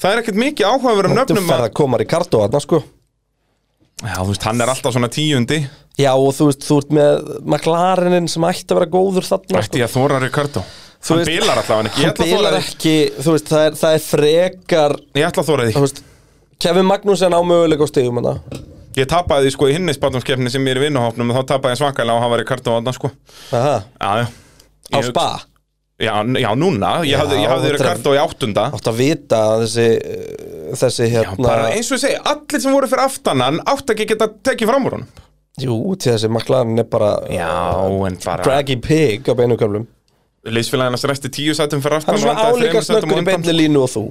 það er ekkert mikið áhugaverðum Þú nöfnum ferð að koma kartu þarna sko. Já, þú veist, hann er alltaf svona tíundi. Já og þú veist, þú ert með McLarenin sem ætti að vera góður þarna Ætti ég að þóra Ricardo. Þú Hann veist, bilar alltaf hann ekki, Hann að því ekki, þú veist, það er, það er frekar Ég ætla að þóra því Þú veist, Kevin Magnussen á möguleika á stigum hana Ég tapaði sko í hinnisbátumskeppni sem ég er í vinnuhófnum og þá tapaði ég svakalega og hann var Ricardo þarna sko. Aha, Já, já. Á Ég- spa Já, já núna, ég Já, hafði, hafði Ricardo í áttunda. Átt að vita þessi, þessi Já, hérna bara eins og ég segi, allir sem voru fyrir aftanan átt ekki geta tekið fram úr honum. Jú, til þessi McLaren er bara Já, en bara Draggy pig á beinu köflum. Leysfélagina resti tíu sætum fyrir aftan Hann er svona álíka snöggur í beinni línu og þú.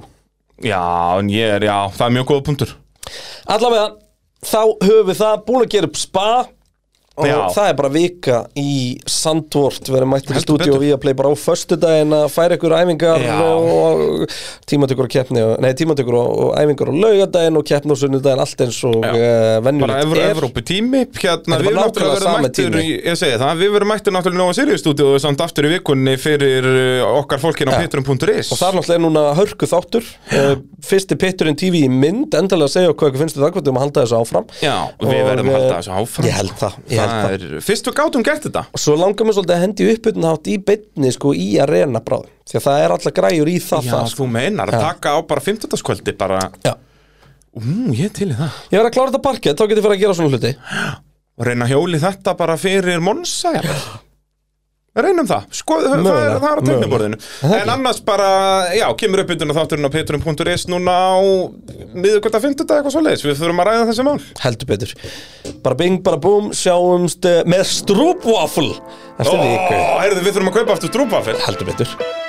Já, en ég er, já, það er mjög góða punktur. Allavega, þá höfum við það búin að gera upp spa og Já. það er bara vika í Sandvort. Verið mættir í stúdíu og við að play bara á föstudaginn að færa ykkur æfingar Já. og tímatökur og keppni nei, tímatökur og, og æfingar og laugadaginn og keppni og sunnudaginn allt eins og uh, Bara venjulegt Evro, er. Evrópu tími Hérna, Þetta er við bara náttúrulega verðum mættir tími. í- Ég segi það, við verðum mættir náttúrulega Nóa Sirius stúdíu og samt aftur í vikunni fyrir uh, okkar fólkin á pitturum.is Og það er náttúrulega núna hörku þáttur. Uh, Fyrsti pitturinn TV í mynd Endalega segja ykkur finnst þið það Hvað um að halda þessu áfram. Já, við verðum halda eh, þessu áfram það, er, Fyrst við gátum gert þetta Og svo langar mér svolítið að hendi uppbytun hátt í beinni sko í arena bráðum Því að það er alltaf græjur í það Já, það sko. þú meinar, að Já. taka á bara 15. bara Já. Ú, ég til í það Ég verð að klára þetta parkett, þá getur ég fyrir að gera svona hluti Og reyna hjóli þetta bara fyrir Monsa jafnvel. Reynum það, sko, það, er, það er á tekniborðinu það En annars bara, já, kemur upp yndurinn þátturinn á petrum.is núna á miðugvölda 50 eitthvað svo leiðis Við þurfum að ræða þessi mál. Heldur betur. Bara bing, bara búm, sjáumst eh, með Ó, heyrðu, við þurfum að kaupa aftur strúpafel Heldur betur